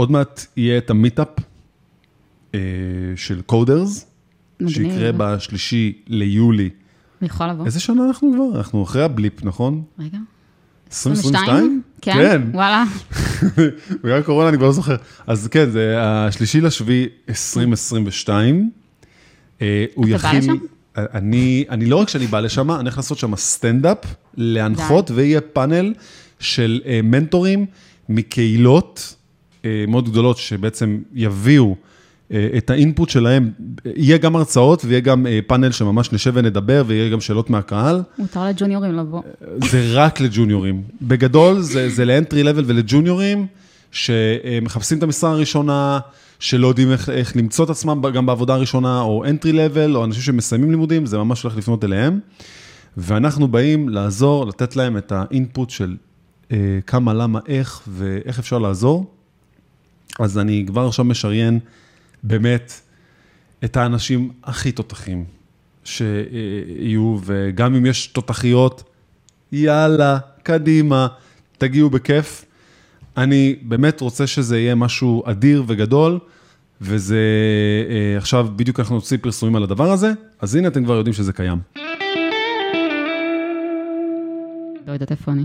עוד מעט יהיה את ה meetup אה, של Coders. שיקרה בשלישי ליולי. אני יכולה לבוא. איזה שנה אנחנו כבר? אנחנו אחרי ה blip, נכון? רגע. 2022? כן, כן. וואלה. בגלל קורונה אני כבר לא זוכר. אז כן, זה השלישי לשביעי 2022. אה, הוא אתה בא. לשם? אני, אני לא רק שאני בא לשם, אני הולך לעשות שם סטנדאפ, להנחות, ויהיה פאנל של אה, מנטורים מקהילות אה, מאוד גדולות, שבעצם יביאו אה, את האינפוט שלהם. יהיה גם הרצאות ויהיה גם אה, פאנל שממש נשב ונדבר, ויהיה גם שאלות מהקהל. מותר לג'וניורים לבוא. זה רק לג'וניורים. בגדול, זה, זה לאנטרי לבל ולג'וניורים, שמחפשים את המשרה הראשונה, שלא יודעים איך, איך למצוא את עצמם גם בעבודה הראשונה, או אנטרי לבל, או אנשים שמסיימים לימודים, זה ממש הולך לפנות אליהם. ואנחנו באים לעזור, לתת להם את האינפוט של אה, כמה, למה, איך, ואיך אפשר לעזור. אז אני כבר עכשיו משריין באמת את האנשים הכי תותחים שיהיו, וגם אם יש תותחיות, יאללה, קדימה, תגיעו בכיף. אני באמת רוצה שזה יהיה משהו אדיר וגדול, וזה, אה, עכשיו בדיוק אנחנו נוציא פרסומים על הדבר הזה, אז הנה אתם כבר יודעים שזה קיים. לא יודעת איפה אני.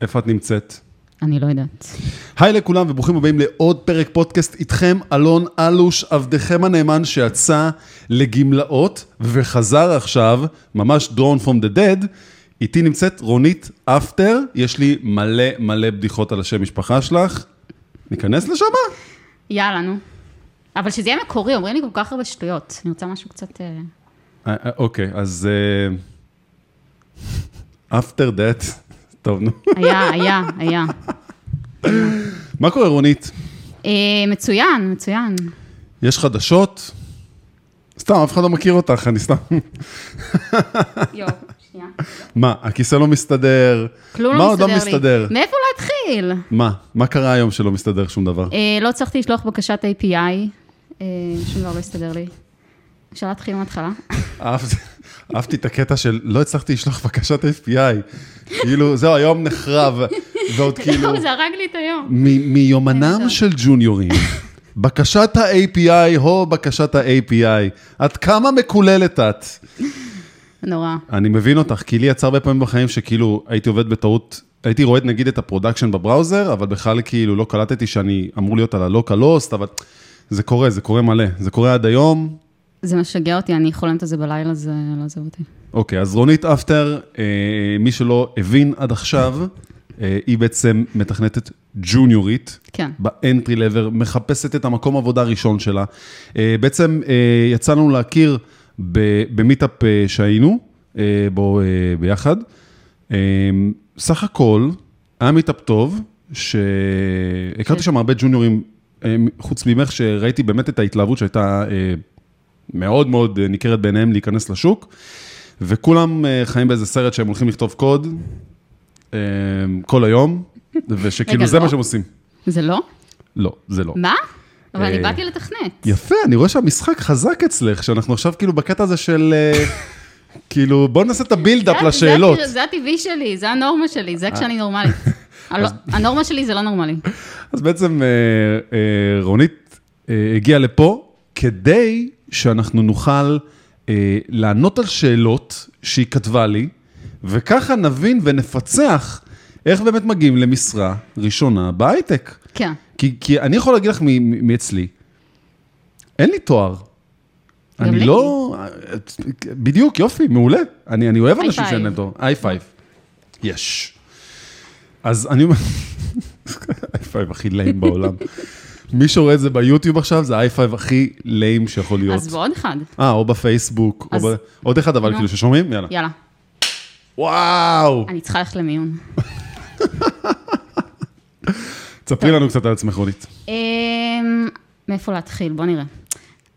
איפה את נמצאת? אני לא יודעת. היי לכולם וברוכים הבאים לעוד פרק פודקאסט איתכם, אלון אלוש, עבדכם הנאמן שיצא לגמלאות וחזר עכשיו, ממש drawn from the dead. איתי נמצאת רונית אפטר, יש לי מלא מלא בדיחות על השם משפחה שלך. ניכנס לשם? יאללה, נו. אבל שזה יהיה מקורי, אומרים לי כל כך הרבה שטויות. אני רוצה משהו קצת... אה, אה, אה, אוקיי, אז... אה, after that, טוב נו. היה, היה, היה. מה קורה רונית? אה, מצוין, מצוין. יש חדשות? סתם, אף אחד לא מכיר אותך, אני סתם... יואו, שנייה. מה, הכיסא לא מסתדר? כלום מה לא עוד לא מסתדר לי. מסתדר? מאיפה להתחיל? מה? מה קרה היום שלא מסתדר שום דבר? אה, לא הצלחתי לשלוח בקשת API, אה, שום דבר לא הסתדר לי. אפשר להתחיל מההתחלה? אהבתי- אהבתי את הקטע של לא הצלחתי לשלוח בקשת API. כאילו, זהו, היום נחרב, ועוד כאילו, לא, זה הרג לי את היום. מיומנם של ג'וניורים, בקשת ה-API הו בקשת ה-API, עד כמה מקוללת את? נורא. אני מבין אותך, כי לי יצא הרבה פעמים בחיים שכאילו הייתי עובד בטעות, הייתי רואה נגיד את ה production ב browser, אבל בכלל כאילו לא קלטתי שאני אמור להיות על ה localhost, אבל זה קורה, זה קורה מלא, זה קורה עד היום. זה משגע אותי, אני חולמת על זה בלילה, זה לא עוזב אותי. אוקיי, אז רונית אפטר, אה, מי שלא הבין עד עכשיו, אה, היא בעצם מתכנתת ג'וניורית. כן. ב entry level, מחפשת את המקום עבודה הראשון שלה. אה, בעצם אה, יצאנו להכיר ב meetup אה, שהיינו אה, בו אה, ביחד. אה, סך הכל, היה meetup טוב, שהכרתי שם הרבה ג'וניורים, אה, חוץ ממך, שראיתי באמת את ההתלהבות שהייתה אה, מאוד מאוד אה, ניכרת ביניהם להיכנס לשוק, וכולם אה, חיים באיזה סרט שהם הולכים לכתוב קוד אה, כל היום, ושכאילו זה לא? מה שהם עושים. זה לא? לא, זה לא. מה? אבל אני באתי לתכנת. יפה, אני רואה שהמשחק חזק אצלך, שאנחנו עכשיו כאילו בקטע הזה של... כאילו, בוא נעשה את הבילדאפ לשאלות. זה- הטבעי שלי, זה הנורמה שלי, זה כשאני נורמלית. הנורמה שלי זה לא נורמלי. אז בעצם רונית הגיעה לפה כדי שאנחנו נוכל אה, לענות על שאלות שהיא כתבה לי, וככה נבין ונפצח איך באמת מגיעים למשרה ראשונה בהייטק. כן. כי, כי אני יכול להגיד לך מאצלי, אין לי תואר. אני לי. לא... בדיוק, יופי, מעולה. אני, אני אוהב אנשים. שאין להם תואר. high five. יש. אז אני אומר... high five הכי lame בעולם. מי שרואה את זה ביוטיוב עכשיו, זה high five הכי lame שיכול להיות. אז ועוד אחד. אה, או בפייסבוק, או אז- ב... עוד אחד, אבל נו. כאילו ששומעים? יאללה. יאללה, וואו! אני צריכה ללכת למיון. תספרי לנו קצת על עצמך, רונית. אמ, מאיפה להתחיל? בוא נראה.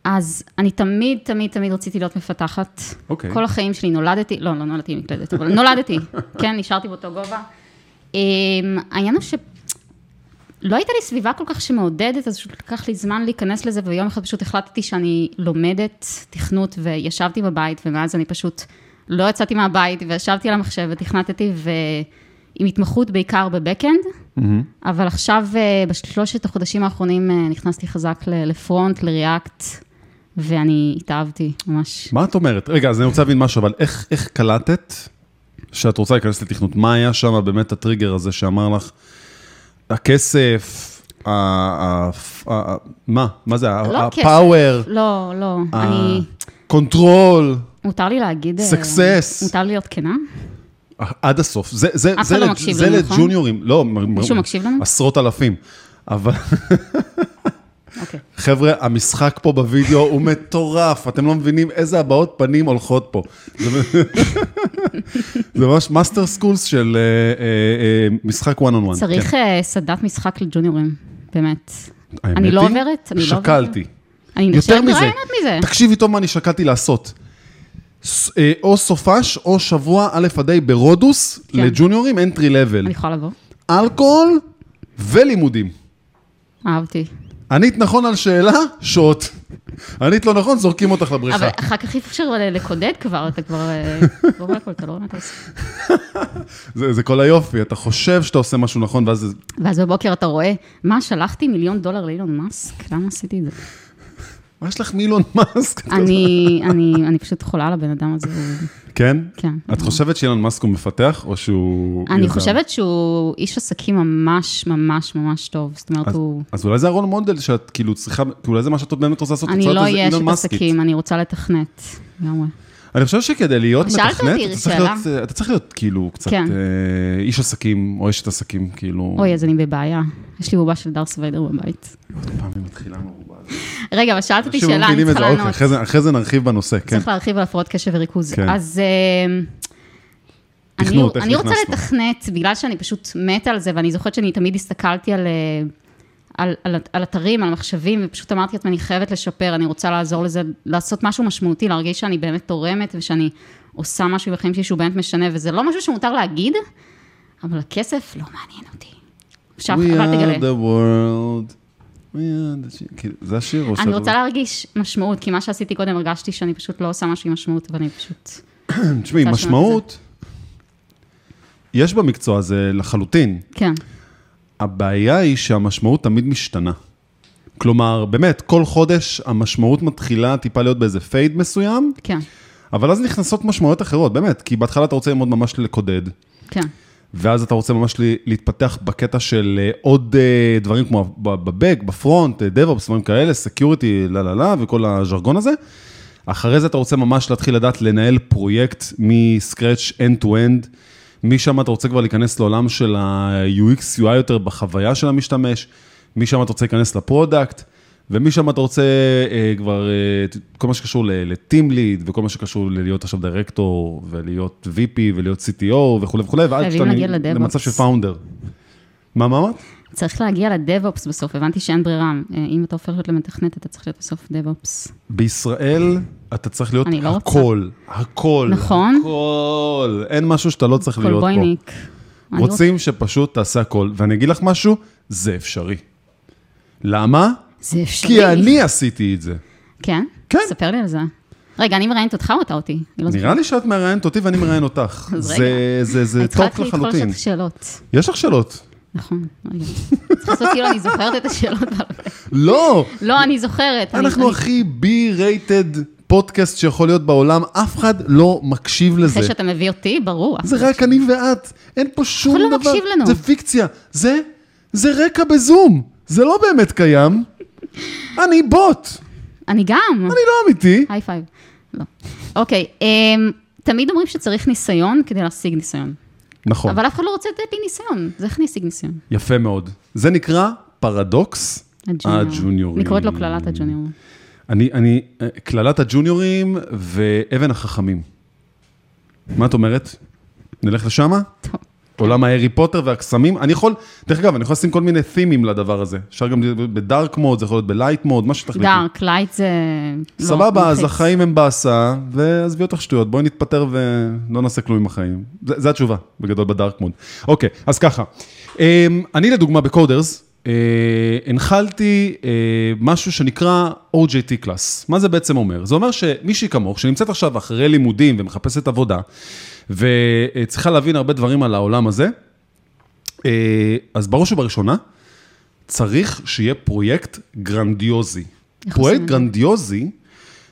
אז אני תמיד, תמיד, תמיד רציתי להיות מפתחת. אוקיי. כל החיים שלי נולדתי, לא, לא נולדתי מקלדת, אבל נולדתי, כן, נשארתי באותו גובה. אמ, העניין הוא שלא הייתה לי סביבה כל כך שמעודדת, אז פשוט לקח לי זמן להיכנס לזה, ויום אחד פשוט החלטתי שאני לומדת תכנות, וישבתי בבית, ומאז אני פשוט לא יצאתי מהבית, וישבתי על המחשב ותכנתתי, ועם התמחות בעיקר בבקאנד, אבל עכשיו, אה, בשלושת החודשים האחרונים, אה, נכנסתי חזק ל front, ל React, ואני התאהבתי, ממש. מה את אומרת? רגע, אז אני רוצה להבין משהו, אבל איך, איך קלטת שאת רוצה להיכנס לתכנות? מה היה שם באמת הטריגר הזה שאמר לך, הכסף, ה... מה? מה זה? לא. ה power, לא, לא, אה. אני... control, מותר לי להגיד... אה, Success. מותר לי להיות כנה? עד הסוף. זה? לג'וניורים. לא, מישהו מקשיב לנו? עשרות אלפים. אבל אוקיי. חבר'ה, המשחק פה בווידאו הוא מטורף, אתם לא מבינים איזה הבעות פנים הולכות פה. זה ממש master class של אה, אה, אה, משחק one on one. צריך כן. אה, סדנת משחק לג'וניורים, באמת. אני לא עוברת, אני לא עוברת. שקלתי. אני יותר נחשבת מזה, מזה. תקשיבי טוב מה אני שקלתי לעשות. אה, או סופש או שבוע א' עד ה' ברודוס, כן. לג'וניורים, entry level. אני יכולה לבוא. אלכוהול ולימודים. אהבתי. ענית נכון על שאלה, שוט. ענית לא נכון, זורקים אותך לבריכה. אבל אחר כך אי אפשר לקודד כבר, אתה כבר... אה, לא אתה לא עושה. זה, כל היופי, אתה חושב שאתה עושה משהו נכון, ואז. ואז בבוקר אתה רואה, מה, שלחתי מיליון דולר לאילון מאסק? למה עשיתי את זה? מה יש לך מילון מאסק? אני, אני, אני פשוט חולה על הבן אדם הזה. כן? כן. את חושבת שאילון מאסק הוא מפתח, או שהוא... אני יזם? חושבת שהוא איש עסקים ממש ממש ממש טוב. זאת אומרת, אז, הוא... אז אולי זה הרול מודל שאת כאילו צריכה, כי אולי זה מה שאת באמת רוצה לעשות, אני לא אהיה אשת. עסקים, אני רוצה לתכנת. לגמרי. אני חושב שכדי להיות מתכנת, אתה צריך. להיות, אתה צריך להיות כאילו קצת כן. אה, איש עסקים, או אשת עסקים, כאילו... אוי, אז אני בבעיה. יש לי בובה של דארס ויידר בבית. פעם היא מתחילה מרובה. רגע, אבל שאלת אותי שאלה, אני צריכה אוקיי, לענות. אחרי זה- נרחיב בנושא, כן. צריך להרחיב על הפרעות קשב וריכוז. כן. אז אה, אני, תכנות, אני רוצה? לתכנת, בגלל שאני פשוט מתה על זה, ואני זוכרת שאני תמיד הסתכלתי על, אה, על, על, על אתרים, על מחשבים, ופשוט אמרתי לעצמי, אני חייבת לשפר, אני רוצה לעזור לזה, לעשות משהו משמעותי, להרגיש שאני באמת תורמת, ושאני עושה משהו בחיים שלי שהוא באמת משנה, וזה לא משהו שמותר להגיד, אבל הכסף לא מעניין אותי. עכשיו, אבל תגלה. world. We are the כאילו, זה השיר או אני רוצה להרגיש משמעות, כי מה שעשיתי קודם, הרגשתי שאני פשוט לא עושה משהו עם משמעות, ואני פשוט... תשמעי, משמעות, יש במקצוע הזה לחלוטין. כן, הבעיה היא שהמשמעות תמיד משתנה. כלומר, באמת, כל חודש המשמעות מתחילה טיפה להיות באיזה פייד מסוים, כן, אבל אז נכנסות משמעויות אחרות, באמת, כי בהתחלה אתה רוצה ללמוד ממש לקודד, כן. ואז אתה רוצה ממש להתפתח בקטע של אה, עוד אה, דברים כמו ב back, ב front, DevOps, דברים כאלה, security, לא לא לא, וכל הז'רגון הזה. אחרי זה אתה רוצה ממש להתחיל לדעת לנהל פרויקט מ scratch end-to-end. משם אתה רוצה כבר להיכנס לעולם של ה-UX, UI יותר בחוויה של המשתמש. משם אתה רוצה להיכנס ל product. ומשם אתה רוצה אה, כבר, אה, כל מה שקשור ל-team lead, וכל מה שקשור ללהיות עכשיו דירקטור, ולהיות VP, ולהיות CTO, וכולי וכולי, ועד שאתה. למצב של פאונדר. מה, מה אמרת? צריך להגיע לדב-אופס בסוף, הבנתי שאין ברירה. אה, אם אתה הופך להיות למתכנת, אתה צריך להיות בסוף דב-אופס. בישראל אתה צריך להיות לא רוצה. הכל, הכל, נכון. הכל. אין משהו שאתה לא צריך להיות פה. קולבויניק. אני רוצים שפשוט תעשה הכל, ואני אגיד לך משהו, זה אפשרי. למה? זה אפשרי. כי אני עשיתי את זה. כן? כן. ספר לי על זה. רגע, אני מראיינת אותך או אתה אותי? לא. נראה לי שאת מראיינת אותי ואני מראיין אותך. אז זה- רגע. זה זה אני צריכה טוב להתחיל לחלוטין. לשאול שאלות. יש לך שאלות? נכון, רגע. צריך לעשות כאילו אני זוכרת את השאלות. לא, לא, אני זוכרת. אנחנו הכי בי-רייטד פודקאסט שיכול להיות בעולם, אף אחד לא מקשיב לזה. אחרי שאתה מביא אותי, ברור. זה רק אני ואת, אין פה שום אחד דבר. לא מקשיב לנו. זה פיקציה, זה, זה רקע בזום, זה לא באמת קיים. אני בוט, אני גם. אני לא אמיתי. high five. לא. אוקיי, אמ, תמיד אומרים שצריך ניסיון כדי להשיג ניסיון. נכון, אבל אף אחד לא רוצה לתת לי ניסיון, אז איך אני אשיג ניסיון? יפה מאוד. זה נקרא פרדוקס הג'וניורים. אני קוראת לו קללת הג'וניור. אני, אני, אה, קללת הג'וניורים ואבן החכמים. מה את אומרת? נלך לשמה? טוב. עולם ההארי פוטר והקסמים. אני יכול, דרך אגב, אני יכול לשים כל מיני theme ים לדבר הזה. אפשר גם ב dark mode, זה יכול להיות ב light mode, מה שתחליטי. dark, light זה... לא, סבבה, אז. החיים הם בהסעה, ועזבי אותך שטויות, בואי נתפטר ולא נעשה כלום עם החיים. זה התשובה, בגדול, ב dark mode. אוקיי, אז ככה. אמ, אני לדוגמה בקודרס, אה, הנחלתי אה, משהו שנקרא OJT class. מה זה בעצם אומר? זה אומר שמישהי כמוך, שנמצאת עכשיו אחרי לימודים ומחפשת עבודה, וצריכה להבין הרבה דברים על העולם הזה, אה, אז בראש ובראשונה, צריך שיהיה פרויקט גרנדיוזי. פרויקט? גרנדיוזי,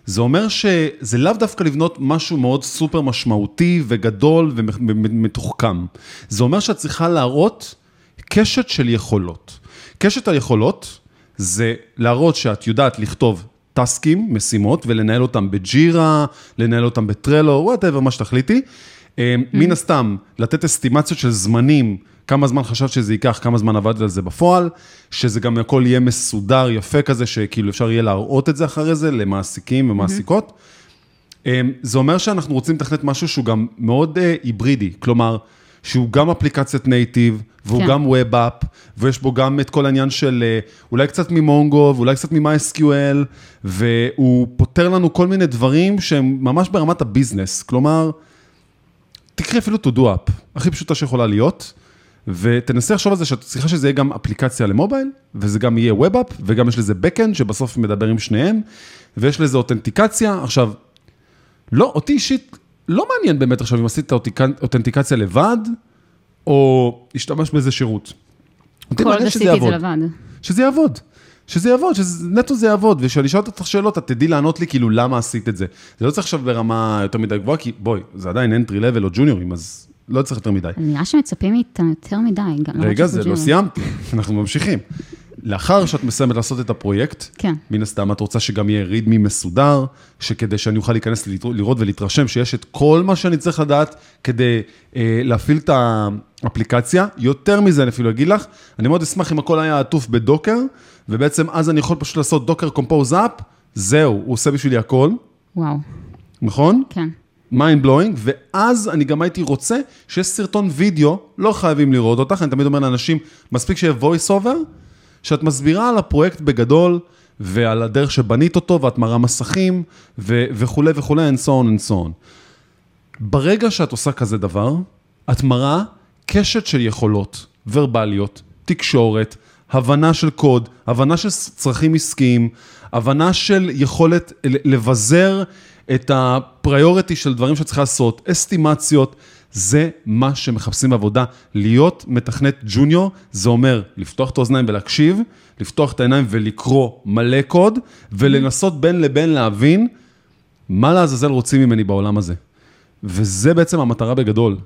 זה אומר שזה לאו דווקא לבנות משהו מאוד סופר משמעותי וגדול ומתוחכם. זה אומר שאת צריכה להראות קשת של יכולות. קשת היכולות זה להראות שאת יודעת לכתוב task ים, משימות, ולנהל אותם ב Jira, לנהל אותם ב Trello, whatever, מה שתחליטי. אה, מן הסתם, לתת אסטימציות של זמנים, כמה זמן חשבת שזה ייקח, כמה זמן עבדת על זה בפועל, שזה גם הכל יהיה מסודר, יפה כזה, שכאילו אפשר יהיה להראות את זה אחרי זה למעסיקים ומעסיקות. אה, זה אומר שאנחנו רוצים לתכנת משהו שהוא גם מאוד אה, היברידי, כלומר, שהוא גם אפליקציית native, והוא כן. גם web app, ויש בו גם את כל העניין של אה, אולי קצת מ Mongo, ואולי קצת מ-MySQL, והוא פותר לנו כל מיני דברים שהם ממש ברמת הביזנס. כלומר, תקחי אפילו to do up, הכי פשוטה שיכולה להיות, ותנסה לחשוב על זה שאת צריכה שזה יהיה גם אפליקציה למובייל, וזה גם יהיה ווב אפ, וגם יש לזה backend שבסוף מדבר עם שניהם, ויש לזה אותנטיקציה. עכשיו, לא, אותי אישית לא מעניין באמת עכשיו אם עשית אותנטיקציה לבד, או השתמש באיזה שירות. אותי כל עוד מעניין שזה זה יעבוד. לבד. שזה יעבוד. שזה יעבוד, שנטו זה יעבוד, וכשאני אשאל אותך שאלות, את תדעי לענות לי כאילו למה עשית את זה. זה לא צריך עכשיו ברמה יותר מדי גבוהה, כי בואי, זה עדיין entry level או ג'וניורים, אז לא צריך יותר מדי. נראה שמצפים מאיתנו יותר מדי. למרות רגע, זה לא. סיימתי, אנחנו ממשיכים. לאחר שאת מסיימת לעשות את הפרויקט, כן. מן הסתם את רוצה שגם יהיה readme מסודר, שכדי שאני אוכל להיכנס לראות ולהתרשם שיש את כל מה שאני צריך לדעת כדי אה, להפעיל את האפליקציה. יותר מזה, אני אפילו אגיד לך, אני מאוד אשמח אם הכל היה עטוף בדוקר, ובעצם אז אני יכול פשוט לעשות דוקר קומפוז אפ, זהו, הוא עושה בשבילי הכל, וואו, נכון? כן. mind blowing, ואז אני גם הייתי רוצה שיש סרטון וידאו, לא חייבים לראות אותך, אני תמיד אומר לאנשים, מספיק שיהיה voice over, שאת מסבירה על הפרויקט בגדול, ועל הדרך שבנית אותו, ואת מראה מסכים, ו- וכולי וכולי, and so on and so on. ברגע שאת עושה כזה דבר, את מראה קשת של יכולות ורבליות, תקשורת, הבנה של קוד, הבנה של צרכים עסקיים, הבנה של יכולת לבזר את הפריוריטי של דברים שצריך לעשות, אסטימציות, זה מה שמחפשים בעבודה. להיות מתכנת ג'וניור, זה אומר לפתוח את האוזניים ולהקשיב, לפתוח את העיניים ולקרוא מלא קוד, ולנסות בין לבין להבין מה לעזאזל רוצים ממני בעולם הזה. וזה בעצם המטרה בגדול.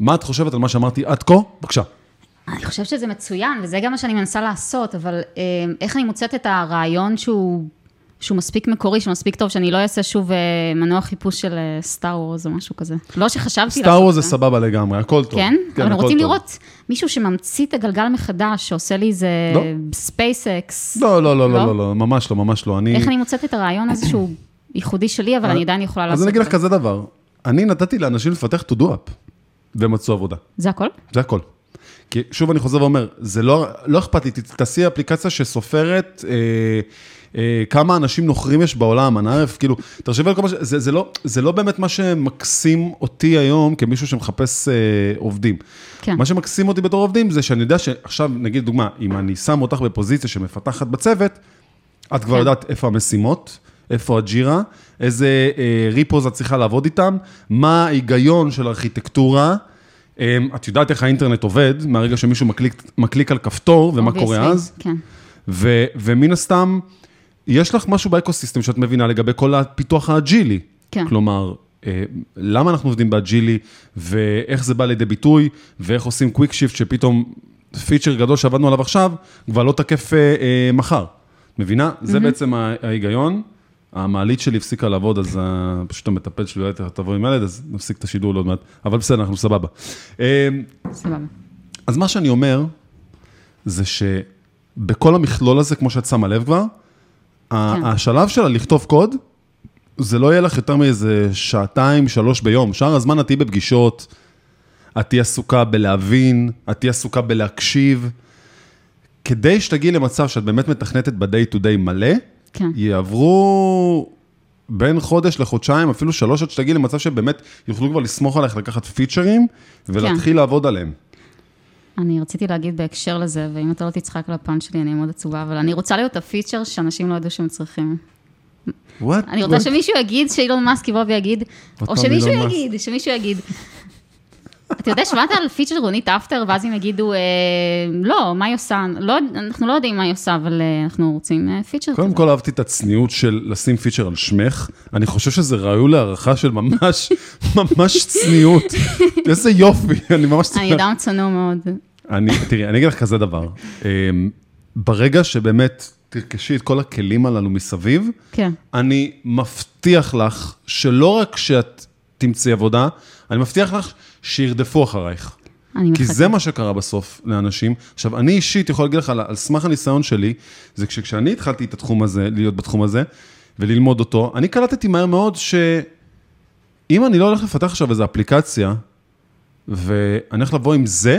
מה את חושבת על מה שאמרתי עד כה? בבקשה. אני חושבת שזה מצוין, וזה גם מה שאני מנסה לעשות, אבל אה, איך אני מוצאת את הרעיון שהוא, שהוא מספיק מקורי, שהוא מספיק טוב, שאני לא אעשה שוב אה, מנוע חיפוש של סטאר וורז או משהו כזה. לא שחשבתי לעשות סטאר וורז זה את סבבה לגמרי, הכל טוב. כן? אבל הכל רוצים טוב. לראות מישהו שממציא את הגלגל מחדש, שעושה לי איזה לא. ספייסקס. לא, לא, לא, לא? לא, לא, לא, ממש לא, ממש לא. אני... איך אני מוצאת את הרעיון הזה שהוא ייחודי שלי, אבל אני עדיין יכולה לעשות אז אני אגיד את לך זה. כזה דבר, אני נתתי לאנשים לפתח to do up, והם מצאו עבודה. זה הכל? זה הכל. כי שוב אני חוזר ואומר, זה לא, לא אכפת לי, תעשי אפליקציה שסופרת אה, אה, כמה אנשים נוכרים יש בעולם, ערף, כאילו, תחשבי על כל מה ש... זה, זה, לא, זה לא באמת מה שמקסים אותי היום כמישהו שמחפש אה, עובדים. כן. מה שמקסים אותי בתור עובדים זה שאני יודע שעכשיו, נגיד דוגמה, אם אני שם אותך בפוזיציה שמפתחת בצוות, את כבר כן. יודעת איפה המשימות, איפה ה Jira, איזה אה, repos את צריכה לעבוד איתם, מה ההיגיון של ארכיטקטורה. אה, את יודעת איך האינטרנט עובד, מהרגע שמישהו מקליק, מקליק על כפתור, ומה קורה אז. כן. ו, ומן הסתם, יש לך משהו ב ecosystem שאת מבינה לגבי כל הפיתוח ה agile י. כן. כלומר, אה, למה אנחנו עובדים ב agile י, ואיך זה בא לידי ביטוי, ואיך עושים quick shift שפתאום feature גדול שעבדנו עליו עכשיו, כבר לא תקף אה, אה, מחר. מבינה? זה בעצם ההיגיון. המעלית שלי הפסיקה לעבוד, אז אה, פשוט המטפל שלי אולי תבוא עם ילד, אז נפסיק את השידור לעוד מעט. אבל בסדר, אנחנו סבבה. אה, סבבה. אז מה שאני אומר, זה שבכל המכלול הזה, כמו שאת שמה לב כבר, כן. השלב של לכתוב קוד, זה לא יהיה לך יותר מאיזה שעתיים, שלוש ביום. שאר הזמן את תהיי בפגישות, את תהיי עסוקה בלהבין, את תהיי עסוקה בלהקשיב. כדי שתגיעי למצב שאת באמת מתכנתת ב-day to day מלא, כן. יעברו בין חודש לחודשיים, אפילו שלוש, עד שתגיעי למצב שבאמת יוכלו כבר לסמוך עליך לקחת פיצ'רים ולהתחיל לעבוד עליהם. אני רציתי להגיד בהקשר לזה, ואם אתה לא תצחק על הפאנץ' שלי, אני מאוד עצובה, אבל אני רוצה להיות הפיצ'ר שאנשים לא ידעו שהם צריכים. What? אני רוצה What? שמישהו יגיד, שאילון מאסק יבוא ויגיד, או שמישהו. יגיד, שמישהו יגיד. אתה יודע, שמעת על feature רונית אפטר, ואז הם יגידו, אה, לא, מה היא עושה? לא, אנחנו לא יודעים מה היא עושה, אבל אה, אנחנו רוצים אה, feature קודם. כל אהבתי את הצניעות של לשים feature על שמך, אני חושב שזה ראוי להערכה של ממש, ממש צניעות. איזה יופי, אני ממש אני אדם צנוע מאוד. אני, תראי, אני אגיד לך כזה דבר, אמ, ברגע שבאמת תרכשי את כל הכלים הללו מסביב, כן. אני מבטיח לך שלא רק שאת תמצאי עבודה, אני מבטיח לך שירדפו אחרייך. אני כי מחכה. זה מה שקרה בסוף לאנשים. עכשיו, אני אישית יכול להגיד לך, על, על סמך הניסיון שלי, זה כשאני התחלתי את התחום הזה, להיות בתחום הזה, וללמוד אותו, אני קלטתי מהר מאוד שאם אני לא הולך לפתח עכשיו איזו אפליקציה, ואני הולך לבוא עם זה,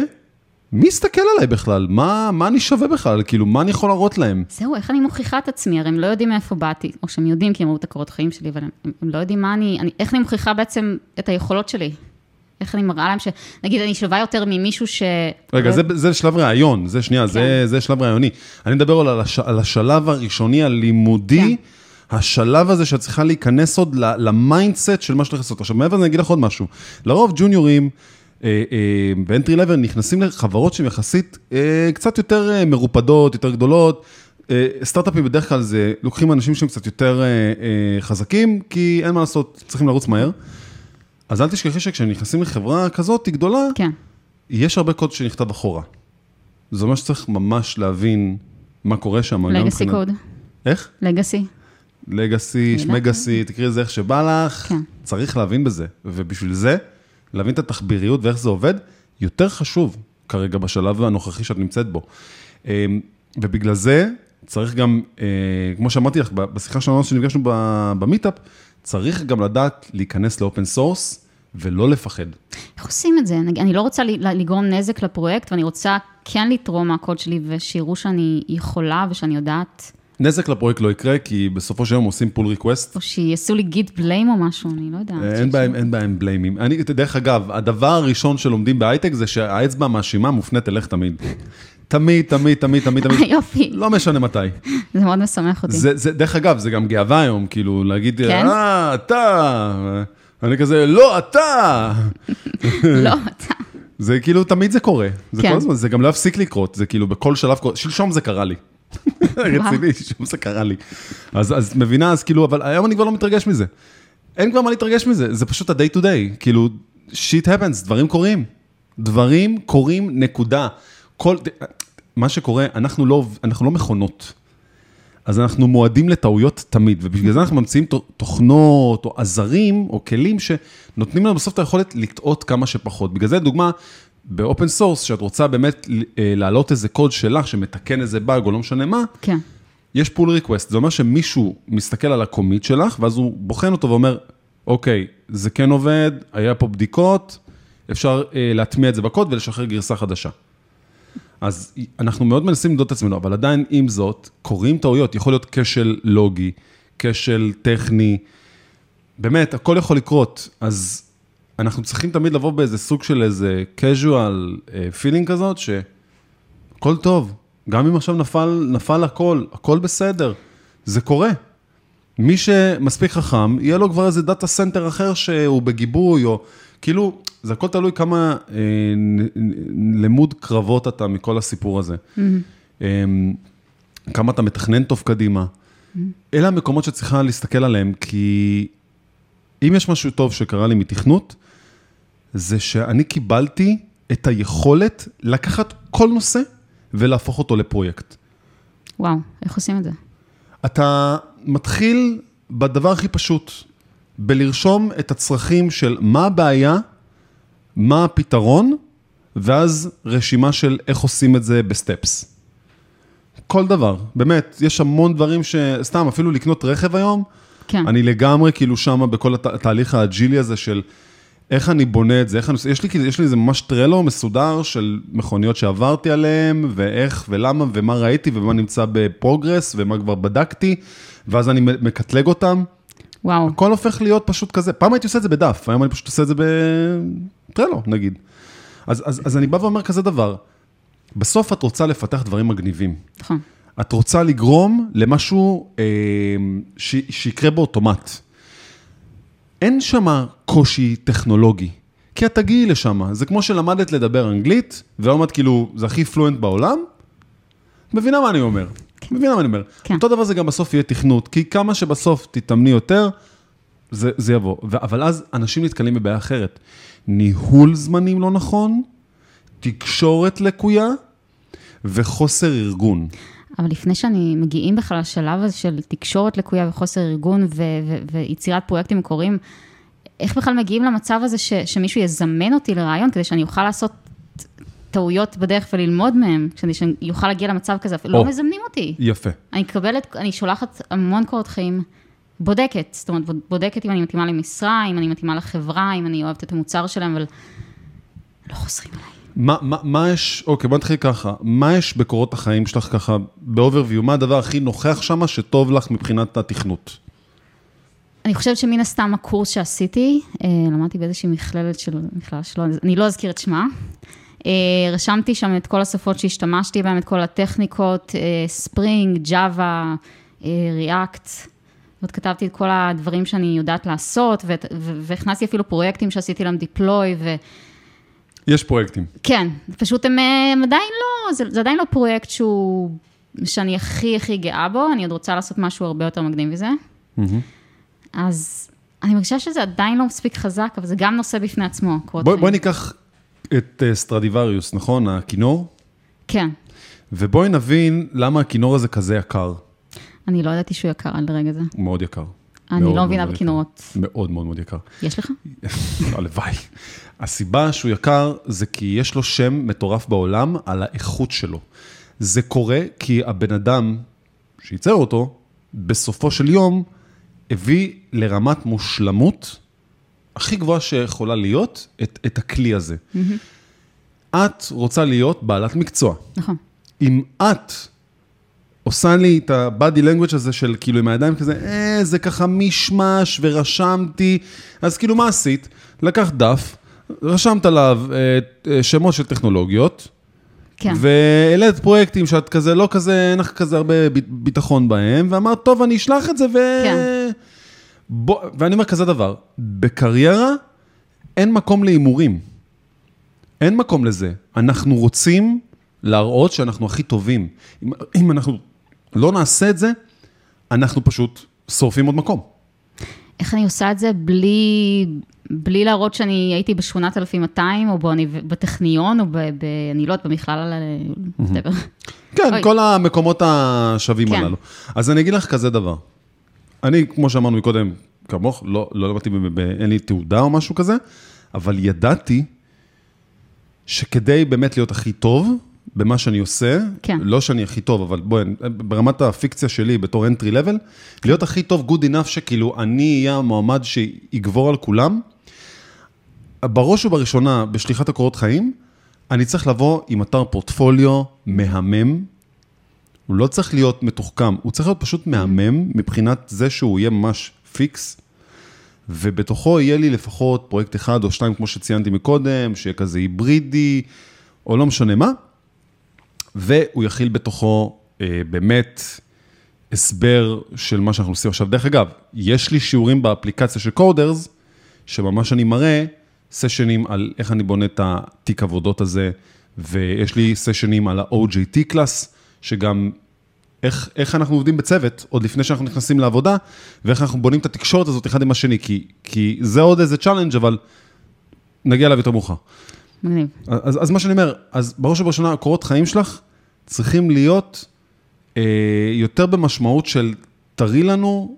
מי יסתכל עליי בכלל? מה, מה אני שווה בכלל? כאילו, מה אני יכול להראות להם? זהו, איך אני מוכיחה את עצמי? הרי הם לא יודעים מאיפה באתי, או שהם יודעים כי הם ראו את הקורות חיים שלי, אבל הם, הם לא יודעים מה אני, אני, איך אני מוכיחה בעצם את היכולות שלי. איך אני מראה להם ש... נגיד, אני שווה יותר ממישהו ש... רגע, זה, זה שלב ראיון, זה שנייה, כן. זה, זה שלב ראיוני. אני מדבר על, הש, על השלב הראשוני הלימודי, כן. השלב הזה שאת צריכה להיכנס עוד ל mindset של מה שצריך לעשות. עכשיו, מעבר לזה, אני אגיד לך עוד משהו. לרוב ג'וניורים אה, אה, באנטרי לבל נכנסים לחברות שהן יחסית אה, קצת יותר מרופדות, יותר גדולות. סטארט-אפים בדרך כלל זה, לוקחים אנשים שהם קצת יותר חזקים, כי אין מה לעשות, צריכים לרוץ מהר. אז אל תשכחי שכשנכנסים לחברה כזאת גדולה, כן, יש הרבה קוד שנכתב אחורה. זה אומר שצריך ממש להבין מה קורה שם. לגאסי קוד, איך? לגאסי. legacy. שמגאסי, תקראי לזה איך שבא לך. כן. צריך להבין בזה. ובשביל זה, להבין את התחביריות ואיך זה עובד, יותר חשוב כרגע בשלב הנוכחי שאת נמצאת בו. אמ, ובגלל זה צריך גם, אה, כמו שאמרתי לך בשיחה שלנו שנפגשנו ב meetup, צריך גם לדעת להיכנס ל open source ולא לפחד. איך עושים את זה? נג- אני לא רוצה לגרום נזק לפרויקט, ואני רוצה כן לתרום מהקוד שלי, ושיראו שאני יכולה ושאני יודעת, נזק לפרויקט לא יקרה, כי בסופו של יום עושים pull request. או שיעשו לי git blame או משהו, אני לא יודעת. אין בהם, אין בהם blame ים. אני, דרך אגב, הדבר הראשון שלומדים בהייטק זה שהאצבע המאשימה מופנית אליך תמיד. תמיד, תמיד, תמיד, תמיד, תמיד. יופי, לא משנה מתי. זה מאוד משמח אותי. זה, זה, דרך אגב, זה גם גאווה היום, כאילו, להגיד, כן? אה, אתה. אני כזה, לא, אתה. לא, אתה. זה כאילו, תמיד זה קורה. זה כן. כל הזמן, זה גם לא יפסיק לקרות, זה כאילו, בכל שלב קורה. שלשום זה קרה לי. רציני, שלשום זה קרה לי. אז, אז מבינה, אז כאילו, אבל היום אני כבר לא מתרגש מזה. אין כבר מה להתרגש מזה, זה פשוט ה-day to day. כאילו, shit happens, דברים קורים. דברים קורים, נקודה. כל, מה שקורה, אנחנו לא, אנחנו לא מכונות. אז אנחנו מועדים לטעויות תמיד, ובגלל זה אנחנו ממציאים תוכנות או עזרים או כלים שנותנים לנו בסוף את היכולת לטעות כמה שפחות. בגלל זה, דוגמה, ב open source, שאת רוצה באמת אה, להעלות איזה קוד שלך שמתקן איזה באג או לא משנה מה, כן, יש pull request, זה אומר שמישהו מסתכל על ה commit שלך, ואז הוא בוחן אותו ואומר, אוקיי, זה כן עובד, היה פה בדיקות, אפשר אה, להטמיע את זה בקוד ולשחרר גרסה חדשה. אז אנחנו מאוד מנסים למדוד את עצמנו, אבל עדיין עם זאת, קורים טעויות, יכול להיות כשל לוגי, כשל טכני, באמת, הכל יכול לקרות, אז אנחנו צריכים תמיד לבוא באיזה סוג של איזה casual אה, feeling כזאת, שהכל טוב, גם אם עכשיו נפל, נפל הכל, הכל בסדר, זה קורה. מי שמספיק חכם, יהיה לו כבר איזה data center אחר שהוא בגיבוי, או כאילו, זה הכל תלוי כמה אה, למוד קרבות אתה מכל הסיפור הזה. אה, כמה אתה מתכנן טוב קדימה. אלה המקומות שצריכה להסתכל עליהם, כי אם יש משהו טוב שקרה לי מתכנות, זה שאני קיבלתי את היכולת לקחת כל נושא ולהפוך אותו לפרויקט. וואו, איך עושים את זה? אתה מתחיל בדבר הכי פשוט, בלרשום את הצרכים של מה הבעיה, מה הפתרון, ואז רשימה של איך עושים את זה בסטפס. כל דבר, באמת, יש המון דברים ש... סתם, אפילו לקנות רכב היום, כן. אני לגמרי כאילו שמה בכל הת... התהליך ה agile י הזה של איך אני בונה את זה, איך אני... יש לי, כאילו- יש לי איזה ממש Trello מסודר של מכוניות שעברתי עליהן, ואיך ולמה ומה ראיתי ומה נמצא ב progress ומה כבר בדקתי, ואז אני מקטלג אותם. וואו, הכל הופך להיות פשוט כזה. פעם הייתי עושה את זה בדף, היום אני פשוט עושה את זה ב Trello, נגיד. אז, אז, אז אני בא ואומר כזה דבר, בסוף את רוצה לפתח דברים מגניבים. נכון. את רוצה לגרום למשהו אה, ש, שיקרה באוטומט. אין שם קושי טכנולוגי, כי את תגיעי לשם. זה כמו שלמדת לדבר אנגלית, ולמדת כאילו, זה הכי פלואנט בעולם. מבינה מה אני אומר? מבינה מה אני אומר? כן. אותו דבר זה גם בסוף יהיה תכנות, כי כמה שבסוף תתאמני יותר, זה, זה יבוא. ו- אבל אז אנשים נתקלים בבעיה אחרת. ניהול זמנים לא נכון, תקשורת לקויה וחוסר ארגון. אבל לפני שאני מגיעים בכלל לשלב הזה של תקשורת לקויה וחוסר ארגון ו- ו- ויצירת פרויקטים מקוריים, איך בכלל מגיעים למצב הזה ש- שמישהו יזמן אותי לרעיון כדי שאני אוכל לעשות טעויות בדרך וללמוד מהם, כדי שאני אוכל להגיע למצב כזה, לא או. מזמנים אותי. יפה. אני מקבלת, אני שולחת המון קורות חיים, בודקת, זאת אומרת, בודקת אם אני מתאימה למשרה, אם אני מתאימה לחברה, אם אני אוהבת את המוצר שלהם, אבל לא חוזרים אליי. מה, מה, מה יש, אוקיי, בוא נתחיל ככה. מה יש בקורות החיים שלך ככה, באוברוויו, מה הדבר הכי נוכח שם שטוב לך מבחינת התכנות? אני חושבת שמן הסתם הקורס שעשיתי, אה, למדתי באיזושהי מכללת של, מכללה שלא, אני לא אזכיר את שמה. אה, רשמתי שם את כל השפות שהשתמשתי בהן, את כל הטכניקות, ספרינג, ג'אווה, ריאקט. זאת כתבתי את כל הדברים שאני יודעת לעשות, והכנסתי אפילו פרויקטים שעשיתי להם דיפלוי, ו... יש פרויקטים. כן, פשוט הם, אה, הם עדיין לא, זה, זה עדיין לא פרויקט שהוא, שאני הכי הכי גאה בו, אני עוד רוצה לעשות משהו הרבה יותר מקדים מזה. אז אני מרגישה שזה עדיין לא מספיק חזק, אבל זה גם נושא בפני עצמו, בואי. בוא ניקח את אה, סטרדיווריוס, נכון? הכינור? כן, ובואי נבין למה הכינור הזה כזה יקר. אני לא ידעתי שהוא יקר עד לרגע זה. הוא מאוד יקר. אני מאוד לא מבינה בכינורות. מאוד מאוד מאוד יקר. יש לך? הלוואי. הסיבה שהוא יקר זה כי יש לו שם מטורף בעולם על האיכות שלו. זה קורה כי הבן אדם שייצר אותו, בסופו של יום, הביא לרמת מושלמות הכי גבוהה שיכולה להיות את, את הכלי הזה. את רוצה להיות בעלת מקצוע. נכון. אם את עושה לי את ה-body language הזה של כאילו עם הידיים כזה, אה, זה ככה מישמש ורשמתי, אז כאילו מה עשית? לקחת דף, רשמת עליו אה, אה, שמות של טכנולוגיות, כן. והעלית פרויקטים שאת כזה, לא כזה, אין לך כזה הרבה ביטחון בהם, ואמרת, טוב, אני אשלח את זה ו... כן. בוא, ואני אומר כזה דבר, בקריירה אין מקום להימורים. אין מקום לזה. אנחנו רוצים להראות שאנחנו הכי טובים. אם, אם אנחנו לא נעשה את זה, אנחנו פשוט שורפים עוד מקום. איך אני עושה את זה בלי, בלי להראות שאני הייתי ב-8200, או באוניב- בטכניון, או ב... ב אני לא יודעת, במכללה, whatever. כן, אוי. כל המקומות השווים כן. הללו. אז אני אגיד לך כזה דבר. אני, כמו שאמרנו מקודם, כמוך, לא, לא למדתי, אין לי תעודה או משהו כזה, אבל ידעתי שכדי באמת להיות הכי טוב במה שאני עושה, כן. לא שאני הכי טוב, אבל בואי, ברמת הפיקציה שלי בתור entry level, להיות הכי טוב good enough שכאילו אני אהיה המועמד שיגבור על כולם, בראש ובראשונה, בשליחת הקורות חיים, אני צריך לבוא עם אתר פורטפוליו מהמם. הוא לא צריך להיות מתוחכם, הוא צריך להיות פשוט מהמם מבחינת זה שהוא יהיה ממש פיקס, ובתוכו יהיה לי לפחות פרויקט אחד או שתיים, כמו שציינתי מקודם, שיהיה כזה היברידי, או לא משנה מה, והוא יכיל בתוכו אה, באמת הסבר של מה שאנחנו עושים עכשיו. דרך אגב, יש לי שיעורים באפליקציה של Coders, שממש אני מראה סשנים על איך אני בונה את התיק עבודות הזה, ויש לי סשנים על ה-OJT class, שגם איך, איך אנחנו עובדים בצוות, עוד לפני שאנחנו נכנסים לעבודה, ואיך אנחנו בונים את התקשורת הזאת אחד עם השני, כי, כי זה עוד איזה challenge, אבל נגיע אליו יותר מאוחר. מגניב. אז, אז מה שאני אומר, אז בראש ובראשונה, הקורות חיים שלך צריכים להיות אה, יותר במשמעות של תראי לנו,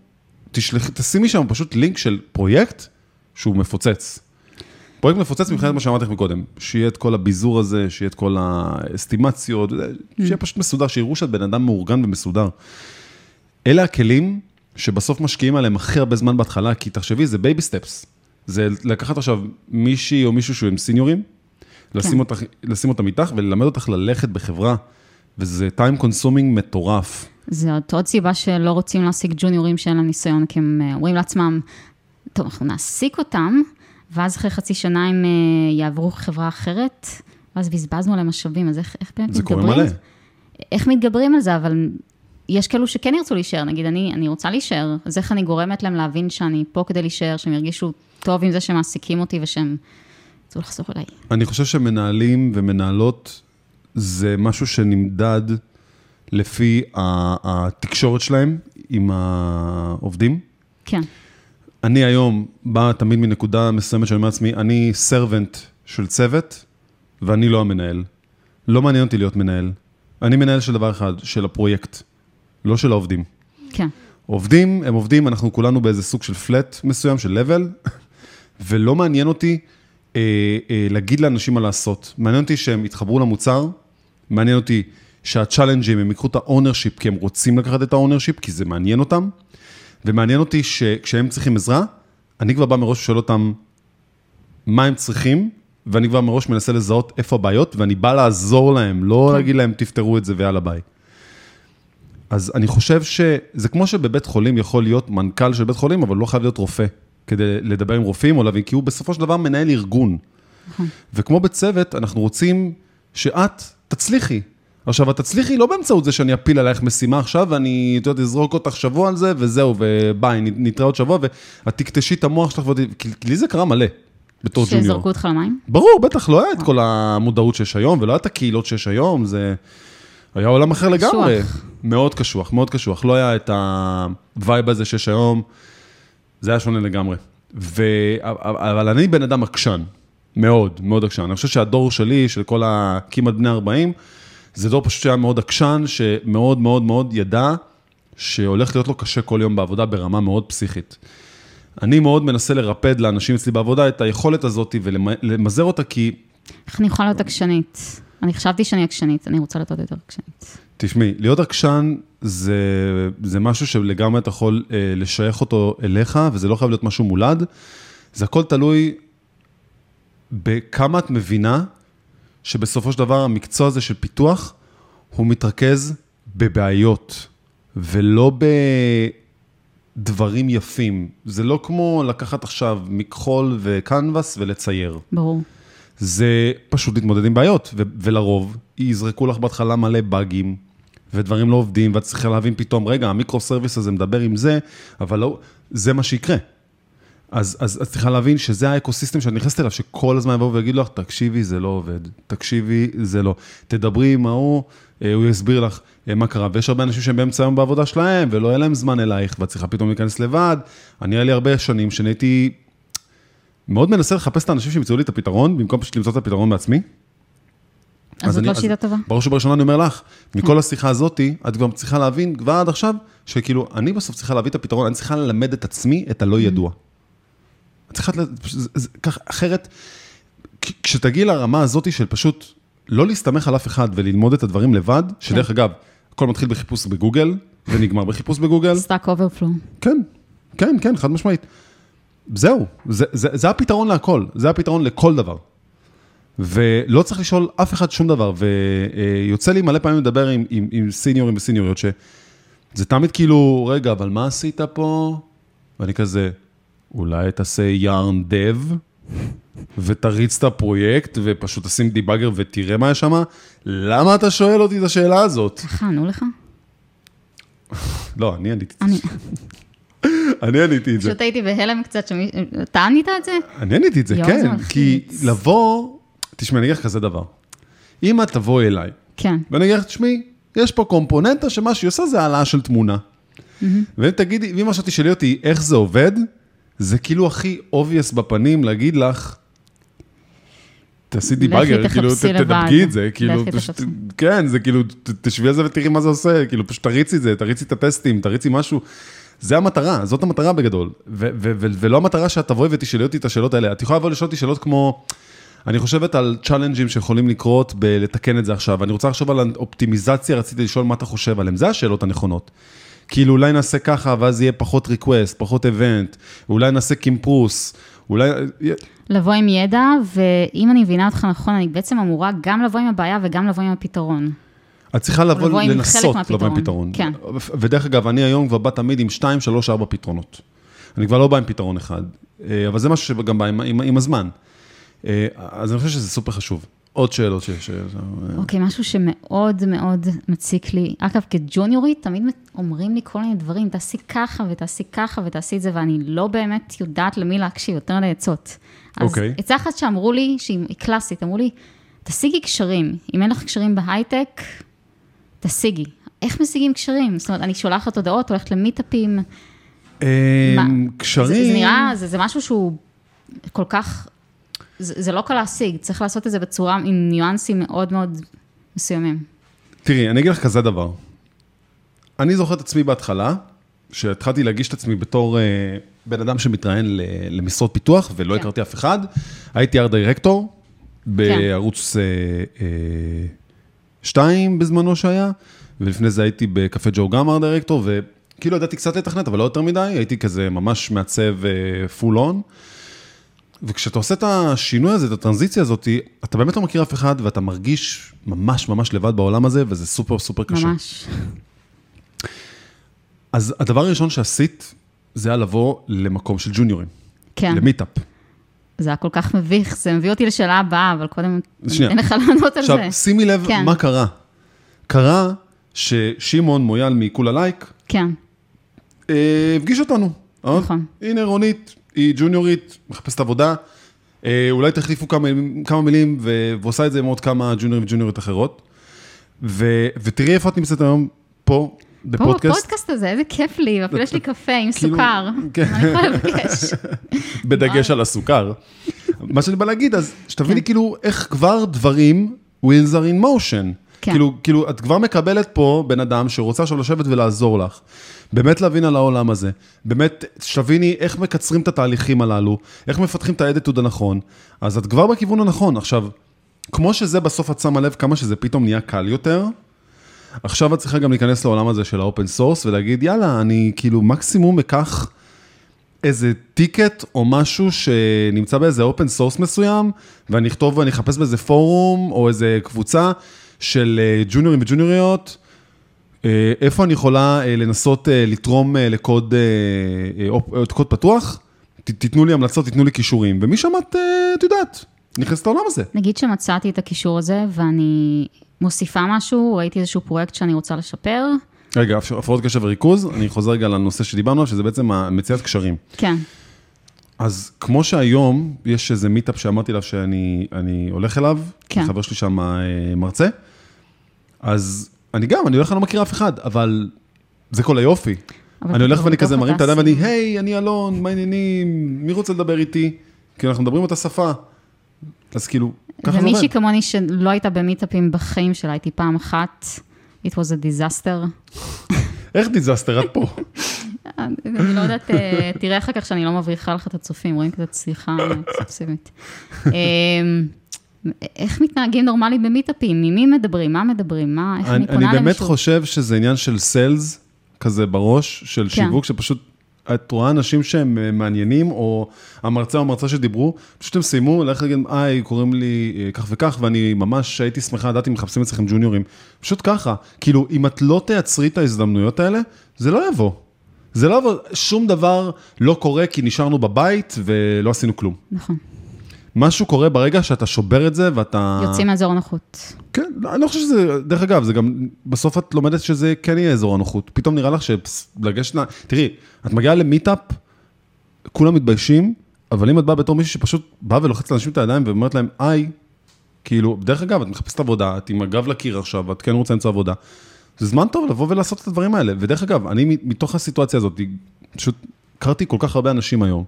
תשלח, תשימי שם פשוט לינק של פרויקט שהוא מפוצץ. פרויקט מפוצץ מבחינת מה שאמרתי לך מקודם, שיהיה את כל הביזור הזה, שיהיה את כל האסטימציות, שיהיה פשוט מסודר, שיראו שאת בן אדם מאורגן ומסודר. אלה הכלים שבסוף משקיעים עליהם הכי הרבה זמן בהתחלה, כי תחשבי, זה baby steps. זה לקחת עכשיו מישהי או מישהו שהוא עם senior ים, לשים, אותך, לשים אותם איתך וללמד אותך ללכת בחברה, וזה time consuming מטורף. זאת עוד סיבה שלא רוצים להעסיק ג'וניורים שאין להם ניסיון, כי הם אה, אומרים לעצמם, טוב, אנחנו נעסיק אותם, ואז אחרי חצי שנה הם אה, יעברו חברה אחרת, ואז בזבזנו עליהם משאבים, אז איך, איך באמת זה מתגברים? קורה מלא. איך מתגברים על זה, אבל יש כאלו שכן ירצו להישאר, נגיד, אני, אני רוצה להישאר, אז איך אני גורמת להם להבין שאני פה כדי להישאר, שהם ירגישו טוב עם זה שהם מעסיקים אותי ושהם תרצו לחזור אליי. אני חושב שמנהלים ומנהלות זה משהו שנמדד לפי התקשורת שלהם עם העובדים. כן, אני היום בא תמיד מנקודה מסוימת שאני אומר לעצמי, אני סרבנט של צוות, ואני לא המנהל. לא מעניין אותי להיות מנהל. אני מנהל של דבר אחד, של הפרויקט, לא של העובדים. כן. עובדים, הם עובדים, אנחנו כולנו באיזה סוג של פלט מסוים, של level, ולא מעניין אותי אה, אה, להגיד לאנשים מה לעשות. מעניין אותי שהם יתחברו למוצר, מעניין אותי שה challenge ים, הם ייקחו את ה ownership, כי הם רוצים לקחת את ה ownership, כי זה מעניין אותם, ומעניין אותי שכשהם צריכים עזרה, אני כבר בא מראש ושואל אותם מה הם צריכים, ואני כבר מראש מנסה לזהות איפה הבעיות, ואני בא לעזור להם, לא כן. להגיד להם תפתרו את זה ויאללה ביי. אז אני חושב שזה כמו שבבית חולים יכול להיות מנכ"ל של בית חולים, אבל לא חייב להיות רופא, כדי לדבר עם רופאים או להבין, כי הוא בסופו של דבר מנהל ארגון. וכמו בצוות, אנחנו רוצים שאת תצליחי. עכשיו, את תצליחי לא באמצעות זה שאני אפיל עלייך משימה עכשיו, ואני, את יודעת, אזרוק אותך שבוע על זה, וזהו, וביי, נתראה עוד שבוע, ואת תקטשי את המוח שלך, כי כי לי זה קרה מלא, בתור ג'וניור. שזרקו אותך למים? ברור, בטח, לא היה את כל המודעות שיש היום, ולא היה את הקהילות שיש היום, זה היה עולם אחר לגמרי. מאוד קשוח, מאוד קשוח. לא היה את ה vibe הזה שיש היום, זה היה שונה לגמרי. ו... אבל אני בן אדם עקשן, מאוד, מאוד עקשן. אני חושב שהדור שלי, של כל הכמעט בני 40, זה דור פשוט שהיה מאוד עקשן, שמאוד מאוד מאוד ידע שהולך להיות לו קשה כל יום בעבודה ברמה מאוד פסיכית. אני מאוד מנסה לרפד לאנשים אצלי בעבודה את היכולת הזאת ולמזער אותה, כי איך אני יכולה להיות עקשנית? אני חשבתי שאני עקשנית, אני רוצה להיות עוד יותר עקשנית. תשמעי, להיות עקשן זה, זה משהו שלגמרי אתה יכול אה, לשייך אותו אליך, וזה לא חייב להיות משהו מולד. זה הכל תלוי בכמה את מבינה שבסופו של דבר המקצוע הזה של פיתוח, הוא מתרכז בבעיות, ולא בדברים יפים. זה לא כמו לקחת עכשיו מכחול וקנבס ולצייר. ברור. זה פשוט להתמודד עם בעיות, ו- ולרוב יזרקו לך בהתחלה מלא באגים, ודברים לא עובדים, ואת צריכה להבין פתאום, רגע, ה microservice הזה מדבר עם זה, אבל לא, זה מה שיקרה. אז, אז את צריכה להבין שזה האקוסיסטם שאת נכנסת אליו, שכל הזמן יבואו ויגידו לך, תקשיבי, זה לא עובד, תקשיבי, זה לא. תדברי עם ההוא, אה, הוא יסביר לך אה, מה קרה. ויש הרבה אנשים שהם באמצע היום בעבודה שלהם, ולא יהיה להם זמן אלייך, ואת צריכה פתאום להיכנס לבד. אני, היה לי הרבה שנים שנהייתי מאוד מנסה לחפש את האנשים שימצאו לי את הפתרון, במקום פשוט למצוא את הפתרון בעצמי. אז זאת לא שיטה טובה. בראש ובראשונה אני אומר לך, מכל השיחה הזאתי, את כבר צריכה להבין, כבר עד עכשיו, שכאילו, אני בסוף צריכה להביא את הפתרון, אני צריכה ללמד את עצמי את הלא ידוע. זה- כך, אחרת, כ- כשתגיעי לרמה הזאתי של פשוט לא להסתמך על אף אחד וללמוד את הדברים לבד, שדרך אגב, הכל מתחיל בחיפוש בגוגל, ונגמר בחיפוש בגוגל, Stack Overflow. כן, כן, כן, חד משמעית. זהו, זה, זה, זה הפתרון להכל, זה הפתרון לכל דבר. ולא צריך לשאול אף אחד שום דבר, ויוצא לי מלא פעמים לדבר עם, עם, עם סניורים וסניוריות, שזה תמיד כאילו, רגע, אבל מה עשית פה? ואני כזה, אולי תעשה yarn dev, ותריץ את הפרויקט, ופשוט תשים debugger ותראה מה יש שם? למה אתה שואל אותי את השאלה הזאת? איך ענו לך? לא, אני עניתי את זה. אני עניתי את זה. פשוט הייתי בהלם קצת, אתה ענית את זה? אני עניתי את זה, כן. כי לבוא, תשמעי, אני אגיד לך כזה דבר. אם את תבואי אליי, כן. ואני אגיד לך, תשמעי, יש פה קומפוננטה שמה שהיא עושה זה העלאה של תמונה. ואם תגידי, ואם עכשיו תשאלי אותי איך זה עובד, זה כאילו הכי obvious בפנים להגיד לך, תעשי debugger, כאילו, ת-. תדבגי את זה, כאילו, פשוט. כן, זה כאילו, ת- תשבי על זה ותראי מה זה עושה, כאילו, פשוט תריצי את זה, תריצי את הטסטים, תריצי משהו. זה המטרה, זאת המטרה בגדול. ו- ו- ו- ולא המטרה שאת תבואי ותשאלי אותי את השאלות האלה. את יכולה לבוא לשאול אותי שאלות כמו, אני חושבת על צ'אלנג'ים שיכולים לקרות בלתקן את זה עכשיו. אני רוצה לחשוב על אופטימיזציה, רציתי לשאול מה אתה חושב עליהם. זה השאלות הנכונות. כאילו, אולי נעשה ככה, ואז יהיה פחות request, פחות event, אולי נעשה קימפרוס, אולי... לבוא עם ידע, ואם אני מבינה אותך נכון, אני בעצם אמורה גם לבוא עם הבעיה וגם לבוא עם הפתרון. את צריכה לבוא, לנסות לבוא עם. פתרון. כן. ודרך אגב, אני היום כבר בא תמיד עם 2, 3, 4 פתרונות. אני כבר לא בא עם פתרון אחד, אה, אבל זה משהו שגם בא עם, עם, עם הזמן. אה, אז אני חושב שזה סופר חשוב. עוד שאלות שיש. אה, אוקיי, משהו שמאוד מאוד מציק לי. אגב, כג'וניורית, תמיד אומרים לי כל מיני דברים, תעשי ככה ותעשי ככה ותעשי את זה, ואני לא באמת יודעת למי להקשיב, יותר לעצות. אוקיי. אז עצה אחת שאמרו לי, שהיא קלאסית, אמרו לי, תשיגי קשרים. אם אין לך קשרים בהייטק, תשיגי. איך משיגים קשרים? זאת אומרת, אני שולחת הודעות, הולכת למיטאפים. אה, מה? קשרים... זה, זה נראה, זה, זה משהו שהוא כל כך, זה, זה לא קל להשיג, צריך לעשות את זה בצורה עם ניואנסים מאוד מאוד מסוימים. תראי, אני אגיד לך כזה דבר. אני זוכר את עצמי בהתחלה, שהתחלתי להגיש את עצמי בתור אה, בן אדם שמתראיין ל- למשרות פיתוח, ולא כן. הכרתי אף אחד. הייתי ארט דירקטור בערוץ 2 בזמנו שהיה, ולפני זה הייתי בקפה ג'ו גם ארט דירקטור, וכאילו ידעתי קצת לתכנת, אבל לא יותר מדי, הייתי כזה ממש מעצב פול און. וכשאתה עושה את השינוי הזה, את הטרנזיציה הזאת, אתה באמת לא מכיר אף אחד, ואתה מרגיש ממש ממש לבד בעולם הזה, וזה סופר סופר קשה. ממש. אז הדבר הראשון שעשית, זה היה לבוא למקום של ג'וניורים, כן, למיטאפ. זה היה כל כך מביך, זה מביא אותי לשאלה הבאה, אבל קודם, שנייה. אין לך לענות על עכשיו, זה. שימי לב כן. מה קרה. קרה ששמעון מויאל מכולה לייק, כן, אה, הפגיש אותנו. אה? נכון. הנה רונית, היא ג'וניורית, מחפשת עבודה. אה, אולי תחליפו כמה, כמה מילים, ו- ועושה את זה עם עוד כמה ג'וניורים וג'וניוריות אחרות. ו- ותראי איפה את נמצאת היום, פה, פה, בפודקאסט, בפודקאסט הזה, איזה כיף לי, ואפילו יש לי קפה עם כאילו, סוכר. כן. אני יכולה לבקש. בדגש על הסוכר. מה שאני בא להגיד, אז שתביני כאילו איך כבר דברים, wheels are in motion. כן. כאילו, כאילו, את כבר מקבלת פה בן אדם שרוצה עכשיו לשבת ולעזור לך. באמת להבין על העולם הזה. באמת, שתביני איך מקצרים את התהליכים הללו, איך מפתחים את האדיטוד הנכון. אז את כבר בכיוון הנכון. עכשיו, כמו שזה בסוף את שמה לב כמה שזה פתאום נהיה קל יותר, עכשיו את צריכה גם להיכנס לעולם הזה של ה open source ולהגיד, יאללה, אני כאילו מקסימום אקח איזה ticket או משהו שנמצא באיזה open source מסוים, ואני אכתוב ואני אחפש באיזה פורום או איזה קבוצה של אה, ג'וניורים וג'וניוריות, אה, איפה אני יכולה אה, לנסות לתרום לקוד קוד פתוח, תיתנו לי המלצות, תיתנו לי כישורים, ומשם את, אה, את יודעת, נכנסת לעולם הזה. נגיד שמצאתי את הקישור הזה, ואני מוסיפה משהו, ראיתי איזשהו פרויקט שאני רוצה לשפר, רגע, הפ- הפרעות קשב וריכוז, אני חוזר רגע לנושא שדיברנו עליו, שזה בעצם מציאת קשרים. כן, אז כמו שהיום, יש איזה מיטאפ שאמרתי לה שאני אני הולך אליו, כן. חבר שלי שם מרצה, אז אני גם, אני הולך, אני לא מכיר אף אחד, אבל זה כל היופי. אני הולך אתה ואני כזה מרים את הידיים ואני. היי, אני אלון, מה העניינים, מי רוצה לדבר איתי? כי אנחנו מדברים אותה שפה. אז כאילו, ככה זה עובד. ומישהי כמוני שלא הייתה במיטאפים בחיים שלה, הייתי פעם אחת, it was a disaster. איך דיזסטר, את פה? אני לא יודעת, אה, תראה אחר כך שאני לא מבריחה לך את הצופים, רואים כזה צליחה אקסקלוסיבית. איך מתנהגים נורמלי במיטאפים? ממי מדברים? מה מדברים? מה, איך אני אני, פונה אני למישהו? באמת חושב שזה עניין של סיילס, כזה בראש, של כן. שיווק, שפשוט, את רואה אנשים שהם אה, מעניינים, או המרצה או המרצה שדיברו, פשוט הם סיימו, ללכת להגיד, היי, קוראים לי אה, כך וכך, ואני ממש הייתי שמחה לדעת אם מחפשים אצלכם ג'וניורים. פשוט ככה, כאילו, אם את לא תייצרי את ההזדמנויות האלה, זה לא יבוא. זה לא יבוא, שום דבר לא קורה כי נשארנו בבית ולא עשינו כלום. נכון, משהו קורה ברגע שאתה שובר את זה ואתה... יוצאים מאזור הנוחות. כן, לא, אני לא חושב שזה, דרך אגב, זה גם, בסוף את לומדת שזה כן יהיה אזור הנוחות. פתאום נראה לך שלגשת, תראי, את מגיעה למיטאפ, כולם מתביישים, אבל אם את באה בתור מישהי שפשוט באה ולוחצת לאנשים את הידיים ואומרת להם, היי, כאילו, דרך אגב, את מחפשת עבודה, את עם הגב לקיר עכשיו, ואת כן רוצה למצוא עבודה. זה זמן טוב לבוא ולעשות את הדברים האלה. ודרך אגב, אני מתוך הסיטואציה הזאת, פשוט הכרתי כל כך הרבה אנשים היום.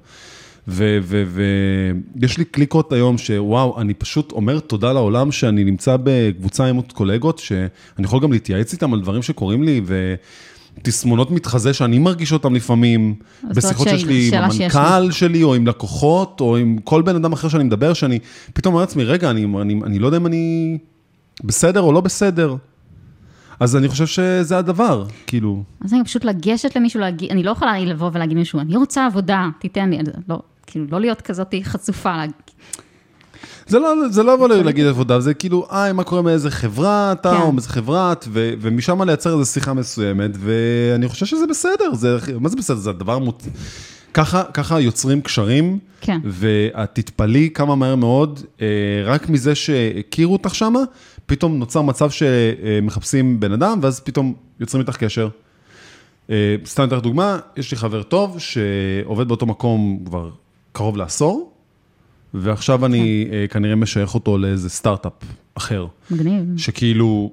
ויש לי קליקות היום שוואו, אני פשוט אומר תודה לעולם שאני נמצא בקבוצה עם עוד קולגות, שאני יכול גם להתייעץ איתם על דברים שקורים לי, ותסמונות מתחזה שאני מרגיש אותם לפעמים, זאת בשיחות שיש לי עם המנכ"ל שלי, או עם לקוחות, או עם כל בן אדם אחר שאני מדבר, שאני פתאום אומר לעצמי, רגע, אני, אני, אני לא יודע אם אני בסדר או לא בסדר. אז אני חושב שזה הדבר, כאילו. אז אני פשוט לגשת למישהו, להגיד, אני לא יכולה לבוא ולהגיד למישהו, אני רוצה עבודה, תיתן לי, לא, כאילו, לא להיות כזאת חצופה, זה לא, זה לא לבוא להגיד עבודה, זה כאילו, היי, מה קורה מאיזה חברה אתה, כן. או מאיזה חברה את, ו- ומשם לייצר איזו שיחה מסוימת, ואני חושב שזה בסדר, זה, מה זה בסדר? זה הדבר מות... ככה, ככה יוצרים קשרים, כן. ואת תתפלאי כמה מהר מאוד, אה, רק מזה שהכירו אותך שמה, פתאום נוצר מצב שמחפשים בן אדם, ואז פתאום יוצרים איתך קשר. אה, סתם אתן לך דוגמה, יש לי חבר טוב שעובד באותו מקום כבר קרוב לעשור, ועכשיו אני אה, כנראה משייך אותו לאיזה סטארט-אפ אחר. מגניב. שכאילו,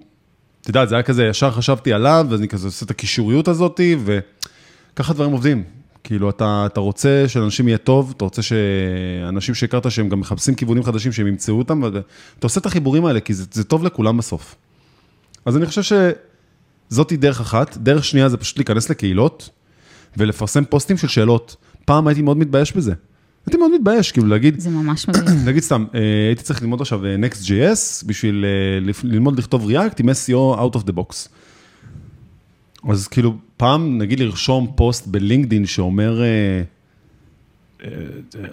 את יודעת, זה היה כזה, ישר חשבתי עליו, ואז אני כזה עושה את הקישוריות הזאת, וככה דברים עובדים. כאילו, אתה, אתה רוצה שלאנשים יהיה טוב, אתה רוצה שאנשים שהכרת שהם גם מחפשים כיוונים חדשים, שהם ימצאו אותם, ואתה עושה את החיבורים האלה, כי זה, זה טוב לכולם בסוף. אז אני חושב שזאתי דרך אחת. דרך שנייה זה פשוט להיכנס לקהילות ולפרסם פוסטים של שאלות. פעם הייתי מאוד מתבייש בזה. הייתי מאוד מתבייש, כאילו להגיד, זה ממש מגניב. נגיד סתם, אה, הייתי צריך ללמוד עכשיו אה, Next.js בשביל אה, ללמוד לכתוב React עם SEO out of the box. אז כאילו, פעם, נגיד לרשום פוסט בלינקדין שאומר,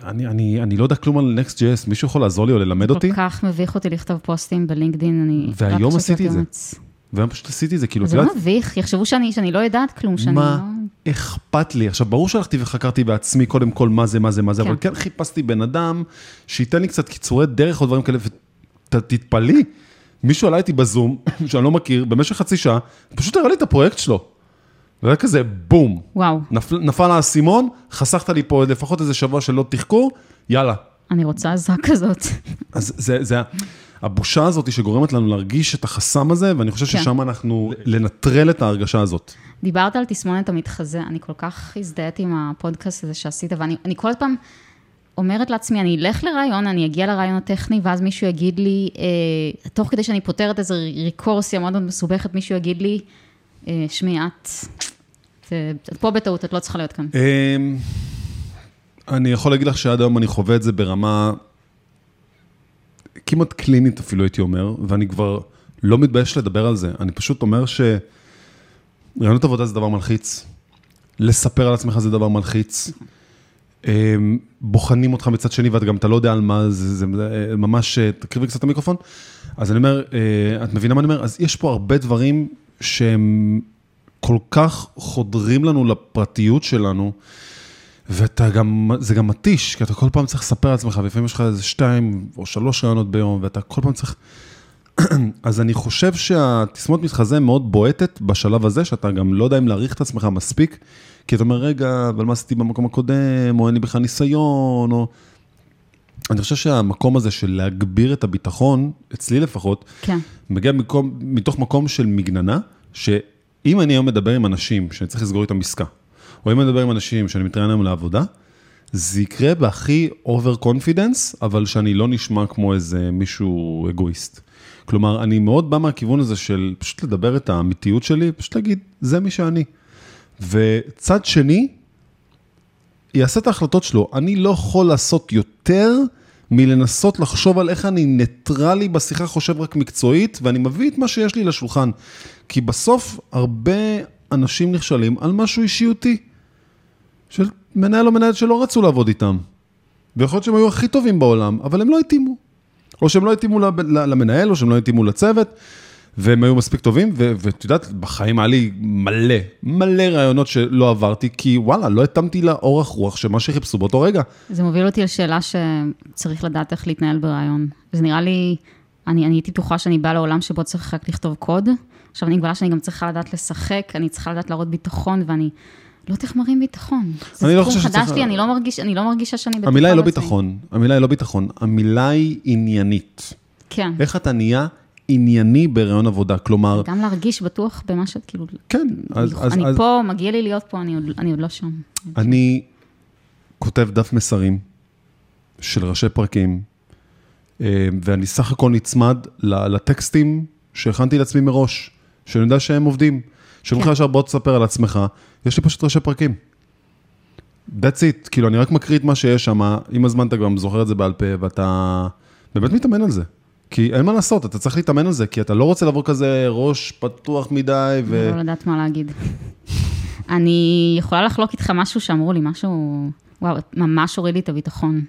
אני, אני, אני לא יודע כלום על Next.js, מישהו יכול לעזור לי או ללמד אותי? כל כך מביך אותי לכתוב פוסטים בלינקדין, אני... והיום עשיתי את זה. והיום פשוט עשיתי את זה, כאילו, את זה יודעת, לא מביך, יחשבו שאני שאני לא יודעת כלום, שאני לא... מה אכפת לי? עכשיו, ברור שהלכתי וחקרתי בעצמי קודם כל מה זה, מה זה, מה זה, כן. אבל כן חיפשתי בן אדם שייתן לי קצת קיצורי דרך או דברים כאלה, ותתפלאי, מישהו עלה איתי בזום, שאני לא מכיר, במשך חצי שעה, פשוט הראה לי את הפרויקט שלו. והיה כזה בום, וואו, נפל, נפל האסימון, חסכת לי פה לפחות איזה שבוע של לא תחקור, יאללה. אני רוצה עזרה כזאת. אז זה, זה הבושה הזאת שגורמת לנו להרגיש את החסם הזה, ואני חושב כן. ששם אנחנו, לנטרל את ההרגשה הזאת. דיברת על תסמונת המתחזה, אני כל כך הזדהיתי עם הפודקאסט הזה שעשית, ואני אני כל פעם אומרת לעצמי, אני אלך לרעיון, אני אגיע לרעיון הטכני, ואז מישהו יגיד לי, אה, תוך כדי שאני פותרת איזו ריקורסיה מאוד מאוד מסובכת, מישהו יגיד לי, אה, שמי, את, את, את פה בטעות, את לא צריכה להיות כאן. אמ, אני יכול להגיד לך שעד היום אני חווה את זה ברמה כמעט קלינית אפילו, הייתי אומר, ואני כבר לא מתבייש לדבר על זה. אני פשוט אומר שרעיונות עבודה זה דבר מלחיץ, לספר על עצמך זה דבר מלחיץ. אמ, בוחנים אותך מצד שני, וגם אתה לא יודע על מה זה, זה זה ממש, תקריבי קצת את המיקרופון. אז אני אומר, אה, את מבינה מה אני אומר? אז יש פה הרבה דברים שהם כל כך חודרים לנו לפרטיות שלנו, ואתה גם, זה גם מתיש, כי אתה כל פעם צריך לספר על עצמך, ולפעמים יש לך איזה שתיים או שלוש רעיונות ביום, ואתה כל פעם צריך... אז אני חושב שהתסמונת מתחזה מאוד בועטת בשלב הזה, שאתה גם לא יודע אם להעריך את עצמך מספיק, כי אתה אומר, רגע, אבל מה עשיתי במקום הקודם, או אין לי בכלל ניסיון, או... אני חושב שהמקום הזה של להגביר את הביטחון, אצלי לפחות, כן, מגיע מקום, מתוך מקום של מגננה, שאם אני היום מדבר עם אנשים שאני צריך לסגור איתם עסקה, או אם אני מדבר עם אנשים שאני מתראיין היום לעבודה, זה יקרה בהכי over confidence, אבל שאני לא נשמע כמו איזה מישהו אגואיסט. כלומר, אני מאוד בא מהכיוון הזה של פשוט לדבר את האמיתיות שלי, פשוט להגיד, זה מי שאני. וצד שני, יעשה את ההחלטות שלו. אני לא יכול לעשות יותר מלנסות לחשוב על איך אני ניטרלי בשיחה, חושב רק מקצועית, ואני מביא את מה שיש לי לשולחן. כי בסוף הרבה אנשים נכשלים על משהו אישיותי, של מנהל או מנהלת שלא רצו לעבוד איתם. ויכול להיות שהם היו הכי טובים בעולם, אבל הם לא התאימו. או שהם לא התאימו למנהל, או שהם לא התאימו לצוות, והם היו מספיק טובים, ואת יודעת, בחיים היה לי מלא, מלא רעיונות שלא עברתי, כי וואלה, לא התאמתי לאורך רוח של מה שחיפשו באותו רגע. זה מוביל אותי לשאלה שצריך לדעת איך להתנהל ברעיון. זה נראה לי, אני, אני הייתי בטוחה שאני באה לעולם שבו צריך רק לכתוב קוד. עכשיו אני מגלה שאני גם צריכה לדעת לשחק, אני צריכה לדעת להראות ביטחון, ואני לא מראים ביטחון. אני לא זה חושב תחום חדש לי, אני לא, מרגיש, אני לא מרגישה שאני בטוחה המילה היא לא. ביטחון, המילה היא לא ביטחון, המילה היא עניינית. כן, איך אתה נהיה ענייני ברעיון עבודה, כלומר, גם להרגיש בטוח במה שאת, כאילו, כן, אז, אז, אני אז פה, מגיע לי להיות פה, אני עוד, אני עוד לא שם. אני כותב דף מסרים של ראשי פרקים, אה, ואני סך הכל נצמד לטקסטים שהכנתי לעצמי מראש, שאני יודע שהם עובדים. שאומרים לך כן. ישר בוא תספר על עצמך, יש לי פשוט ראשי פרקים. That's it, כאילו אני רק מקריא את מה שיש שם, עם הזמן אתה גם זוכר את זה בעל פה, ואתה באמת מתאמן על זה. כי אין מה לעשות, אתה צריך להתאמן על זה, כי אתה לא רוצה לבוא כזה ראש פתוח מדי, ו... לא לדעת מה להגיד. אני יכולה לחלוק איתך משהו שאמרו לי, משהו, וואו, ממש הוריד לי את הביטחון.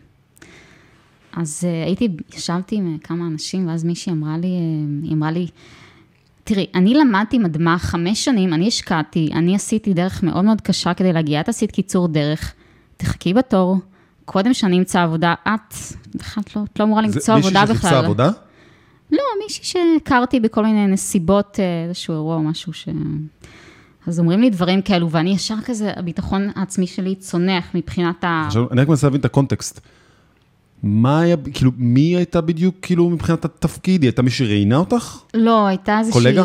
אז uh, הייתי, ישבתי עם uh, כמה אנשים, ואז מישהי אמרה לי, uh, היא אמרה לי, תראי, אני למדתי מדמה חמש שנים, אני השקעתי, אני עשיתי דרך מאוד מאוד קשה כדי להגיע, את עשית קיצור דרך. תחכי בתור, קודם שאני אמצא עבודה, את בכלל לא, את לא אמורה למצוא עבודה מישהי שחיפשה בכלל. עבודה? לא, מישהי שהכרתי בכל מיני נסיבות, אה, איזשהו אירוע או משהו ש... אז אומרים לי דברים כאלו, ואני ישר כזה, הביטחון העצמי שלי צונח מבחינת ה... עכשיו, אני רק מנסה להבין את הקונטקסט. מה היה, כאילו, מי הייתה בדיוק, כאילו, מבחינת התפקיד? היא הייתה מי שראיינה אותך? לא, הייתה איזושהי... קולגה?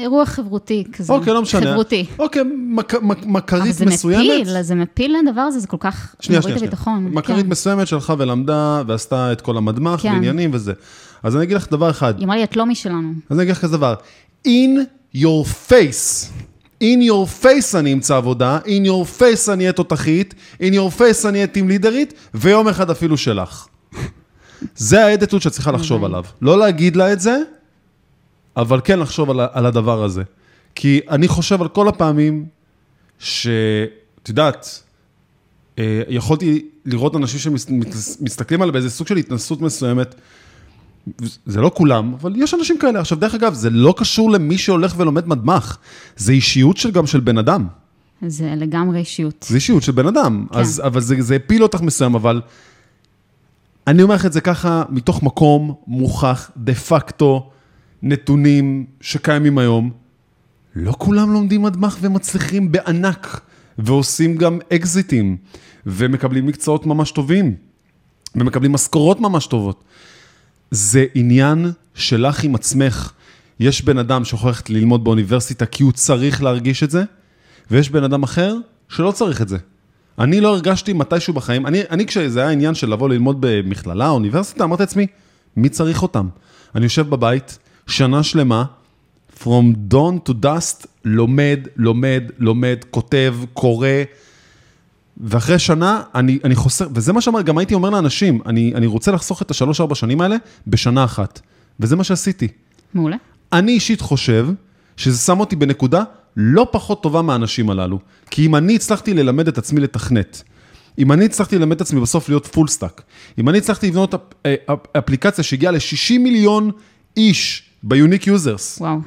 אירוע חברותי כזה. אוקיי, לא משנה. חברותי. אוקיי, מק- מק- אבל מכרית זה מסוימת. מפיל, זה מפיל לדבר הזה, זה כל כך שנייה, שנייה, שנייה. הביטחון. מכרית כן. מסוימת שהלכה ולמדה ועשתה את כל המדמח כן. ועניינים וזה. אז אני אגיד לך דבר אחד, היא אמרה לי, את לא משלנו. אז אני אגיד לך כזה דבר, in your face, in your face אני אמצא עבודה, in your face אני אהיה תותחית, in your face אני אהיה טים לידרית, ויום אחד אפילו שלך. זה האדיטוד שאת צריכה לחשוב עליו. לא להגיד לה את זה, אבל כן לחשוב על, על הדבר הזה. כי אני חושב על כל הפעמים שאת יודעת, אה, יכולתי לראות אנשים שמסתכלים עליי באיזה סוג של התנסות מסוימת, זה לא כולם, אבל יש אנשים כאלה. עכשיו, דרך אגב, זה לא קשור למי שהולך ולומד מדמח, זה אישיות של, גם של בן אדם. זה לגמרי אישיות. זה אישיות של בן אדם. כן. אז, אבל זה, זה הפיל אותך מסוים, אבל אני אומר לך את זה ככה, מתוך מקום מוכח, דה פקטו, נתונים שקיימים היום. לא כולם לומדים מדמח ומצליחים בענק, ועושים גם אקזיטים, ומקבלים מקצועות ממש טובים, ומקבלים משכורות ממש טובות. זה עניין שלך עם עצמך. יש בן אדם שיכול ללמוד באוניברסיטה כי הוא צריך להרגיש את זה, ויש בן אדם אחר שלא צריך את זה. אני לא הרגשתי מתישהו בחיים, אני, אני כשזה היה עניין של לבוא ללמוד במכללה, אוניברסיטה, אמרתי לעצמי, מי צריך אותם? אני יושב בבית, שנה שלמה, From dawn to dusk, לומד, לומד, לומד, כותב, קורא, ואחרי שנה, אני, אני חוסך, וזה מה שאמר, גם הייתי אומר לאנשים, אני, אני רוצה לחסוך את השלוש-ארבע שנים האלה בשנה אחת. וזה מה שעשיתי. מעולה. אני אישית חושב שזה שם אותי בנקודה לא פחות טובה מהאנשים הללו. כי אם אני הצלחתי ללמד את עצמי לתכנת, אם אני הצלחתי ללמד את עצמי בסוף להיות full stack, אם אני הצלחתי לבנות app, אה, אפ, אפליקציה שהגיעה ל-60 מיליון איש ב unique users, וואו.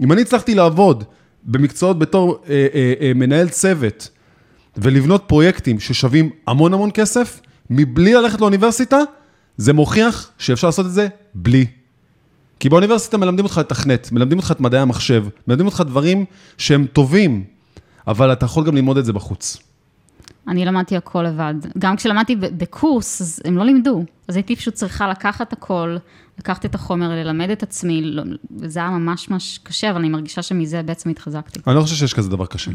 אם אני הצלחתי לעבוד במקצועות בתור אה, אה, אה, מנהל צוות ולבנות פרויקטים ששווים המון המון כסף, מבלי ללכת לאוניברסיטה, זה מוכיח שאפשר לעשות את זה בלי. כי באוניברסיטה מלמדים אותך לתכנת, מלמדים אותך את מדעי המחשב, מלמדים אותך דברים שהם טובים, אבל אתה יכול גם ללמוד את זה בחוץ. אני למדתי הכל לבד. גם כשלמדתי בקורס, אז הם לא לימדו. אז הייתי פשוט צריכה לקחת הכל, לקחת את החומר, ללמד את עצמי, לא- וזה היה ממש ממש קשה, אבל אני מרגישה שמזה בעצם התחזקתי. אני לא חושב שיש כזה דבר קשה.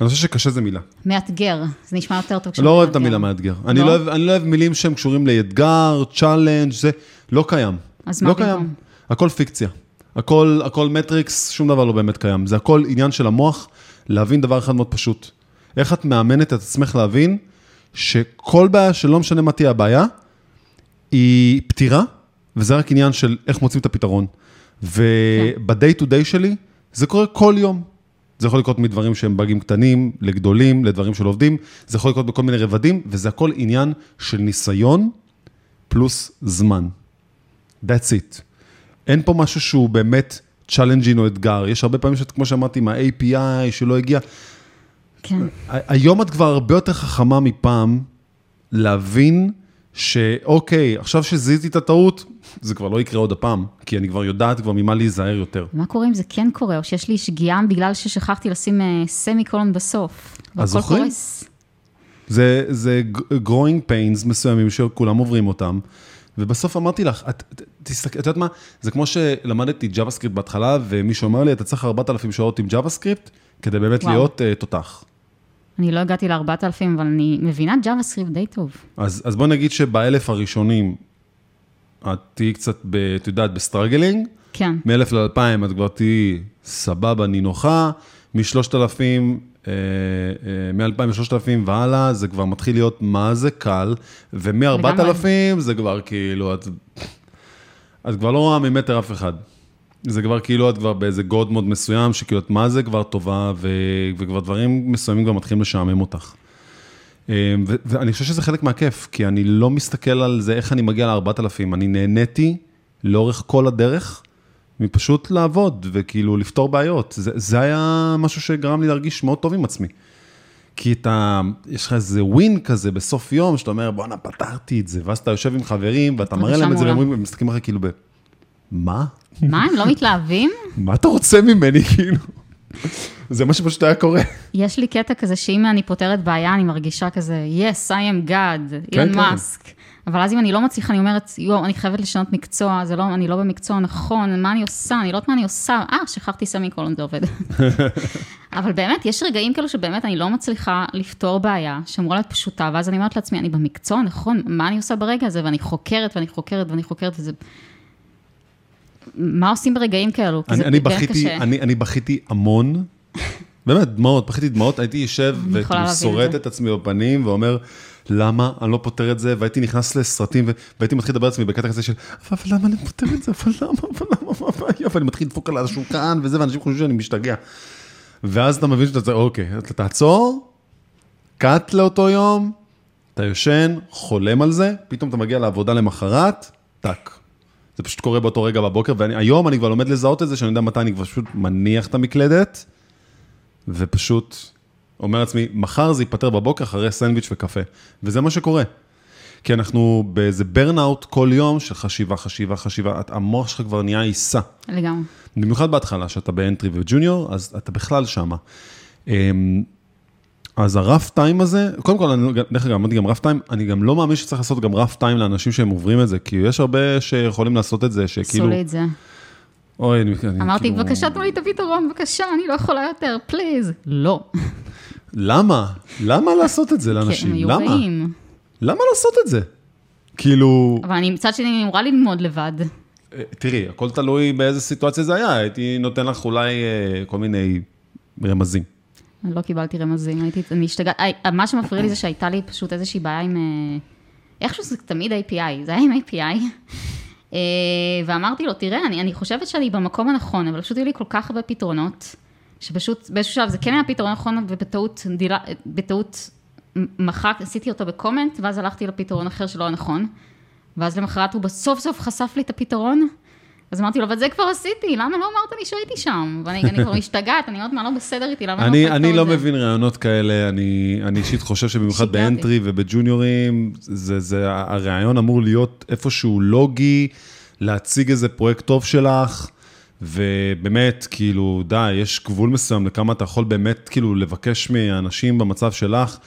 אני חושב שקשה זה מילה. מאתגר, זה נשמע יותר טוב אני לא אוהב את המילה מאתגר. אני לא? לא אוהב- אני לא אוהב מילים שהם קשורים לאתגר, challenge, זה לא קיים. אז מה לא במקום? קיים. הכל פיקציה. הכל, הכל מטריקס, שום דבר לא באמת קיים. זה הכל עניין של המוח, להבין דבר אחד מאוד פשוט. איך את מאמנת את עצמך להבין שכל בעיה, שלא משנה מה תהיה הבעיה, היא פתירה, וזה רק עניין של איך מוצאים את הפתרון. וב-day to day שלי, זה קורה כל יום. זה יכול לקרות מדברים שהם באגים קטנים, לגדולים, לדברים של עובדים, זה יכול לקרות בכל מיני רבדים, וזה הכל עניין של ניסיון פלוס זמן. That's it. אין פה משהו שהוא באמת challenging או אתגר. יש הרבה פעמים שכמו שאמרתי, עם ה-API שלא הגיע, כן. היום את כבר הרבה יותר חכמה מפעם להבין שאוקיי, עכשיו שזיהיתי את הטעות, זה כבר לא יקרה עוד הפעם, כי אני כבר יודעת כבר ממה להיזהר יותר. מה קורה אם זה כן קורה, או שיש לי שגיאה בגלל ששכחתי לשים אה, semicolon בסוף? והכל זוכרים? זה, זה growing pains מסוימים שכולם עוברים אותם, ובסוף אמרתי לך, את, תסתכל, את יודעת מה, זה כמו שלמדתי JavaScript בהתחלה, ומישהו אמר לי, אתה צריך 4,000 שעות עם JavaScript, כדי באמת וואו. להיות uh, תותח. אני לא הגעתי ל-4,000, אבל אני מבינה JavaScript די טוב. אז, אז בוא נגיד שבאלף הראשונים, את תהיי קצת, ב, את יודעת, ב struggling, כן. מ-1000 ל-2000 את כבר תהיי סבבה, נינוחה, מ-3000, אה, אה, מ-2000 ל-3000 והלאה, זה כבר מתחיל להיות מה זה קל, ומ-4000 זה כבר כאילו, את, את כבר לא רואה ממטר אף אחד. זה כבר כאילו את כבר באיזה גוד מוד מסוים, שכאילו את מה זה כבר טובה, ו, וכבר דברים מסוימים כבר מתחילים לשעמם אותך. ו- ואני חושב שזה חלק מהכיף, כי אני לא מסתכל על זה, איך אני מגיע ל-4,000, אני נהניתי לאורך כל הדרך, מפשוט לעבוד וכאילו לפתור בעיות. זה, זה היה משהו שגרם לי להרגיש מאוד טוב עם עצמי. כי אתה, יש לך איזה ווין כזה בסוף יום, שאתה אומר, בואנה, פתרתי את זה, ואז אתה יושב עם חברים, ואתה מראה להם את זה. והם מסתכלים עליך כאילו ב... מה? מה, הם לא מתלהבים? מה אתה רוצה ממני, כאילו? זה מה שפשוט היה קורה. יש לי קטע כזה שאם אני פותרת בעיה, אני מרגישה כזה, yes, I am God, כן, אילון כן. מאסק. אבל אז אם אני לא מצליחה, אני אומרת, יואו, אני חייבת לשנות מקצוע, זה לא, אני לא במקצוע נכון, מה אני עושה? אני לא יודעת מה אני עושה. אה, שכחתי סמי קולון, זה עובד. אבל באמת, יש רגעים כאלו שבאמת אני לא מצליחה לפתור בעיה, שאמורה להיות פשוטה, ואז אני אומרת לעצמי, אני במקצוע, נכון? מה אני עושה ברגע הזה? ואני חוקרת, ואני חוקרת, ואני חוקרת, וזה... מה עושים ברגעים כאלו? אני, אני, בכיתי. אני, אני בכיתי המון, באמת, דמעות, בכיתי דמעות, הייתי יושב וכאילו להבין את שורט זה. את עצמי בפנים ואומר, למה אני לא פותר את זה? והייתי נכנס לסרטים והייתי מתחיל לדבר על עצמי בקטע כזה של, אבל למה אני פותר את זה? אבל למה? אבל למה? מה הבעיה? ואני מתחיל לדפוק על השולחן וזה, ואנשים חושבים שאני משתגע. ואז אתה מבין שאתה צריך, אוקיי, אתה תעצור, קאט לאותו יום, אתה יושן, חולם על זה, פתאום אתה מגיע לעבודה למחרת, טאק. זה פשוט קורה באותו רגע בבוקר, והיום אני כבר לומד לזהות את זה, שאני יודע מתי אני כבר פשוט מניח את המקלדת, ופשוט אומר לעצמי, מחר זה ייפתר בבוקר אחרי סנדוויץ' וקפה. וזה מה שקורה. כי אנחנו באיזה ברנאוט כל יום של חשיבה, חשיבה, חשיבה, המוח שלך כבר נהיה עיסה. לגמרי. במיוחד בהתחלה, שאתה באנטרי וג'וניור, אז אתה בכלל שמה. אמ, אז הרף טיים הזה, קודם כל, אני, דרך אגב, אמרתי גם רף טיים, אני גם לא מאמין שצריך לעשות גם רף טיים לאנשים שהם עוברים את זה, כי יש הרבה שיכולים לעשות את זה, שכאילו, עשו לי את זה. אוי, אני, אני אמרתי, כאילו, בבקשה, תנו לי את הפתרון, בבקשה, אני לא יכולה יותר, פליז. לא. למה? למה לעשות את זה כי לאנשים? הם היו למה? לעשות את זה? כאילו, אבל אני מצד שני, אני אמורה ללמוד לבד. אה, תראי, הכל תלוי באיזה סיטואציה זה היה, הייתי נותן לך אולי אה, כל מיני רמזים. לא קיבלתי רמזים, הייתי, אני השתגעת, אה, מה שמפריע לי זה שהייתה לי פשוט איזושהי בעיה עם, איכשהו זה תמיד API, זה היה עם API. אה, ואמרתי לו, תראה, אני, אני חושבת שאני במקום הנכון, אבל פשוט היו לי כל כך הרבה פתרונות, שפשוט באיזשהו שלב זה כן היה פתרון נכון, ובטעות, דילה, בטעות מחק, עשיתי אותו בקומנט, ואז הלכתי לפתרון אחר שלא הנכון, ואז למחרת הוא בסוף סוף חשף לי את הפתרון, אז אמרתי לו, אבל זה כבר עשיתי, למה לא אמרת לי שהייתי שם? ואני אני כבר משתגעת, אני עוד מה לא בסדר איתי, למה אני, לא אני לפתור לא את זה? מבין רעיונות כאלה, אני, אני אישית חושב שבמיוחד. באנטרי ובג'וניורים, זה, זה, הרעיון אמור להיות איפשהו לוגי, להציג איזה פרויקט טוב שלך, ובאמת, כאילו, די, יש גבול מסוים לכמה אתה יכול באמת, כאילו, לבקש מאנשים במצב שלך.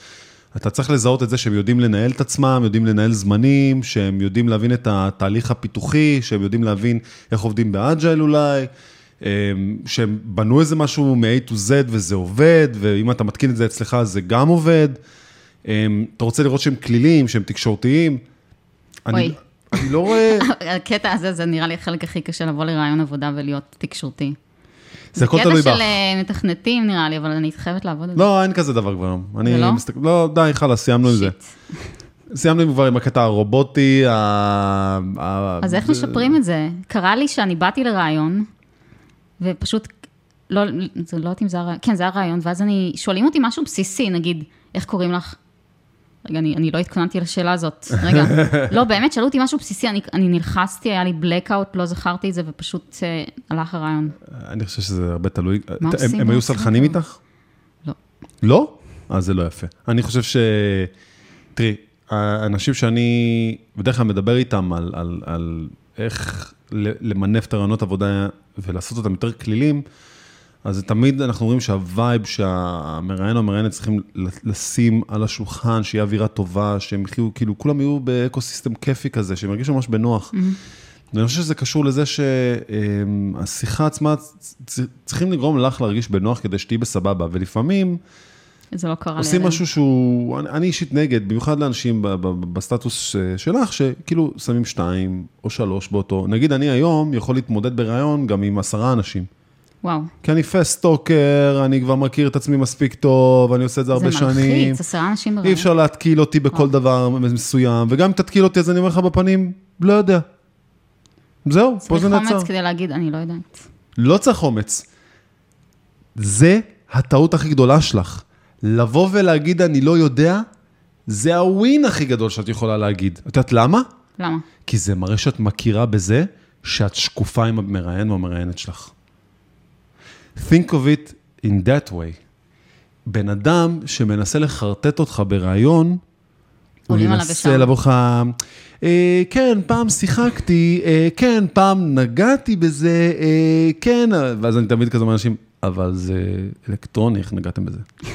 אתה צריך לזהות את זה שהם יודעים לנהל את עצמם, יודעים לנהל זמנים, שהם יודעים להבין את התהליך הפיתוחי, שהם יודעים להבין איך עובדים באג'ייל אולי, אמ, שהם בנו איזה משהו מ-A to Z וזה עובד, ואם אתה מתקין את זה אצלך זה גם עובד. אמ, אתה רוצה לראות שהם כלילים, שהם תקשורתיים. אוי. אני לא רואה, הקטע הזה, זה נראה לי החלק הכי קשה לבוא לרעיון עבודה ולהיות תקשורתי. זה הכל תלוי קטע בך. של אה, מתכנתים נראה לי, אבל אני חייבת לעבוד על זה. לא, אין כזה דבר כבר היום. אני לא? מסתכל, לא, די, חלאס, סיימנו עם זה. סיימנו כבר עם הקטע הרובוטי, ה... אז איך משפרים את זה? קרה לי שאני באתי לרעיון, ופשוט, לא, זה לא יודעת אם זה היה, כן, זה היה רעיון, ואז אני, שואלים אותי משהו בסיסי, נגיד, איך קוראים לך? רגע, אני, אני לא התכוננתי לשאלה הזאת. רגע, לא, באמת, שאלו אותי משהו בסיסי, אני, אני נלחצתי, היה לי blackout, לא זכרתי את זה, ופשוט אה, הלך הרעיון. אני חושב שזה הרבה תלוי. מה הם- עושים? הם מה היו סלחנים? איתך? לא. לא? אז זה לא יפה. אני חושב ש... תראי, האנשים שאני בדרך כלל מדבר איתם על, על, על איך למנף את הרעיונות עבודה ולעשות אותם יותר כלילים, אז תמיד אנחנו רואים שהווייב שהמראיין או המראיינת צריכים לשים על השולחן, שיהיה אווירה טובה, שהם יחיו, כאילו, כולם יהיו באקו-סיסטם כיפי כזה, שהם ירגישו ממש בנוח. ואני חושב שזה קשור לזה שהשיחה עצמה, צ- צריכים לגרום לך להרגיש בנוח כדי שתהיי בסבבה, ולפעמים זה לא קרה לי. עושים משהו שהוא, אני, אני אישית נגד, במיוחד לאנשים ב, ב, ב- בסטטוס אה, שלך, שכאילו שמים שתיים או שלוש באותו, נגיד אני היום יכול להתמודד בראיון גם עם עשרה אנשים. וואו, כי אני fast talker, אני כבר מכיר את עצמי מספיק טוב, אני עושה את זה הרבה זה שנים. מלחיץ, עשרה אנשים אי בראיון. אפשר להתקיל אותי בכל דבר מסוים, וגם אם תתקיל אותי אז אני אומר לך בפנים, לא יודע. זהו, פה צריך זה נעצר. אומץ כדי להגיד, אני לא יודעת. לא צריך אומץ. זה הטעות הכי גדולה שלך. לבוא ולהגיד אני לא יודע, זה הווין הכי גדול שאת יכולה להגיד. את יודעת למה? למה? כי זה מראה שאת מכירה בזה שאת שקופה עם המראיין או המראיינת שלך. Think of it in that way. בן אדם שמנסה לחרטט אותך ברעיון, הוא ינסה. לבוא לך, אה, כן, פעם שיחקתי, אה, כן, פעם נגעתי בזה, אה, כן, ואז אני תמיד כזה אומר לאנשים, אבל זה אלקטרוני, איך נגעתם בזה?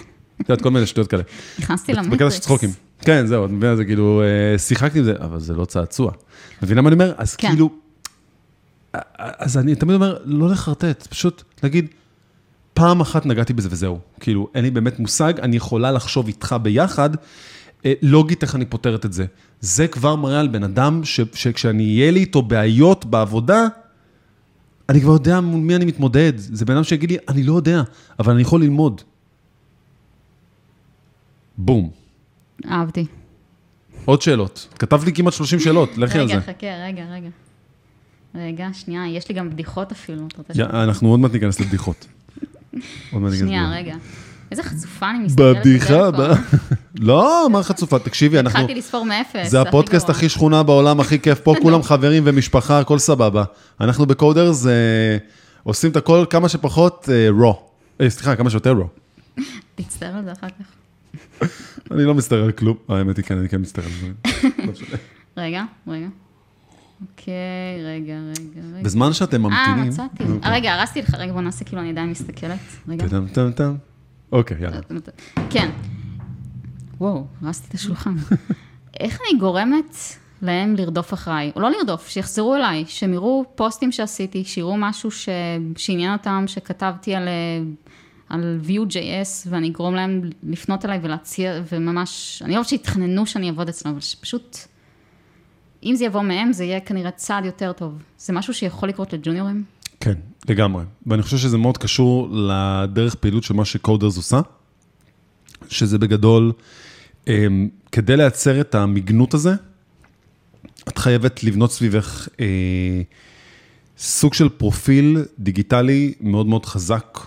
את יודעת, כל מיני שטויות כאלה. נכנסתי בקטע של למטריקס. צחוקים. כן, זהו, את מבינה, זה כאילו, אה, שיחקתי עם זה, אבל זה לא צעצוע. מבינה מה אני אומר? אז כן. כאילו, אז אני תמיד אומר, לא לחרטט, פשוט להגיד, פעם אחת נגעתי בזה וזהו. כאילו, אין לי באמת מושג, אני יכולה לחשוב איתך ביחד, אה, לוגית איך אני פותרת את זה. זה כבר מראה על בן אדם ש- שכשאני אהיה לי איתו בעיות בעבודה, אני כבר יודע מול מי אני מתמודד. זה בן אדם שיגיד לי, אני לא יודע, אבל אני יכול ללמוד. בום. אהבתי. עוד שאלות. כתבת לי כמעט 30 שאלות, לכי על רגע, זה. חכה, רגע, רגע. רגע, שנייה, יש לי גם בדיחות אפילו. אנחנו עוד מעט ניכנס לבדיחות. שנייה. רגע. איזה חצופה אני מסתכלת בבדיחה. לא, מה חצופה? תקשיבי, אנחנו... התחלתי לספור מאפס. זה הפודקאסט. הכי שכונה בעולם, הכי כיף. פה כולם חברים ומשפחה, הכל סבבה. אנחנו בקודרס אה, עושים את הכל כמה שפחות רו. סליחה, כמה שיותר רו. תצטער על זה אחר כך. אני לא מצטער על כלום. האמת היא כן, אני כן מצטער על זה. לא. רגע, רגע. אוקיי, רגע, רגע, רגע. בזמן שאתם אה, ממתינים... מצאתי. אה, רגע, הרסתי לך, רגע, בוא נעשה כאילו אני עדיין מסתכלת. רגע. טם טם טם. אוקיי, יאללה. כן. וואו, הרסתי את השולחן. איך אני גורמת להם לרדוף אחריי? או לא לרדוף, שיחזרו אליי, שהם יראו פוסטים שעשיתי, שיראו משהו ש... שעניין אותם, שכתבתי על, על Vue.js, ואני אגרום להם לפנות אליי ולהציע, וממש, אני לא רוצה שיתחננו שאני אעבוד אצלם, אבל שפשוט, אם זה יבוא מהם, זה יהיה כנראה צעד יותר טוב. זה משהו שיכול לקרות לג'וניורים? כן, לגמרי. ואני חושב שזה מאוד קשור לדרך פעילות של מה שקודרס עושה, שזה בגדול, אמ, כדי לייצר את המגנות הזה, את חייבת לבנות סביבך אה, סוג של פרופיל דיגיטלי מאוד מאוד חזק,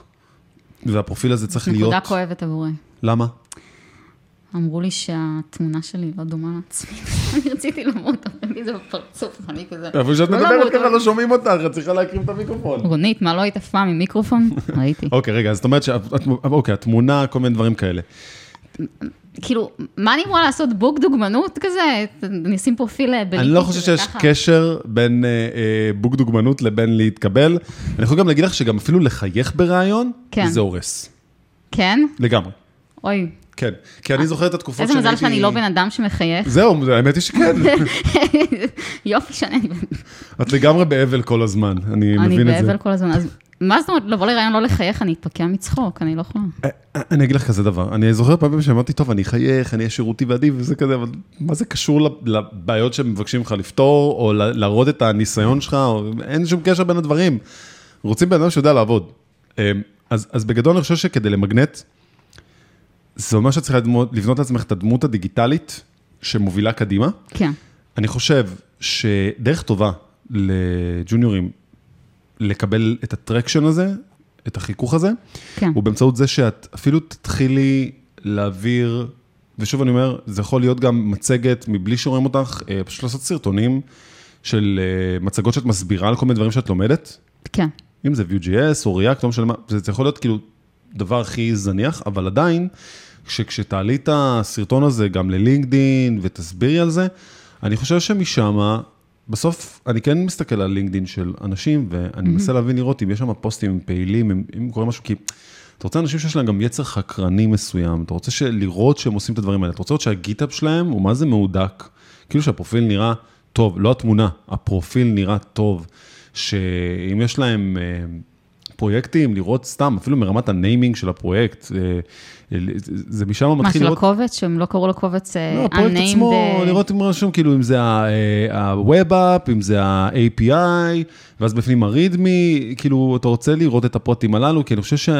והפרופיל הזה צריך להיות... נקודה כואבת עבורי. למה? אמרו לי שהתמונה שלי לא דומה לעצמי. אני רציתי למות, אבל לי זה בפרצוף, אני כזה... אבל כשאת לא מדברת ככה לא שומעים אותך, את צריכה להקריב את המיקרופון. רונית, מה לא היית אף פעם עם מיקרופון? ראיתי. אוקיי, רגע, אז זאת אומרת שאת... אוקיי, התמונה, כל מיני דברים כאלה. כאילו, מה אני אמורה לעשות? בוק דוגמנות כזה? אני אשים פרופיל אה, בלינקים אני לא חושב שיש ככה. קשר בין אה, אה, בוק דוגמנות לבין להתקבל. אני יכול גם להגיד לך שגם אפילו לחייך בראיון, כן. זה הורס. כן? לגמרי. אוי, כן. כי אני זוכר את התקופות איזה שהייתי... מזל שאני לא בן אדם שמחייך. זהו, האמת היא שכן. יופי שאני את לגמרי באבל כל הזמן, אני אני מבין את זה. באבל כל הזמן. אז מה זאת אומרת, לבוא לראיון לא לחייך, אני אתפקע מצחוק, אני לא יכולה. אה, אני אגיד לך כזה דבר, אני זוכר פעמים שאמרתי, טוב, אני אחייך, אני אהיה שירותי ואדיב וזה כזה, אבל מה זה קשור לב- לבעיות שמבקשים לך לפתור, או להראות את הניסיון שלך, או אין שום קשר בין הדברים. רוצים בן אדם שיודע לעבוד. אה, אז, אז בגדול אני חושב שכדי למגנט, זה אומר שאת צריכה לבנות לעצמך את הדמות הדיגיטלית שמובילה קדימה. כן, אני חושב שדרך טובה לג'וניורים לקבל את הטרקשן הזה, את החיכוך הזה, כן. הוא באמצעות זה שאת אפילו תתחילי להעביר, ושוב אני אומר, זה יכול להיות גם מצגת מבלי שרואים אותך, אה, פשוט לעשות סרטונים של אה, מצגות שאת מסבירה על כל מיני דברים שאת לומדת, כן. אם זה Vue.js או React, לא משנה מה, זה יכול להיות כאילו דבר הכי זניח, אבל עדיין, כש- כשתעלי את הסרטון הזה גם ללינקדין ותסבירי על זה, אני חושב שמשם, בסוף אני כן מסתכל על לינקדין של אנשים, ואני מנסה להבין לראות אם יש שם פוסטים פעילים, אם, אם קורה משהו, כי אתה רוצה אנשים שיש להם גם יצר חקרני מסוים, אתה רוצה לראות שהם עושים את הדברים האלה, אתה רוצה לראות שהגיטאפ שלהם הוא מה זה מהודק, כאילו שהפרופיל נראה טוב, לא התמונה, הפרופיל נראה טוב, שאם יש להם אה, פרויקטים, לראות סתם, אפילו מרמת הניימינג של הפרויקט, אה, אה, זה- זה משם מה, מתחיל של לראות... הקובץ, שהם לא קראו לקובץ אה, לא, הפרויקט עצמו, לראות אם רשום, כאילו, אם זה ה-Web App, אם זה ה-API, ואז בפנים ה-README, כאילו, אתה רוצה לראות את הפרטים הללו, כי אני חושב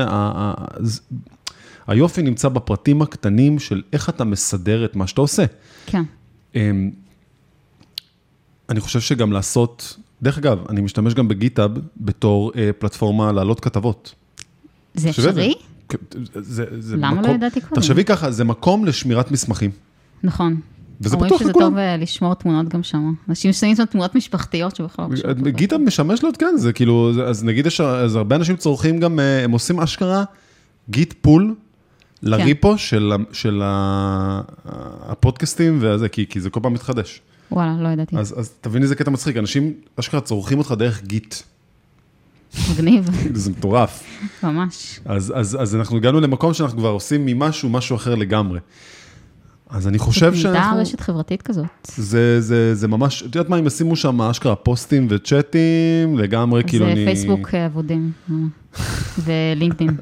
שהיופי נמצא בפרטים הקטנים של איך אתה מסדר את מה שאתה עושה. כן. אמ, אני חושב שגם לעשות, דרך אגב, אני משתמש גם ב GitHub בתור אה, פלטפורמה להעלות כתבות. זה אפשרי? כן, זה, זה למה לא מקום- ידעתי קודם? תחשבי ככה, זה מקום לשמירת מסמכים. נכון. וזה אומרים פתוח שזה לכולם. טוב אה, לשמור תמונות גם שם. אנשים שמים שם תמונות משפחתיות שבכלל לא קשורות. GitHub משמש לו, כן, זה כאילו, אז נגיד, יש, אז הרבה אנשים צורכים גם, אה, הם עושים אשכרה git pull לריפו של, ה- של ה- הפודקאסטים וזה, כי, כי זה כל פעם מתחדש. וואלה, לא ידעתי. אז, אז תבין איזה קטע מצחיק, אנשים אשכרה צורכים אותך דרך גיט, מגניב, זה מטורף. ממש. אז, אז, אז אנחנו הגענו למקום שאנחנו כבר עושים ממשהו, משהו אחר לגמרי. אז אני חושב נהייתה שאנחנו... רשת חברתית כזאת. זה, זה, זה ממש, את יודעת מה, אם ישימו שם אשכרה פוסטים וצ'אטים, לגמרי, כאילו זה אני... פייסבוק אה, אבודים, ממש. ולינקדאין.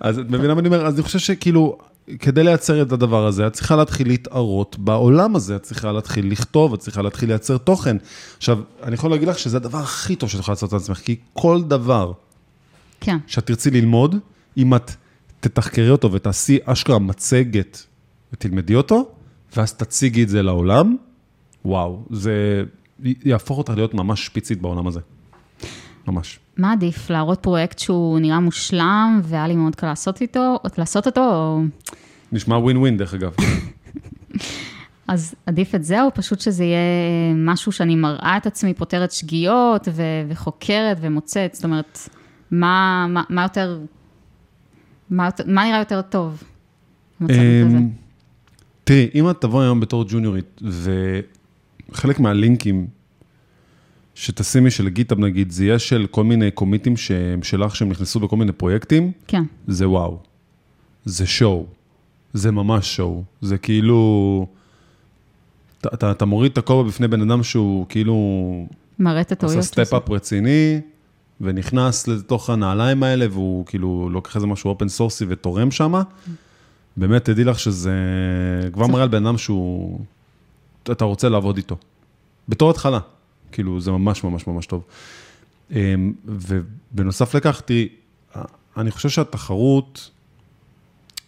אז את מבינה מה אני אומר? אז אני חושב שכאילו, כדי לייצר את הדבר הזה, את צריכה להתחיל להתערות בעולם הזה, את צריכה להתחיל לכתוב, את צריכה להתחיל לייצר תוכן. עכשיו, אני יכול להגיד לך שזה הדבר הכי טוב שאת יכולה לעשות לעצמך, כי כל דבר כן, שאת תרצי ללמוד, אם את תתחקרי אותו ותעשי אשכרה מצגת ותלמדי אותו, ואז תציגי את זה לעולם, וואו, זה יהפוך אותך להיות ממש שפיצית בעולם הזה. ממש. מה עדיף, להראות פרויקט שהוא נראה מושלם, והיה לי מאוד קל לעשות איתו, לעשות אותו, או... נשמע ווין ווין דרך אגב. אז עדיף את זה, או פשוט שזה יהיה משהו שאני מראה את עצמי, פותרת שגיאות, ו- וחוקרת ומוצאת, זאת אומרת, מה, מה, מה יותר, מה, מה נראה יותר טוב? אמ, תראי, אם את תבואי היום בתור ג'וניורית, וחלק מהלינקים שתשימי של GitHub נגיד, זה יהיה של כל מיני קומיטים שהם שלך, שהם נכנסו בכל מיני פרויקטים, כן, זה וואו. זה show. זה ממש show. זה כאילו... אתה, אתה, אתה מוריד את הכובע בפני בן אדם שהוא כאילו מראה את עשה הטעויות. step-up רציני, ונכנס לתוך הנעליים האלה, והוא כאילו לוקח איזה משהו open source-י ותורם שם. באמת, תדעי לך שזה כבר מראה על בן אדם שהוא... אתה רוצה לעבוד איתו. בתור התחלה. כאילו, זה ממש ממש ממש טוב. אמ, ובנוסף לכך, תראי, אני חושב שהתחרות,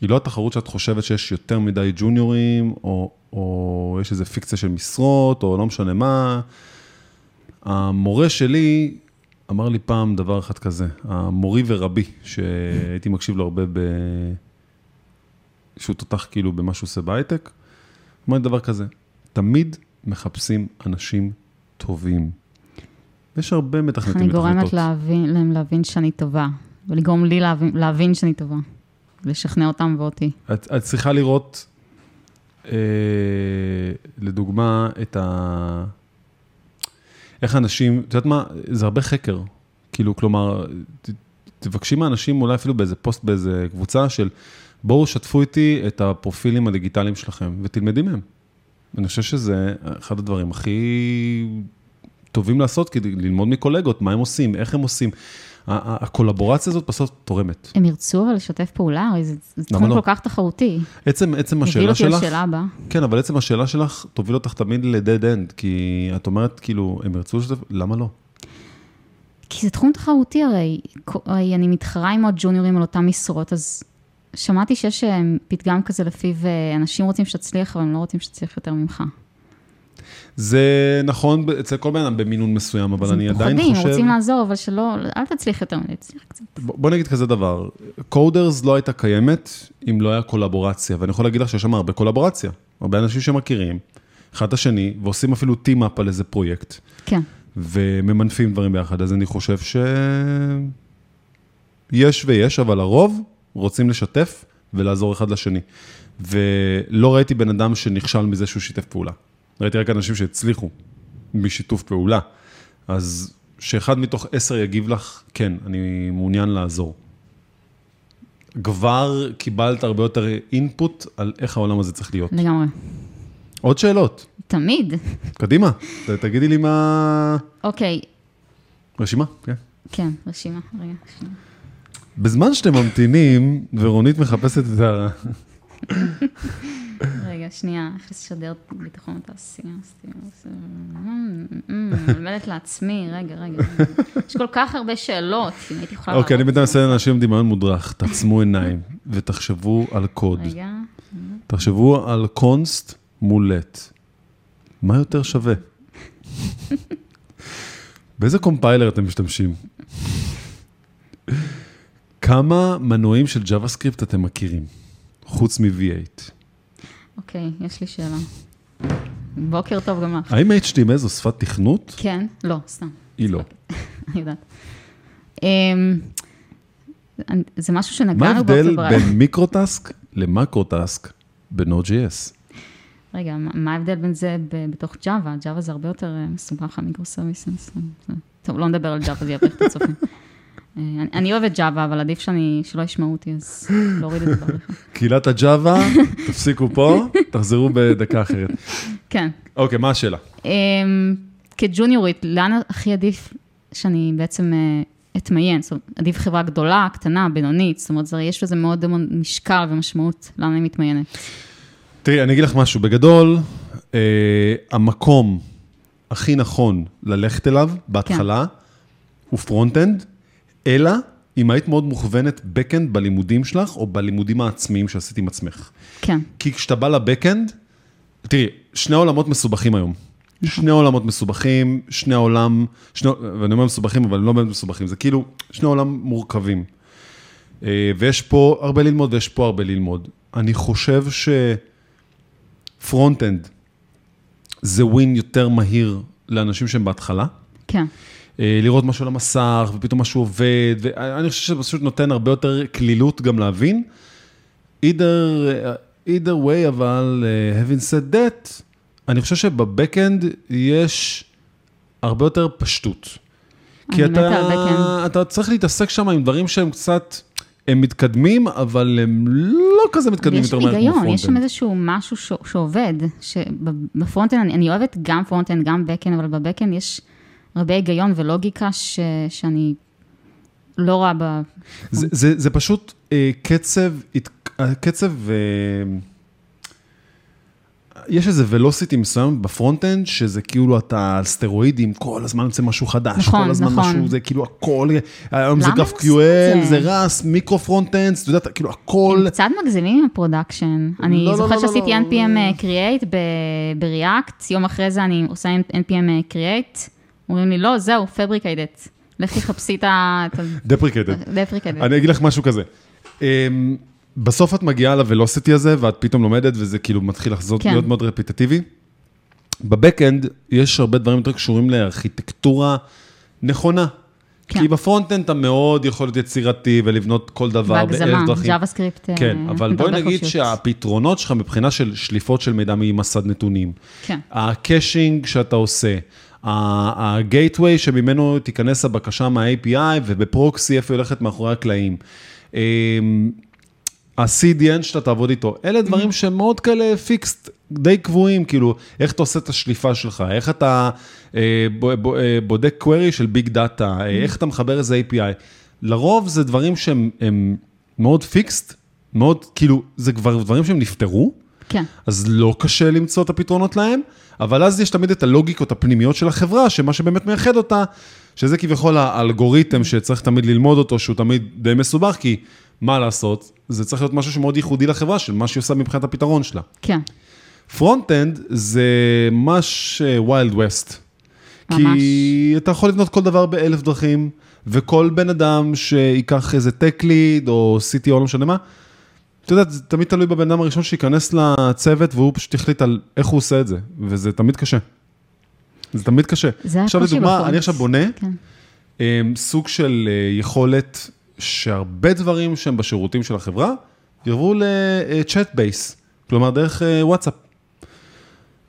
היא לא התחרות שאת חושבת שיש יותר מדי ג'וניורים, או, או יש איזו פיקציה של משרות, או לא משנה מה. המורה שלי אמר לי פעם דבר אחד כזה, המורי ורבי, שהייתי מקשיב לו הרבה ב... שהוא תותח כאילו במה שהוא עושה בהייטק, אמר לי דבר כזה, תמיד מחפשים אנשים טובים. יש הרבה מתכנתים אני גורמת. להבין, להם להבין שאני טובה, ולגרום לי להבין, להבין שאני טובה, לשכנע אותם ואותי. את, את צריכה לראות, אה, לדוגמה, את ה... איך אנשים, את יודעת מה, זה הרבה חקר. כאילו, כלומר, ת, תבקשי מהאנשים, אולי אפילו באיזה פוסט, באיזה קבוצה של, בואו שתפו איתי את הפרופילים הדיגיטליים שלכם, ותלמדי מהם. אני חושב שזה אחד הדברים הכי טובים לעשות, כדי ללמוד מקולגות, מה הם עושים, איך הם עושים. הקולבורציה הזאת בסוף תורמת. הם ירצו אבל לשתף פעולה, הרי זה, תחום לא? כל כך תחרותי. עצם, עצם השאלה אותי שלך, לשאלה הבאה. כן, אבל עצם השאלה שלך תוביל אותך תמיד ל-dead end, כי את אומרת, כאילו, הם ירצו לשתף, למה לא? כי זה תחום תחרותי הרי, הרי אני מתחרה עם עוד ג'וניורים על אותן משרות, אז שמעתי שיש אה, פתגם כזה לפיו אה, אנשים רוצים שתצליח, אבל הם לא רוצים שתצליח יותר ממך. זה נכון אצל כל בן אדם במינון מסוים, אבל אני עדיין פוחדים, חושב... רוצים לעזור, אבל שלא, אל תצליח יותר מדי, תצליח קצת. בוא נגיד כזה דבר, קודרס לא הייתה קיימת אם לא היה קולבורציה, ואני יכול להגיד לך שיש שם הרבה קולבורציה. הרבה אנשים שמכירים, אחד את השני, ועושים אפילו טים-אפ על איזה פרויקט, כן. וממנפים דברים ביחד, אז אני חושב ש... יש ויש, אבל הרוב רוצים לשתף ולעזור אחד לשני. ולא ראיתי בן אדם שנכשל מזה שהוא שיתף פעולה. ראיתי רק אנשים שהצליחו משיתוף פעולה. אז שאחד מתוך עשר יגיב לך, כן, אני מעוניין לעזור. כבר קיבלת הרבה יותר אינפוט על איך העולם הזה צריך להיות. לגמרי. עוד שאלות, תמיד. קדימה, ת- תגידי לי מה... אוקיי, רשימה, כן. כן, רשימה, רגע, שנייה. בזמן שאתם ממתינים, ורונית מחפשת את ה... רגע, שנייה, איך לשדר ביטחון בתעשייה, מלמדת לעצמי, רגע, רגע. יש כל כך הרבה שאלות, אם הייתי יכולה... אוקיי, אני בינתיים. אעשה לאנשים עם דמיון מודרך, תעצמו עיניים ותחשבו על קוד. רגע, תחשבו על קונסט מול לט. מה יותר שווה? באיזה קומפיילר אתם משתמשים? כמה מנועים של JavaScript אתם מכירים, חוץ מ-V8? אוקיי, יש לי שאלה. בוקר טוב גם לך. האם HTML זו שפת תכנות? כן? לא, סתם, היא לא. אני יודעת. אמ, זה משהו מה שנגענו בו. ההבדל כבר- בין microtask ל macrotask ב-Node.js? רגע, מה מה ההבדל בין זה בתוך Java? Java זה הרבה יותר אה, מסובך, ה microservices. טוב, לא נדבר על Java, זה יבריח את הצופים. אה, אני- אני אוהבת Java, אבל עדיף שאני, שלא ישמעו אותי, אז להוריד את זה בעריכה. קהילת ה Java, תפסיקו פה, תחזרו בדקה אחרת. כן. אוקיי, מה השאלה? אמ, כג'וניורית, לאן הכי עדיף שאני בעצם אה, אתמיין? זאת אומרת, עדיף חברה גדולה, קטנה, בינונית, זאת אומרת, יש לזה מאוד משקל ומשמעות, לאן אני מתמיינת. תראי, אני אגיד לך משהו, בגדול, אה, המקום הכי נכון ללכת אליו בהתחלה הוא front-end, אלא אם היית מאוד מוכוונת back-end בלימודים שלך, או בלימודים העצמיים שעשית עם עצמך. כן, כי כשאתה בא ל back-end, תראי, שני עולמות מסובכים היום. שני עולמות מסובכים, שני עולם, שני, ואני אומר מסובכים, אבל הם לא באמת מסובכים, זה כאילו שני עולם מורכבים. אה, ויש פה הרבה ללמוד ויש פה הרבה ללמוד. אני חושב ש front-end זה win יותר מהיר לאנשים שהם בהתחלה. כן. אה, לראות משהו על המסך, ופתאום משהו עובד, ואני חושב שזה פשוט נותן הרבה יותר קלילות גם להבין. either, either way, אבל uh, having said that, אני חושב שב back-end יש הרבה יותר פשטות. כי אתה. אתה צריך להתעסק שם עם דברים שהם קצת, הם מתקדמים, אבל הם לא כזה מתקדמים יש יותר מהר כמו היגיון, יש שם. איזשהו משהו ש- שעובד, שב front-end, אני, אני אוהבת גם front-end, גם back-end, אבל ב back-end יש הרבה היגיון ולוגיקה ש, שאני לא רואה ב... זה, זה, זה פשוט אה, קצב, הת- אה, קצב, אה, יש איזה velocity מסוים ב front-end, שזה כאילו אתה על סטרואידים, כל הזמן יוצא משהו חדש, נכון, כל הזמן נכון. משהו, זה כאילו הכל, היום זה GraphQL, זה? REST, micro front-end, אתה יודע, כאילו הכל, הם קצת מגזימים עם ה production. אני לא, לא, זוכרת לא, לא, שעשיתי לא. NPM אה, create ב- React, יום אחרי זה אני עושה NPM אה, create, אומרים לי, לא, זהו, deprecated. לכי חפשי את ה... deprecated. deprecated. אני אגיד לך משהו כזה. אמ, בסוף את מגיעה ל velocity הזה, ואת פתאום לומדת, וזה כאילו מתחיל לחזור, כן. להיות מאוד רפיטטיבי. ב back-end יש הרבה דברים יותר קשורים לארכיטקטורה נכונה. כן. כי ב front-end אתה מאוד יכול להיות יצירתי ולבנות כל דבר באלף בהגזמה, דרכים. JavaScript. אה, כן, אבל בואי נגיד חופשיות. שהפתרונות שלך מבחינה של שליפות של מידע ממסד נתונים, כן. ה caching שאתה עושה, ה-gateway שממנו תיכנס הבקשה מה-API וב proxy איפה היא הולכת מאחורי הקלעים. אמ, ה-CDN שאתה תעבוד איתו, אלה דברים שהם מאוד כאלה fixed, די קבועים, כאילו, איך אתה עושה את השליפה שלך, איך אתה אה, ב- ב- אה, בודק query של big data, אה, איך אתה מחבר איזה API. לרוב זה דברים שהם הם מאוד fixed, מאוד, כאילו, זה כבר דברים שהם נפתרו, כן. אז לא קשה למצוא את הפתרונות להם, אבל אז יש תמיד את הלוגיקות הפנימיות של החברה, שמה שבאמת מייחד אותה, שזה כביכול האלגוריתם שצריך תמיד ללמוד אותו, שהוא תמיד די מסובך, כי מה לעשות, זה צריך להיות משהו שמאוד ייחודי לחברה, של מה שהיא עושה מבחינת הפתרון שלה. כן. front-end זה ממש wild west. ממש. כי אתה יכול לבנות כל דבר באלף דרכים, וכל בן אדם שייקח איזה tech lead או CTO, לא משנה מה, אתה יודע, זה תמיד תלוי בבן אדם הראשון שייכנס לצוות, והוא פשוט יחליט על איך הוא עושה את זה, וזה תמיד קשה. זה תמיד קשה. זה עכשיו הקושי לדוגמה, בפרונט. אני עכשיו בונה כן. אמ, סוג של אה, יכולת שהרבה דברים שהם בשירותים של החברה, יעברו ל-chat base, כלומר דרך אה, וואטסאפ.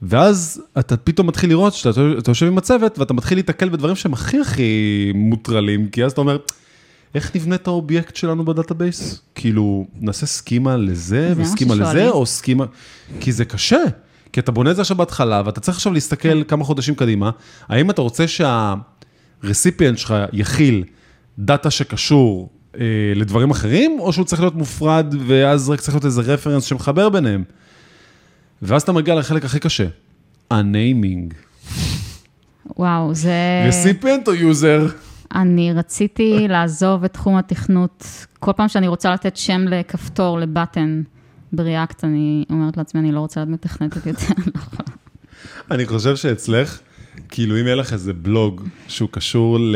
ואז אתה פתאום מתחיל לראות שאתה אתה יושב עם הצוות ואתה מתחיל להתקל בדברים שהם הכי הכי מוטרלים, כי אז אתה אומר, איך נבנה את האובייקט שלנו ב database? כאילו, נעשה סכימה לזה מה וסכימה לזה. או סכימה... כי זה קשה, כי אתה בונה את זה עכשיו בהתחלה, ואתה צריך עכשיו להסתכל כמה חודשים קדימה, האם אתה רוצה שה recipient שלך יכיל דאטה שקשור אה, לדברים אחרים, או שהוא צריך להיות מופרד, ואז רק צריך להיות איזה reference שמחבר ביניהם. ואז אתה מגיע לחלק הכי קשה, ה naming. וואו, זה... recipient או user? אני רציתי לעזוב את תחום התכנות. כל פעם שאני רוצה לתת שם לכפתור, ל button, ב React, אני אומרת לעצמי, אני לא רוצה להיות מתכנתת יותר. אני חושב שאצלך, כאילו אם יהיה לך איזה בלוג שהוא קשור ל...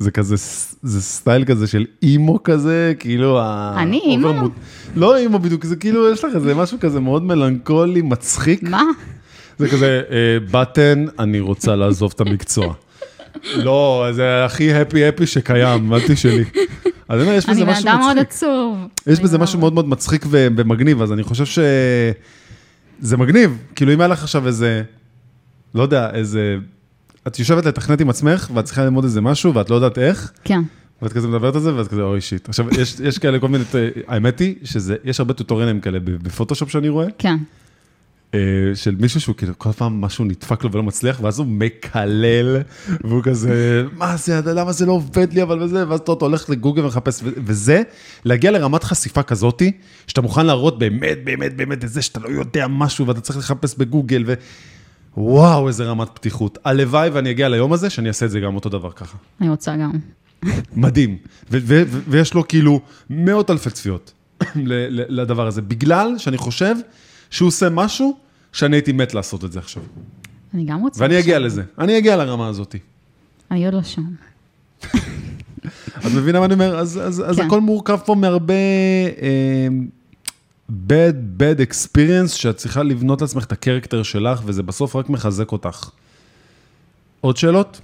זה כזה, זה סטייל כזה של emo כזה, כאילו. אני emo? אוברמוט- לא emo בדיוק, זה כאילו יש לך איזה משהו כזה מאוד מלנכולי, מצחיק. מה? זה כזה, אה, בטן, אני רוצה לעזוב את המקצוע. לא, זה הכי הפי הפי שקיים, אל תשאלי. אז אני אומר, יש בזה אני משהו בן אדם מאוד. עצוב. יש בזה לא- משהו מאוד מאוד מצחיק ומגניב, אז אני חושב שזה מגניב. כאילו, אם היה לך עכשיו איזה, לא יודע, איזה... את יושבת לתכנת עם עצמך, ואת צריכה ללמוד איזה משהו, ואת לא יודעת איך, כן, ואת כזה מדברת על זה, ואת כזה, אוי שיט. עכשיו, יש, יש כאלה כל מיני, האמת היא, שזה, יש הרבה טוטוריאלים כאלה בפוטושופ שאני רואה, כן. אה, של מישהו שהוא כאילו, כל פעם משהו נדפק לו ולא מצליח, ואז הוא מקלל, והוא כזה, מה זה, למה זה לא עובד לי, אבל וזה, ואז אתה הולך לגוגל ומחפש, וזה, להגיע לרמת חשיפה כזאתי, שאתה מוכן להראות באמת, באמת, באמת את זה, שאתה לא יודע משהו, ואתה צריך לחפש בגוגל, ו... וואו, איזה רמת פתיחות. הלוואי ואני אגיע ליום הזה, שאני אעשה את זה גם אותו דבר ככה. אני רוצה גם. מדהים. ויש לו כאילו מאות אלפי צפיות לדבר הזה, בגלל שאני חושב שהוא עושה משהו שאני הייתי מת לעשות את זה עכשיו. אני גם רוצה. ואני אגיע. לזה, אני אגיע לרמה הזאת. אני עוד לא שם. את מבינה מה אני אומר? אז, אז, אז כן. הכל מורכב פה מהרבה אה, bad, bad experience, שאת צריכה לבנות לעצמך את הקרקטר שלך, וזה בסוף רק מחזק אותך. עוד שאלות?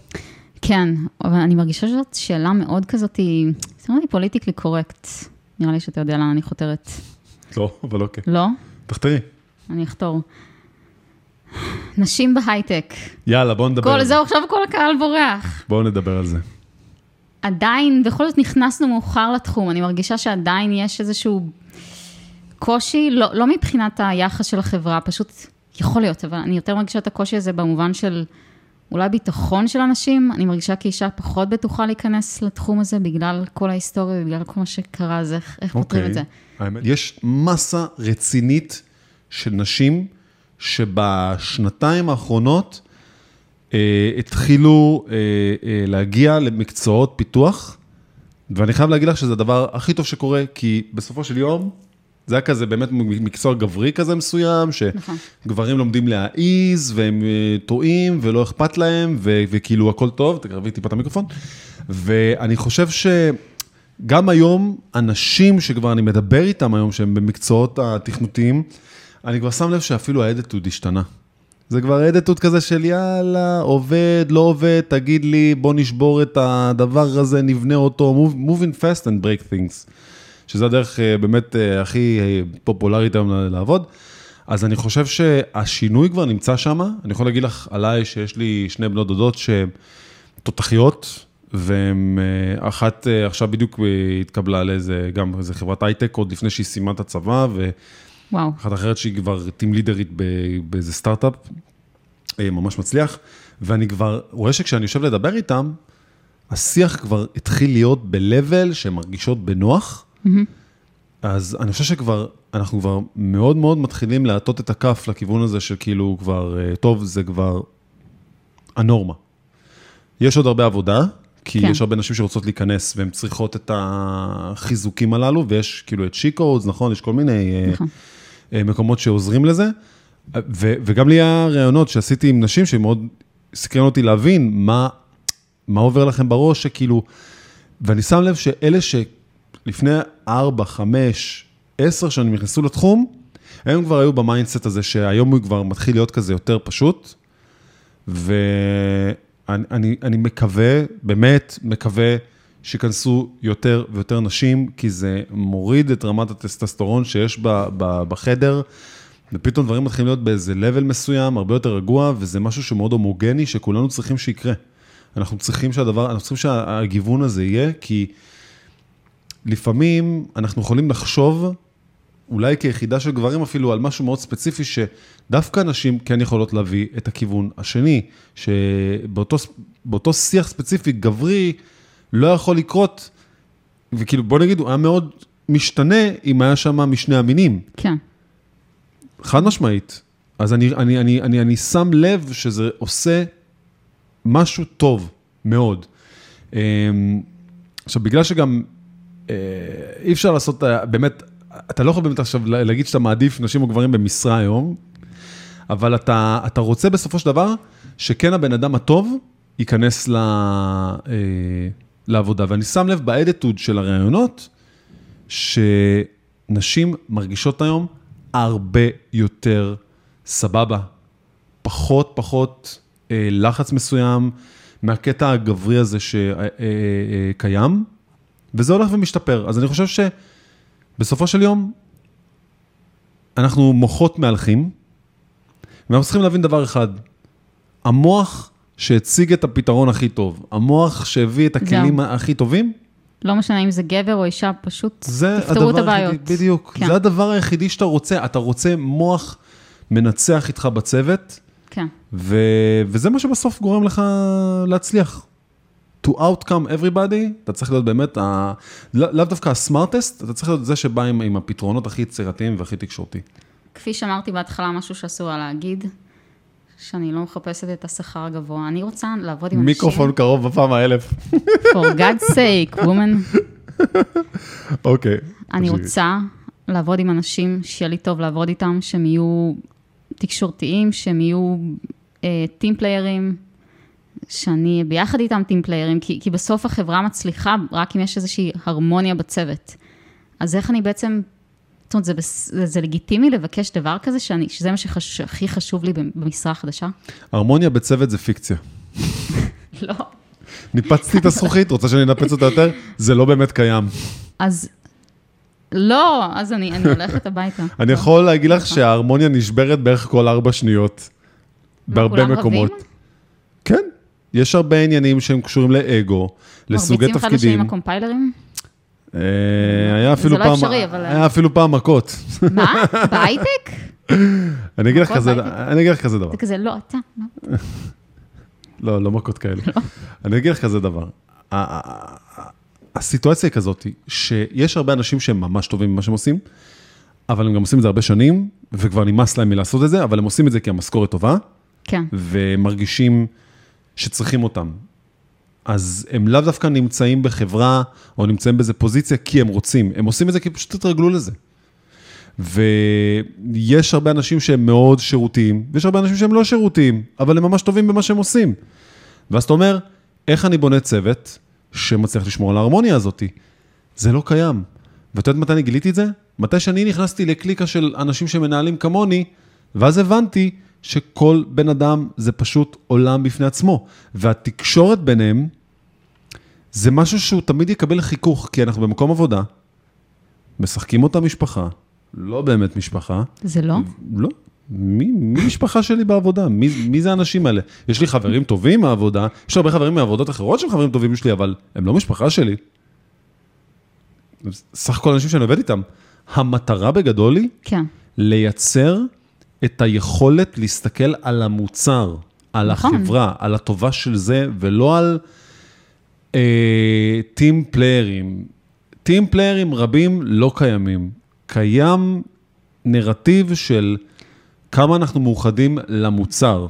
כן, אבל אני מרגישה שזאת שאלה מאוד כזאת, היא זה נראה לי פוליטיקלי קורקט. נראה לי שאתה יודע לאן אני חותרת. לא, אבל אוקיי. לא? תחתרי. אני אחתור. נשים בהייטק. יאללה, בואו נדבר כל על זה. זהו, עכשיו כל הקהל בורח. בואו נדבר על זה. עדיין, בכל זאת נכנסנו מאוחר לתחום, אני מרגישה שעדיין יש איזשהו קושי, לא, לא מבחינת היחס של החברה, פשוט יכול להיות, אבל אני יותר מרגישה את הקושי הזה במובן של אולי ביטחון של אנשים, אני מרגישה כאישה פחות בטוחה להיכנס לתחום הזה בגלל כל ההיסטוריה ובגלל כל מה שקרה, אז איך, איך פותרים את זה? אוקיי. האמת, יש מסה רצינית של נשים שבשנתיים האחרונות אה, התחילו אה, אה, להגיע למקצועות פיתוח, ואני חייב להגיד לך שזה הדבר הכי טוב שקורה, כי בסופו של יום, זה היה כזה באמת מקצוע גברי כזה מסוים, נכון. שגברים לומדים להעיז, והם אה, טועים, ולא אכפת להם, ו- וכאילו הכל טוב, תקרבי טיפה את המיקרופון. ואני חושב שגם היום, אנשים שכבר אני מדבר איתם היום, שהם במקצועות התכנותיים, אני כבר שם לב שאפילו האדיטוד השתנה. זה כבר האדיטוד כזה של יאללה, עובד, לא עובד, תגיד לי, בוא נשבור את הדבר הזה, נבנה אותו, move, moving fast and break things. שזה הדרך אה, באמת אה, הכי אה, פופולרית היום לעבוד. אז אני חושב שהשינוי כבר נמצא שם. אני יכול להגיד לך עליי שיש לי שני בנות דודות שהן תותחיות, והן, אחת אה, עכשיו בדיוק התקבלה לאיזה, גם איזה חברת הייטק, עוד לפני שהיא סיימה את הצבא, וואו, ואחת אחרת שהיא כבר טים לידרית באיזה סטארט-אפ, אה, ממש מצליח, ואני כבר רואה שכשאני יושב לדבר איתם, השיח כבר התחיל להיות ב-level שהן מרגישות בנוח, אז אני חושב שכבר, אנחנו כבר מאוד מאוד מתחילים להטות את הכף לכיוון הזה של כאילו כבר, אה, טוב, זה כבר הנורמה. יש עוד הרבה עבודה, כי כן. יש הרבה נשים שרוצות להיכנס והן צריכות את החיזוקים הללו, ויש כאילו את שיקודס, נכון? יש כל מיני אה, נכון. אה, מקומות שעוזרים לזה. ו- וגם לי היה ראיונות שעשיתי עם נשים שמאוד סקרן אותי להבין מה, מה עובר לכם בראש, שכאילו, ואני שם לב שאלה שלפני 4, 5, 10 שנים נכנסו לתחום, הם כבר היו ב mindset הזה שהיום הוא כבר מתחיל להיות כזה יותר פשוט, ואני אני, אני מקווה, באמת מקווה, שיכנסו יותר ויותר נשים, כי זה מוריד את רמת הטסטסטורון שיש ב, ב, בחדר, ופתאום דברים מתחילים להיות באיזה level מסוים, הרבה יותר רגוע, וזה משהו שמאוד הומוגני, שכולנו צריכים שיקרה. אנחנו צריכים שהדבר, אנחנו צריכים שהגיוון הזה יהיה, כי לפעמים אנחנו יכולים לחשוב, אולי כיחידה של גברים אפילו, על משהו מאוד ספציפי, שדווקא נשים כן יכולות להביא את הכיוון השני, שבאותו באותו שיח ספציפי גברי לא יכול לקרות, וכאילו בוא נגיד, הוא היה מאוד משתנה אם היה שם משני המינים. כן. חד משמעית. אז אני, אני, אני, אני, אני שם לב שזה עושה משהו טוב מאוד. אמ, עכשיו, בגלל שגם אה, אי אפשר לעשות, אה, באמת, אתה לא יכול באמת עכשיו להגיד שאתה מעדיף נשים או גברים במשרה היום, אבל אתה, אתה רוצה בסופו של דבר שכן הבן אדם הטוב ייכנס ל, אה, לעבודה. ואני שם לב באדיטוד של הראיונות, שנשים מרגישות היום הרבה יותר סבבה, פחות פחות אה, לחץ מסוים מהקטע הגברי הזה שקיים, וזה הולך ומשתפר. אז אני חושב שבסופו של יום, אנחנו מוחות מהלכים, ואנחנו צריכים להבין דבר אחד, המוח שהציג את הפתרון הכי טוב, המוח שהביא את הכלים זהו. הכי טובים, לא משנה אם זה גבר או אישה, פשוט תפתרו את הבעיות. היחידי, בדיוק, כן. זה הדבר היחידי שאתה רוצה, אתה רוצה מוח מנצח איתך בצוות, כן. ו... וזה מה שבסוף גורם לך להצליח. To outcome everybody, אתה צריך להיות באמת, ה... לא- לאו דווקא הסמארטסט, אתה צריך להיות זה שבא עם, עם הפתרונות הכי יצירתיים והכי תקשורתי. כפי שאמרתי בהתחלה, משהו שאסור היה להגיד, שאני לא מחפשת את השכר הגבוה. אני רוצה לעבוד עם אנשים... מיקרופון קרוב בפעם האלף. For God's sake, woman. אוקיי. אני תמשיכי. רוצה לעבוד עם אנשים, שיהיה לי טוב לעבוד איתם, שהם יהיו תקשורתיים, שהם יהיו טים פליירים, שאני ביחד איתם טים פליירים, כי, כי בסוף החברה מצליחה רק אם יש איזושהי הרמוניה בצוות. אז איך אני בעצם, זאת אומרת, זה, זה, זה לגיטימי לבקש דבר כזה, שאני, שזה מה שהכי חשוב לי במשרה החדשה? הרמוניה בצוות זה פיקציה. לא. ניפצתי את הזכוכית, רוצה שאני אנפץ אותה יותר? זה לא באמת קיים. אז לא, אז אני, אני הולכת הביתה. אני. יכול להגיד לך שההרמוניה נשברת בערך כל ארבע שניות. בהרבה מקומות. רבים? כן, יש הרבה עניינים שהם קשורים לאגו, לסוגי מרביצים אחד לשני תפקידים. עם הקומפיילרים? אפילו זה לא פעם, אפשרי, אבל- היה אפילו פעם מכות. מה? בהייטק? אני אגיד לך כזה? אני אגיד לך כזה דבר. זה כזה, לא, אתה, לא. לא, לא מכות כאלה. אני אגיד לך כזה דבר. הסיטואציה היא כזאת, שיש הרבה אנשים שהם ממש טובים במה שהם עושים, אבל הם גם עושים את זה הרבה שנים, וכבר נמאס להם מלעשות את זה, אבל הם עושים את זה כי המשכורת טובה, כן, ומרגישים שצריכים אותם. אז הם לאו דווקא נמצאים בחברה, או נמצאים באיזה פוזיציה כי הם רוצים, הם עושים את זה כי פשוט התרגלו לזה. ויש הרבה אנשים שהם מאוד שירותיים, ויש הרבה אנשים שהם לא שירותיים, אבל הם ממש טובים במה שהם עושים. ואז אתה אומר, איך אני בונה צוות שמצליח לשמור על ההרמוניה הזאת? זה לא קיים. ואתה יודע מתי אני גיליתי את זה? מתי שאני נכנסתי לקליקה של אנשים שמנהלים כמוני, ואז הבנתי שכל בן אדם זה פשוט עולם בפני עצמו. והתקשורת ביניהם זה משהו שהוא תמיד יקבל חיכוך, כי אנחנו במקום עבודה, משחקים אותה משפחה, לא באמת משפחה. זה לא? לא. מי, מי משפחה שלי בעבודה? מי, מי זה האנשים האלה? יש לי חברים טובים מהעבודה, יש הרבה חברים מעבודות אחרות שהם חברים טובים שלי, אבל הם לא משפחה שלי. סך הכל אנשים שאני עובד איתם. המטרה בגדול היא כן. לייצר את היכולת להסתכל על המוצר, על נכון. החברה, על הטובה של זה, ולא על טים פליירים. טים פליירים רבים לא קיימים. קיים נרטיב של כמה אנחנו מאוחדים למוצר.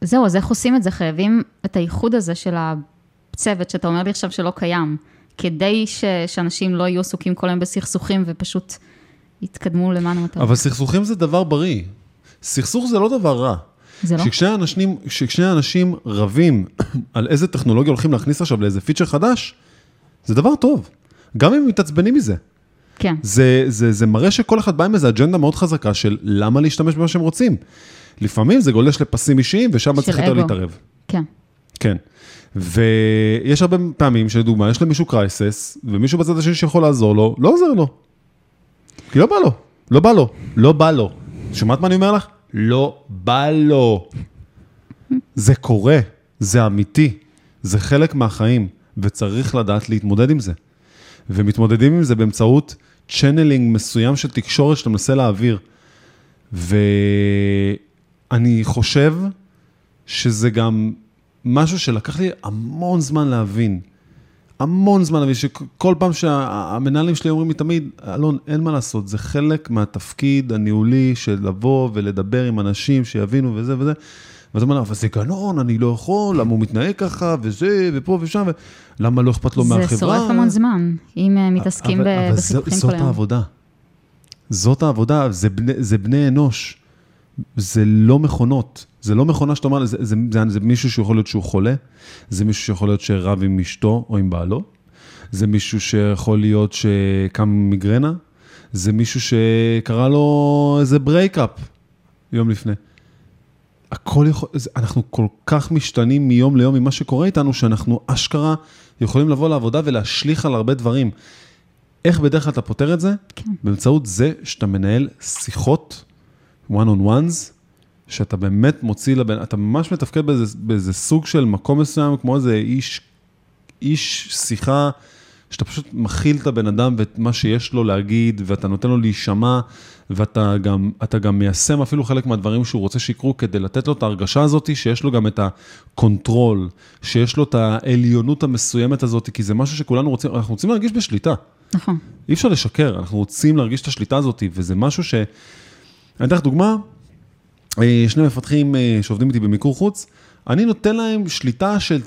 זהו, אז איך עושים את זה? חייבים את האיחוד הזה של הצוות, שאתה אומר לי עכשיו שלא קיים, כדי ש... שאנשים לא יהיו עסוקים כל היום בסכסוכים ופשוט יתקדמו למען המטרה. אבל סכסוכים זה דבר בריא. סכסוך זה לא דבר רע. זה לא? כששני אנשים, כששני אנשים רבים על איזה טכנולוגיה הולכים להכניס עכשיו לאיזה פיצ'ר חדש, זה דבר טוב. גם אם הם מתעצבנים מזה. כן. זה, זה, זה מראה שכל אחד בא עם איזו אג'נדה מאוד חזקה של למה להשתמש במה שהם רוצים. לפעמים זה גולש לפסים אישיים, ושם צריך יותר. להתערב. כן. כן. ויש הרבה פעמים שלדוגמה, יש למישהו crisis, ומישהו בצד השני שיכול לעזור לו, לא עוזר לו. כי לא בא לו, לא בא לו, לא בא לו. שומעת מה אני אומר לך? לא בא לו. זה קורה, זה אמיתי, זה חלק מהחיים, וצריך לדעת להתמודד עם זה. ומתמודדים עם זה באמצעות channeling מסוים של תקשורת שאתה מנסה להעביר. ואני חושב שזה גם משהו שלקח לי המון זמן להבין. המון זמן להבין, שכל פעם שהמנהלים שלי אומרים לי תמיד, אלון, אין מה לעשות, זה חלק מהתפקיד הניהולי של לבוא ולדבר עם אנשים שיבינו וזה וזה. ואתה אומר, אבל זה גנון, אני לא יכול, למה הוא מתנהג ככה, וזה, ופה ושם, למה לא אכפת לו מהחברה? זה שורף המון זמן, אם אה, מתעסקים אבל- ב- אבל בחיכוכים זאת כל היום. העבודה. זאת העבודה, זה בני, זה בני אנוש. זה לא מכונות. זה לא מכונה שאתה אומר, זה, זה, זה, זה מישהו שיכול להיות שהוא חולה, זה מישהו שיכול להיות שרב עם אשתו או עם בעלו, זה מישהו שיכול להיות שקם מיגרנה, זה מישהו שקרה לו איזה breakup יום לפני. הכל יכול, זה- אנחנו כל כך משתנים מיום ליום ממה שקורה איתנו, שאנחנו אשכרה יכולים לבוא לעבודה ולהשליך על הרבה דברים. איך בדרך כלל אתה פותר את זה? כן. באמצעות זה שאתה מנהל שיחות one on ones, שאתה באמת מוציא לבן, אתה ממש מתפקד באיזה, באיזה סוג של מקום מסוים, כמו איזה איש, איש שיחה, שאתה פשוט מכיל את הבן אדם ואת מה שיש לו להגיד, ואתה נותן לו להישמע, ואתה גם, גם מיישם אפילו חלק מהדברים שהוא רוצה שיקרו, כדי לתת לו את ההרגשה הזאת, שיש לו גם את ה control, שיש לו את העליונות המסוימת הזאת, כי זה משהו שכולנו רוצים, אנחנו רוצים להרגיש בשליטה. נכון. אי אפשר לשקר, אנחנו רוצים להרגיש את השליטה הזאת, וזה משהו ש... אני אתן לך דוגמה, אה, שני מפתחים אה, שעובדים איתי במיקור חוץ, אני נותן להם שליטה של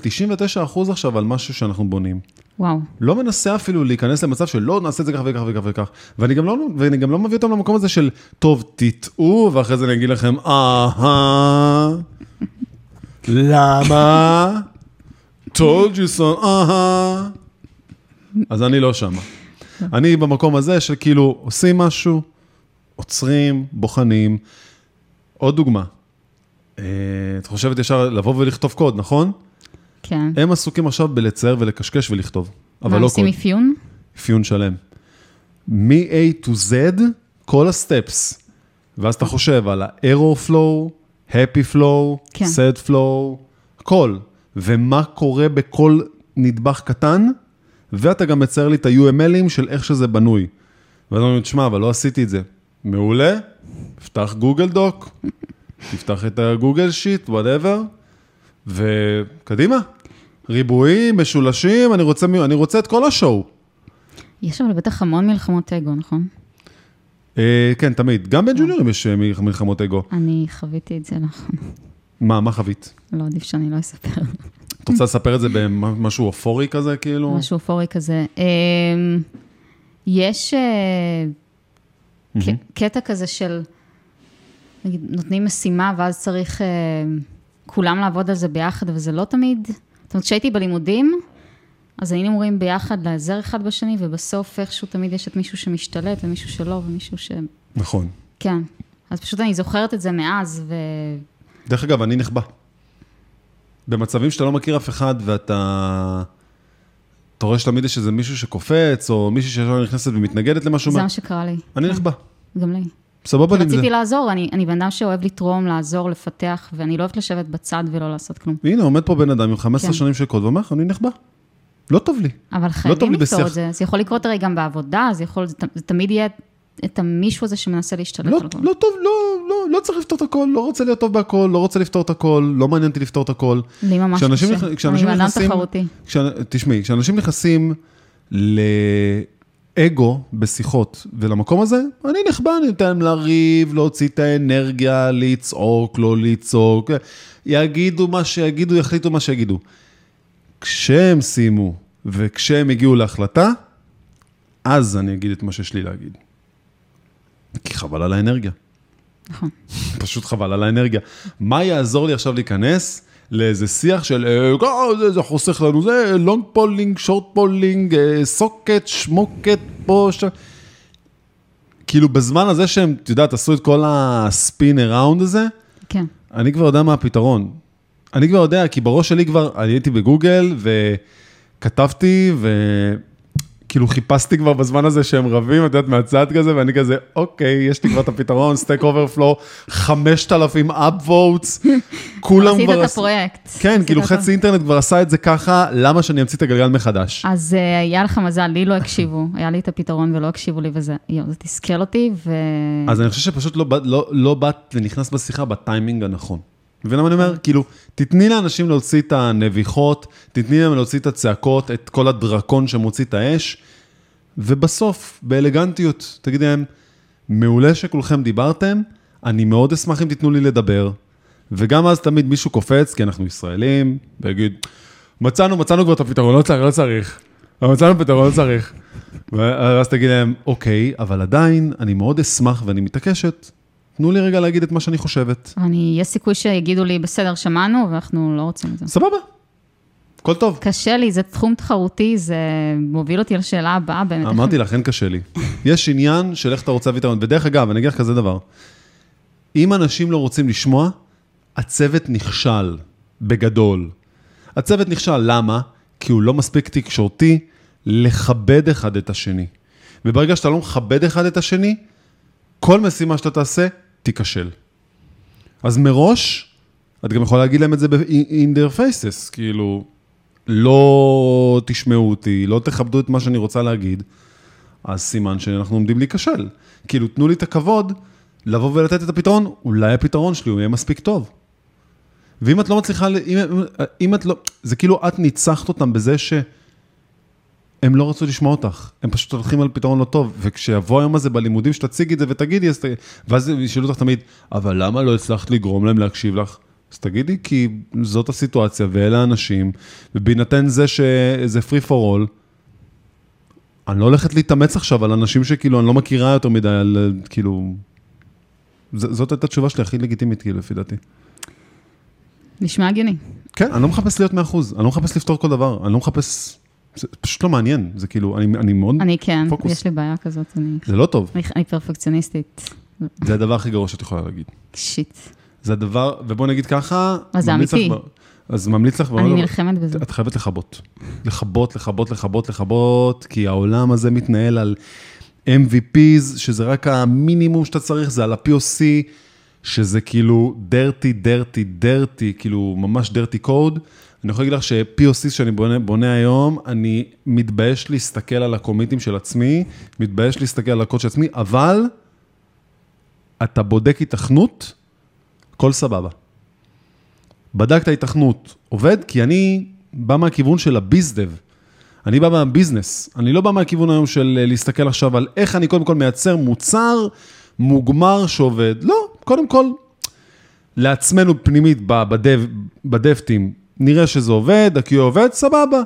99% עכשיו על משהו שאנחנו בונים. וואו. לא מנסה אפילו להיכנס למצב של לא, נעשה את זה כך וכך וכך וכך. ואני גם לא, ואני גם לא מביא אותם למקום הזה של, טוב, תטעו, ואחרי זה אני אגיד לכם, אהה, למה? told you so, אהה. אז אני לא שמה. אני במקום הזה של כאילו, עושים משהו, עוצרים, בוחנים. עוד דוגמה, אה, את חושבת ישר לבוא ולכתוב קוד, נכון? כן. הם עסוקים עכשיו בלצייר ולקשקש ולכתוב, אבל מה, לא עושים קוד. אפיון? אפיון שלם. מ-A to Z, כל הסטפס. ואז אתה חושב על ה-error flow, happy flow, כן. sad flow, הכל. ומה קורה בכל נדבך קטן, ואתה גם מצייר לי את ה-UML ים של איך שזה בנוי. ואז אני אומר, תשמע, אבל לא עשיתי את זה. מעולה, פתח Google Doc, תפתח את ה Google Sheet, whatever, וקדימה. ריבועים, משולשים, אני רוצה, אני רוצה את כל ה show. יש אבל בטח המון מלחמות אגו, נכון? אה, כן, תמיד. גם בין ג'וניורים יש אה, מלח- מלחמות אגו. אני חוויתי את זה, נכון. מה, מה חווית? לא, עדיף שאני לא אספר. את רוצה לספר את זה במשהו אופורי כזה, כאילו? משהו אופורי כזה. אמ, יש ק- קטע כזה של, נגיד, נותנים משימה ואז צריך אה, כולם לעבוד על זה ביחד, וזה לא תמיד, זאת אומרת, כשהייתי בלימודים, אז היינו אומרים ביחד להיעזר אחד בשני, ובסוף איכשהו תמיד יש את מישהו שמשתלט ומישהו שלא, ומישהו ש... נכון. כן. אז פשוט אני זוכרת את זה מאז, ו... דרך אגב, אני נחבא. במצבים שאתה לא מכיר אף אחד ואתה... אתה רואה שתמיד יש איזה מישהו שקופץ, או מישהי שישר נכנסת ומתנגדת למשהו, זה מה- שקרה לי. אני נחבא. גם לי. סבבה לי עם זה. רציתי לעזור, אני, אני בן אדם שאוהב לתרום, לעזור, לפתח, ואני לא אוהבת לשבת בצד ולא לעשות כלום. הנה, עומד פה בן אדם עם 15 כן. שנים של קוד ואומר לך, אני נחבא. לא טוב לי. אבל טוב חייבים לי לפתור. את זה, זה יכול לקרות הרי גם בעבודה, זה יכול, זה תמיד יהיה את המישהו הזה שמנסה להשתלט לא, על הכל. לא טוב, לא, לא, לא צריך לפתור את הכל, לא רוצה להיות טוב בהכל, לא רוצה לפתור את הכל, לא מעניין אותי לפתור את הכל. לי ממש כשאנשים קשה. כשאנשים אני בן אדם תחרותי. כש... תשמעי, כשאנשים נכנסים לאגו בשיחות, ולמקום הזה, אני נחבא, אני נותן להם לריב, להוציא את האנרגיה, לצעוק, לא לצעוק, יגידו מה שיגידו, יחליטו מה שיגידו. כשהם סיימו וכשהם הגיעו להחלטה, אז אני אגיד את מה שיש לי להגיד. כי חבל על האנרגיה. נכון. פשוט חבל על האנרגיה. מה יעזור לי עכשיו להיכנס לאיזה שיח של, אה, אה, זה, זה חוסך לנו, זה long polling, short polling, socket, shmocket, פה, שם. כאילו בזמן הזה שהם, את יודעת, עשו את כל ה spin around הזה, כן. אני כבר יודע מה הפתרון. אני כבר יודע, כי בראש שלי כבר, אני הייתי בגוגל וכתבתי וכאילו חיפשתי כבר בזמן הזה שהם רבים, את יודעת, מהצד כזה, ואני כזה, אוקיי, יש לי כבר את הפתרון, Stack Overflow, 5,000 upvotes, כולם עשית כבר... את עש- הפרויקט. כן, עשית כאילו. חצי אינטרנט כבר עשה את זה ככה, למה שאני אמציא את הגלגל מחדש? אז אה, היה לך מזל, לי לא הקשיבו, היה לי את הפתרון ולא הקשיבו לי, וזה יואו, זה תסכל אותי, ו... אז אני חושב שפשוט לא, לא, לא באת ונכנסת בשיחה בטיימינג הנכון. מבין מה אני אומר? כאילו, תתני לאנשים להוציא את הנביחות, תתני להם להוציא את הצעקות, את כל הדרקון שמוציא את האש, ובסוף, באלגנטיות, תגידי להם, מעולה שכולכם דיברתם, אני מאוד אשמח אם תיתנו לי לדבר, וגם אז תמיד מישהו קופץ, כי אנחנו ישראלים, ויגיד, מצאנו, מצאנו כבר את הפתרון, לא צריך, לא צריך. מצאנו פתרון, לא צריך. ואז תגיד להם, אוקיי, אבל עדיין, אני מאוד אשמח ואני מתעקשת, תנו לי רגע להגיד את מה שאני חושבת. אני, יש סיכוי שיגידו לי, בסדר, שמענו, ואנחנו לא רוצים את זה. סבבה, הכל טוב. קשה לי, זה תחום תחרותי, זה מוביל אותי לשאלה הבאה באמת. אמרתי לך, אין קשה לי. יש עניין של איך אתה רוצה להביא את הרעיון. ודרך אגב, אני אגיד לך כזה דבר, אם אנשים לא רוצים לשמוע, הצוות נכשל, בגדול. הצוות נכשל, למה? כי הוא לא מספיק תקשורתי לכבד אחד את השני. וברגע שאתה לא מכבד אחד את השני, כל משימה שאתה תעשה, תיכשל. אז מראש, את גם יכולה להגיד להם את זה ב-in their faces, כאילו, לא תשמעו אותי, לא תכבדו את מה שאני רוצה להגיד, אז סימן שאנחנו עומדים להיכשל. כאילו, תנו לי את הכבוד לבוא ולתת את הפתרון, אולי הפתרון שלי הוא יהיה מספיק טוב. ואם את לא מצליחה, אם, אם את לא, זה כאילו את ניצחת אותם בזה שהם לא רצו לשמוע אותך, הם פשוט הולכים על פתרון לא טוב, וכשיבוא היום הזה בלימודים שתציגי את זה ותגידי, אז ת... ואז ישאלו אותך תמיד, אבל למה לא הצלחת לגרום להם להקשיב לך? אז תגידי, כי זאת הסיטואציה ואלה האנשים, ובהינתן זה שזה free for all, אני לא הולכת להתאמץ עכשיו על אנשים שכאילו אני לא מכירה יותר מדי, על כאילו... ז, זאת הייתה התשובה שלי הכי לגיטימית, כאילו, לפי דעתי. נשמע הגיוני. כן, אני לא מחפש להיות 100%, אני לא מחפש לפתור כל דבר, אני לא מחפש... זה פשוט לא מעניין, זה כאילו, אני, אני מאוד אני כן, פוקוס. יש לי בעיה כזאת, אני, זה לא טוב, אני, אני פרפקציוניסטית. זה הדבר הכי גרוע שאת יכולה להגיד. שיט. זה הדבר, ובוא נגיד ככה... אז זה אמיתי. לך אז ממליץ לך... אני נלחמת בזה. את חייבת לכבות. לכבות, לכבות, לכבות, לכבות, כי העולם הזה מתנהל על MVPs, שזה רק המינימום שאתה צריך, זה על ה-POC, שזה כאילו dirty, dirty, dirty, כאילו ממש dirty code. אני יכול להגיד לך ש-POC שאני בונה, בונה היום, אני מתבייש להסתכל על הקומיטים של עצמי, מתבייש להסתכל על הקוד של עצמי, אבל אתה בודק התכנות, הכל סבבה. בדקת התכנות, עובד? כי אני בא מהכיוון של הביזדב. אני בא מה business. אני לא בא מהכיוון היום של אה, להסתכל עכשיו על איך אני קודם כל מייצר מוצר מוגמר שעובד. לא, קודם כל, לעצמנו פנימית ב dev team, נראה שזה עובד, ה-QA עובד, סבבה.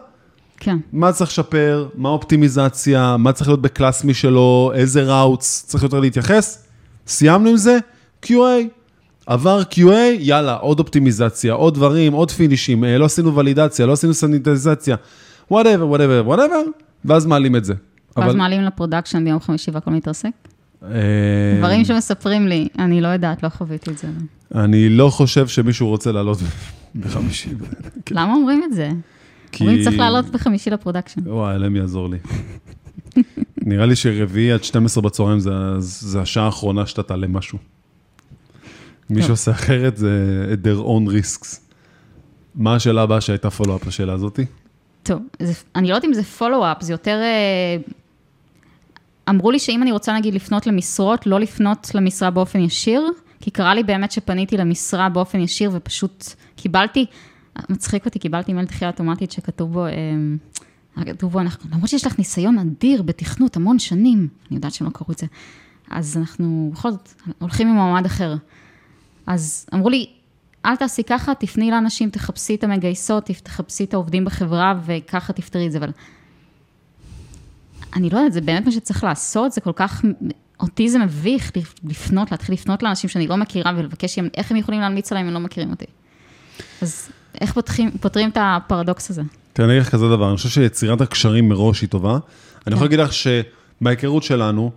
כן. מה צריך לשפר, מה האופטימיזציה, מה צריך להיות ב class משלו, איזה routes צריך יותר להתייחס. סיימנו עם זה, QA. עבר QA, יאללה, עוד אופטימיזציה, עוד דברים, עוד finish ים, אה, לא עשינו ולידציה, לא עשינו סניטיזציה, whatever, whatever, whatever, ואז מעלים את זה. ואז אבל- מעלים ל production ביום חמישי והכל מתרסק? אה, דברים שמספרים לי, אני לא יודעת, לא חוויתי את זה. אני לא חושב שמישהו רוצה לעלות בחמישי. למה אומרים את זה? כי- אומרים צריך לעלות בחמישי ל production. וואי, אלוהים יעזור לי. נראה לי שרביעי עד 12 בצהריים זה, זה השעה האחרונה שאתה תעלה משהו. מי. שעושה אחרת זה at their own risks. מה השאלה הבאה שהייתה פולו-אפ לשאלה הזאתי? טוב, זה, אני לא יודעת אם זה פולו-אפ, זה יותר... אה, אמרו לי שאם אני רוצה נגיד לפנות למשרות, לא לפנות למשרה באופן ישיר, כי קרה לי באמת שפניתי למשרה באופן ישיר ופשוט קיבלתי, מצחיק אותי, קיבלתי מייל דחייה אוטומטית שכתוב בו, אה, כתוב בו, אנחנו, למרות שיש לך ניסיון אדיר בתכנות המון שנים, אני יודעת שהם לא קראו את זה, אז אנחנו בכל זאת הולכים עם מועמד אחר. אז אמרו לי, אל תעשי ככה, תפני לאנשים, תחפשי את המגייסות, תחפשי את העובדים בחברה וככה תפתרי את זה, אבל אני לא יודעת, זה באמת מה שצריך לעשות, זה כל כך, אותי זה מביך לפנות, להתחיל לפנות לאנשים שאני לא מכירה ולבקש שהם, איך הם יכולים להמליץ עליהם אם הם לא מכירים אותי. אז איך פותחים, פותרים את הפרדוקס הזה? תראה, אני אגיד לך כזה דבר, אני חושב שיצירת הקשרים מראש היא טובה. אני יכול להגיד לך שבהיכרות שלנו,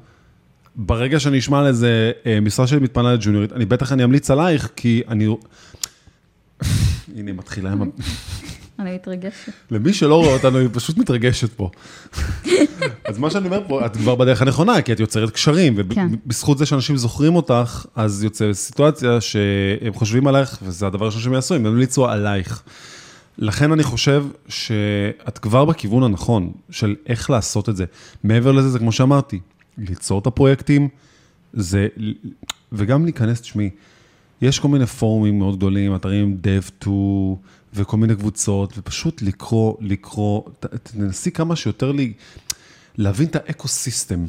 ברגע שאני אשמע על איזה אה, משרה שלי מתפנה לג'וניורית, אני בטח אני אמליץ עלייך, כי אני... הנה, מתחילה עם ה... אני מתרגשת. למי שלא רואה אותנו, היא פשוט מתרגשת פה. אז מה שאני אומר פה, את כבר בדרך הנכונה, כי את יוצרת קשרים, כן. ובזכות זה שאנשים זוכרים אותך, אז יוצא סיטואציה שהם חושבים עלייך, וזה הדבר הראשון שהם יעשו, הם ימליצו עלייך. לכן אני חושב שאת כבר בכיוון הנכון של איך לעשות את זה. מעבר לזה, זה כמו שאמרתי, ליצור את הפרויקטים, זה, וגם להיכנס, תשמעי, יש כל מיני פורומים מאוד גדולים, אתרים dev2 וכל מיני קבוצות, ופשוט לקרוא, לקרוא, ת- תנסי כמה שיותר לי, להבין את ה ecosystem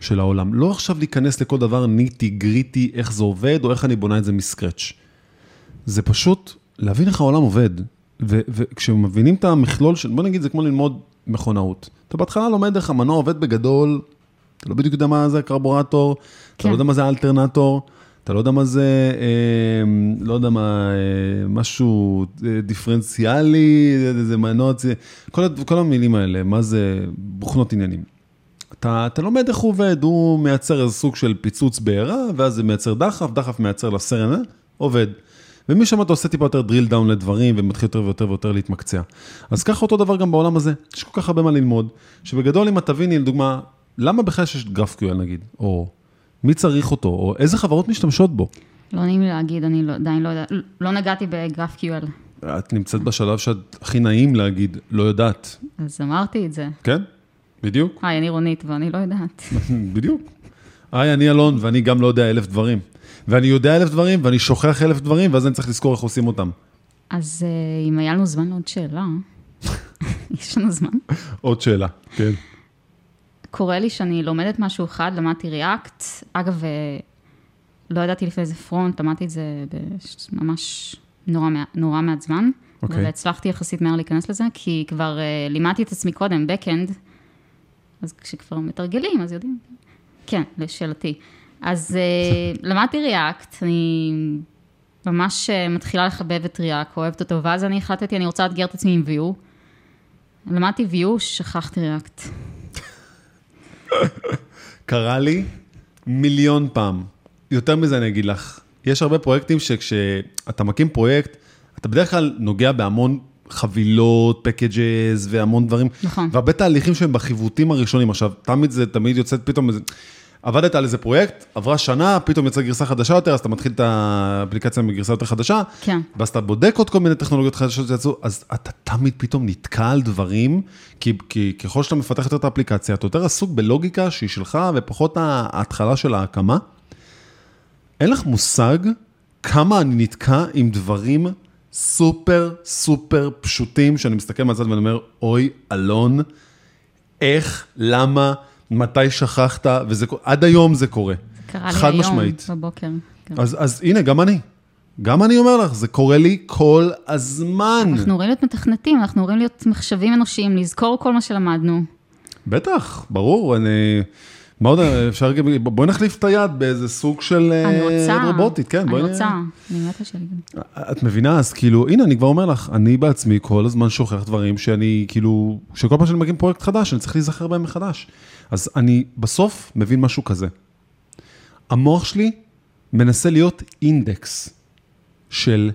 של העולם. לא עכשיו להיכנס לכל דבר nitty gritty, איך זה עובד, או איך אני בונה את זה מ scratch. זה פשוט להבין איך העולם עובד. וכשמבינים את המכלול של, בוא נגיד, זה כמו ללמוד מכונאות. אתה בהתחלה לומד איך המנוע עובד בגדול, אתה לא בדיוק יודע מה זה קרבורטור, אתה כן. לא יודע מה זה אלטרנטור, אתה לא יודע מה זה, אה, לא יודע מה, אה, משהו אה, דיפרנציאלי, זה מנוע, כל, כל המילים האלה, מה זה בוכנות עניינים. אתה, אתה לומד איך הוא עובד, הוא מייצר איזה סוג של פיצוץ בעירה, ואז זה מייצר דחף, דחף מייצר לסרן, אה? עובד. ומשם אתה עושה טיפה יותר drill down לדברים, ומתחיל יותר ויותר ויותר להתמקצע. אז ככה אותו דבר גם בעולם הזה, יש כל כך הרבה מה ללמוד, שבגדול אם את תביני, לדוגמה, למה בכלל שיש GraphQL נגיד, או מי צריך אותו, או איזה חברות משתמשות בו. לא נעים לי להגיד, אני לא, עדיין לא יודעת, לא נגעתי ב-GraphQL, את נמצאת בשלב שאת הכי נעים להגיד, לא יודעת, אז אמרתי את זה. כן? בדיוק, היי, אני רונית ואני לא יודעת. בדיוק. היי, אני אלון, ואני גם לא יודע אלף דברים. ואני יודע אלף דברים, ואני שוכח אלף דברים, ואז אני צריך לזכור איך עושים אותם. אז אה, אם היה לנו זמן לעוד שאלה, יש לנו זמן. עוד שאלה, כן. קורה לי שאני לומדת משהו אחד, למדתי ריאקט. אגב, אה, לא ידעתי לפני זה פרונט, למדתי את זה ממש נורא, נורא מעט זמן. אוקיי. והצלחתי יחסית מהר להיכנס לזה, כי כבר אה, לימדתי את עצמי קודם, backend, אז כשכבר מתרגלים, אז יודעים. כן, לשאלתי. אז אה, למדתי ריאקט, אני ממש מתחילה לחבב את ריאקט, אוהבת אותו, ואז אני החלטתי, אני רוצה לאתגר את עצמי עם view. למדתי view, שכחתי ריאקט. קרה לי מיליון פעם. יותר מזה אני אגיד לך, יש הרבה פרויקטים שכשאתה מקים פרויקט, אתה בדרך כלל נוגע בהמון חבילות, פקג'ס והמון דברים. נכון. והרבה תהליכים שהם בחיווטים הראשונים. עכשיו, תמיד זה תמיד יוצא פתאום איזה... עבדת על איזה פרויקט, עברה שנה, פתאום יצאה גרסה חדשה יותר, אז אתה מתחיל את האפליקציה מגרסה יותר חדשה, כן. ואז אתה בודק עוד כל מיני טכנולוגיות חדשות שיצאו, אז אתה תמיד פתאום נתקע על דברים, כי, כי ככל שאתה מפתח יותר את האפליקציה, אתה יותר עסוק בלוגיקה שהיא שלך, ופחות ההתחלה של ההקמה. אין לך מושג כמה אני נתקע עם דברים סופר סופר פשוטים, שאני מסתכל מהצד ואני אומר, אוי, אלון, איך, למה, מתי שכחת, וזה, קורה- עד היום זה קורה. קרה לי היום, משמעית. בבוקר. כן. אז, אז הנה, גם אני. גם אני אומר לך, זה קורה לי כל הזמן. אנחנו הורים להיות מתכנתים, אנחנו הורים להיות מחשבים אנושיים, לזכור כל מה שלמדנו. בטח, ברור, אני... מה עוד אפשר להגיד? בואי נחליף את היד באיזה סוג של אה, אני. יד רובוטית, כן, אני בואי... רוצה, אני מתה שלי. את מבינה? אז כאילו, הנה, אני כבר אומר לך, אני בעצמי כל הזמן שוכח דברים שאני, כאילו, שכל פעם שאני מקים פרויקט חדש, אני צריך להיזכר בהם מחדש. אז אני בסוף מבין משהו כזה. המוח שלי מנסה להיות אינדקס של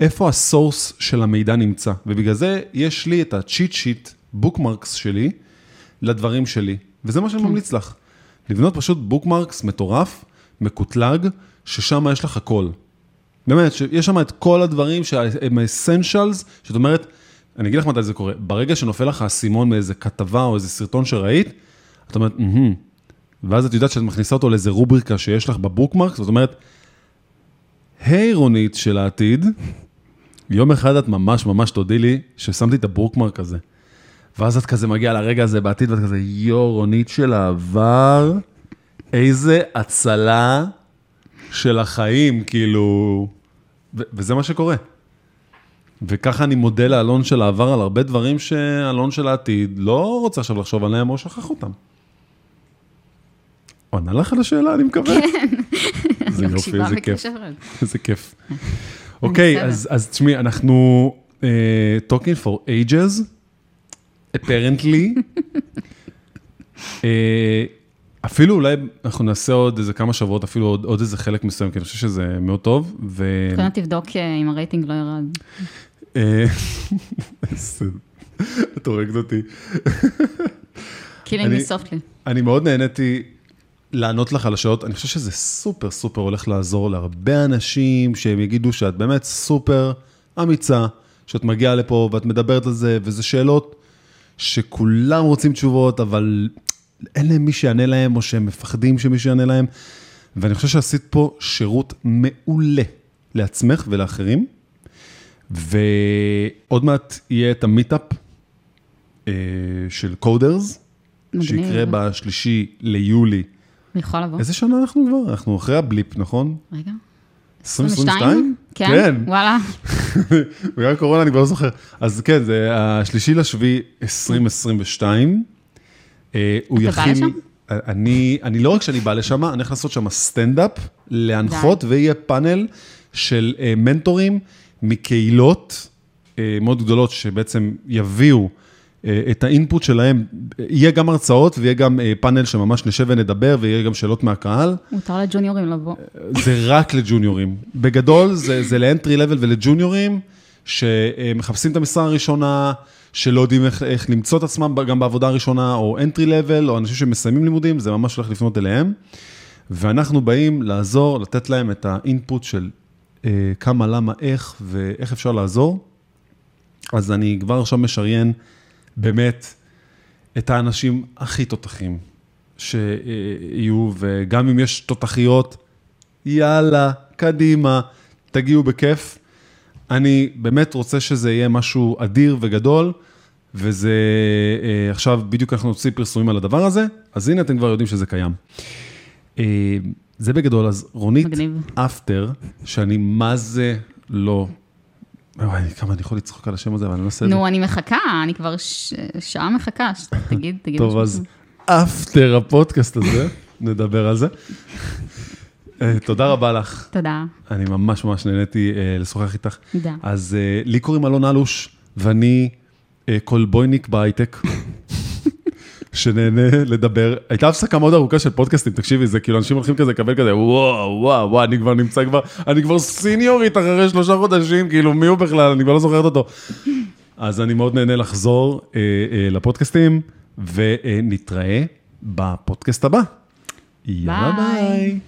איפה ה source של המידע נמצא, ובגלל זה יש לי את ה cheat sheet, bookmarks שלי, לדברים שלי, וזה מה שאני ממליץ לך. לבנות פשוט bookmarks מטורף, מקוטלג, ששם יש לך הכל. באמת, שיש שם את כל הדברים שהם ה essentials, שאת אומרת, אני אגיד לך מתי זה קורה, ברגע שנופל לך האסימון מאיזה כתבה או איזה סרטון שראית, את אומרת, אהמ, ואז את יודעת שאת מכניסה אותו לאיזה רובריקה שיש לך בבוקמרקס, זאת אומרת, היי רונית של העתיד, יום אחד את ממש ממש תודי לי ששמתי את הבוקמרק הזה. ואז את כזה מגיעה לרגע הזה בעתיד, ואת כזה, יו, רונית של העבר, איזה הצלה של החיים, כאילו... ו- וזה מה שקורה. וככה אני מודה לאלון של העבר על הרבה דברים שאלון של העתיד לא רוצה עכשיו לחשוב עליהם או שכח אותם. עונה לך על השאלה, אני מקווה. איזה אני יופי, איזה כיף. איזה כיף. אוקיי. אז, תשמעי, אנחנו uh, talking for ages, apparently. uh, אפילו אולי אנחנו נעשה עוד איזה כמה שבועות, אפילו עוד, עוד איזה חלק מסוים, כי אני חושב שזה מאוד טוב. ו... מבחינת תבדוק אה, אם הרייטינג לא ירד. אה, את הורגת אותי. killing אני- me softly. אני מאוד נהניתי לענות לך על השאלות, אני חושב שזה סופר סופר הולך לעזור להרבה אנשים שהם יגידו שאת באמת סופר אמיצה, שאת מגיעה לפה ואת מדברת על זה, וזה שאלות שכולם רוצים תשובות, אבל אין להם מי שיענה להם, או שהם מפחדים שמישהו יענה להם, ואני חושב שעשית פה שירות מעולה לעצמך ולאחרים, ועוד מעט יהיה את המיטאפ אה, של קודרס. שיקרה בשלישי ליולי. אני יכולה לבוא? איזה שנה אנחנו כבר? אנחנו אחרי הבליפ, נכון? רגע. 2022? כן? כן. וואלה. בגלל הקורונה אני כבר לא זוכר. אז כן, זה השלישי לשביעי 2022. אה, הוא אתה בא. לשם? אני, אני לא רק שאני בא לשם, אני הולך לעשות שם סטנדאפ, להנחות, ויהיה פאנל של אה, מנטורים מקהילות אה, מאוד גדולות, שבעצם יביאו את האינפוט שלהם, יהיה גם הרצאות ויהיה גם אה, פאנל שממש נשב ונדבר ויהיה גם שאלות מהקהל. מותר לג'וניורים לבוא. זה רק לג'וניורים. בגדול, זה, זה לאנטרי לבל ולג'וניורים, שמחפשים את המשרה הראשונה, שלא יודעים איך, איך למצוא את עצמם גם בעבודה הראשונה, או אנטרי לבל, או אנשים שמסיימים לימודים, זה ממש הולך לפנות אליהם. ואנחנו באים לעזור, לתת להם את האינפוט של אה, כמה, למה, איך, ואיך אפשר לעזור. אז אני כבר עכשיו משריין באמת את האנשים הכי תותחים שיהיו, וגם אם יש תותחיות, יאללה, קדימה, תגיעו בכיף. אני באמת רוצה שזה יהיה משהו אדיר וגדול, וזה, אה, עכשיו בדיוק אנחנו נוציא פרסומים על הדבר הזה, אז הנה אתם כבר יודעים שזה קיים. אה, זה בגדול, אז רונית מגניב. אפטר, שאני מה זה לא... וואי, כמה אני יכול לצחוק על השם הזה, אבל אני לא עושה את זה. נו, אני מחכה, אני כבר ש- שעה מחכה, ש- תגיד, תגיד. טוב. אז אפטר הפודקאסט הזה, נדבר על זה. אה, תודה רבה לך, תודה. אני ממש ממש נהניתי אה, לשוחח איתך. תודה. אז אה, לי קוראים אלון אלוש, ואני קולבויניק בהייטק, שנהנה לדבר. הייתה הפסקה מאוד ארוכה של פודקאסטים, תקשיבי, זה כאילו אנשים הולכים כזה לקבל כזה, וואו, וואו, וואו, אני כבר נמצא כבר, אני כבר סיניורית אחרי שלושה חודשים, כאילו, מי הוא בכלל, אני כבר לא זוכרת אותו. אז אני מאוד נהנה לחזור אה, אה, לפודקאסטים, ונתראה בפודקאסט הבא. יאללה ביי. ביי.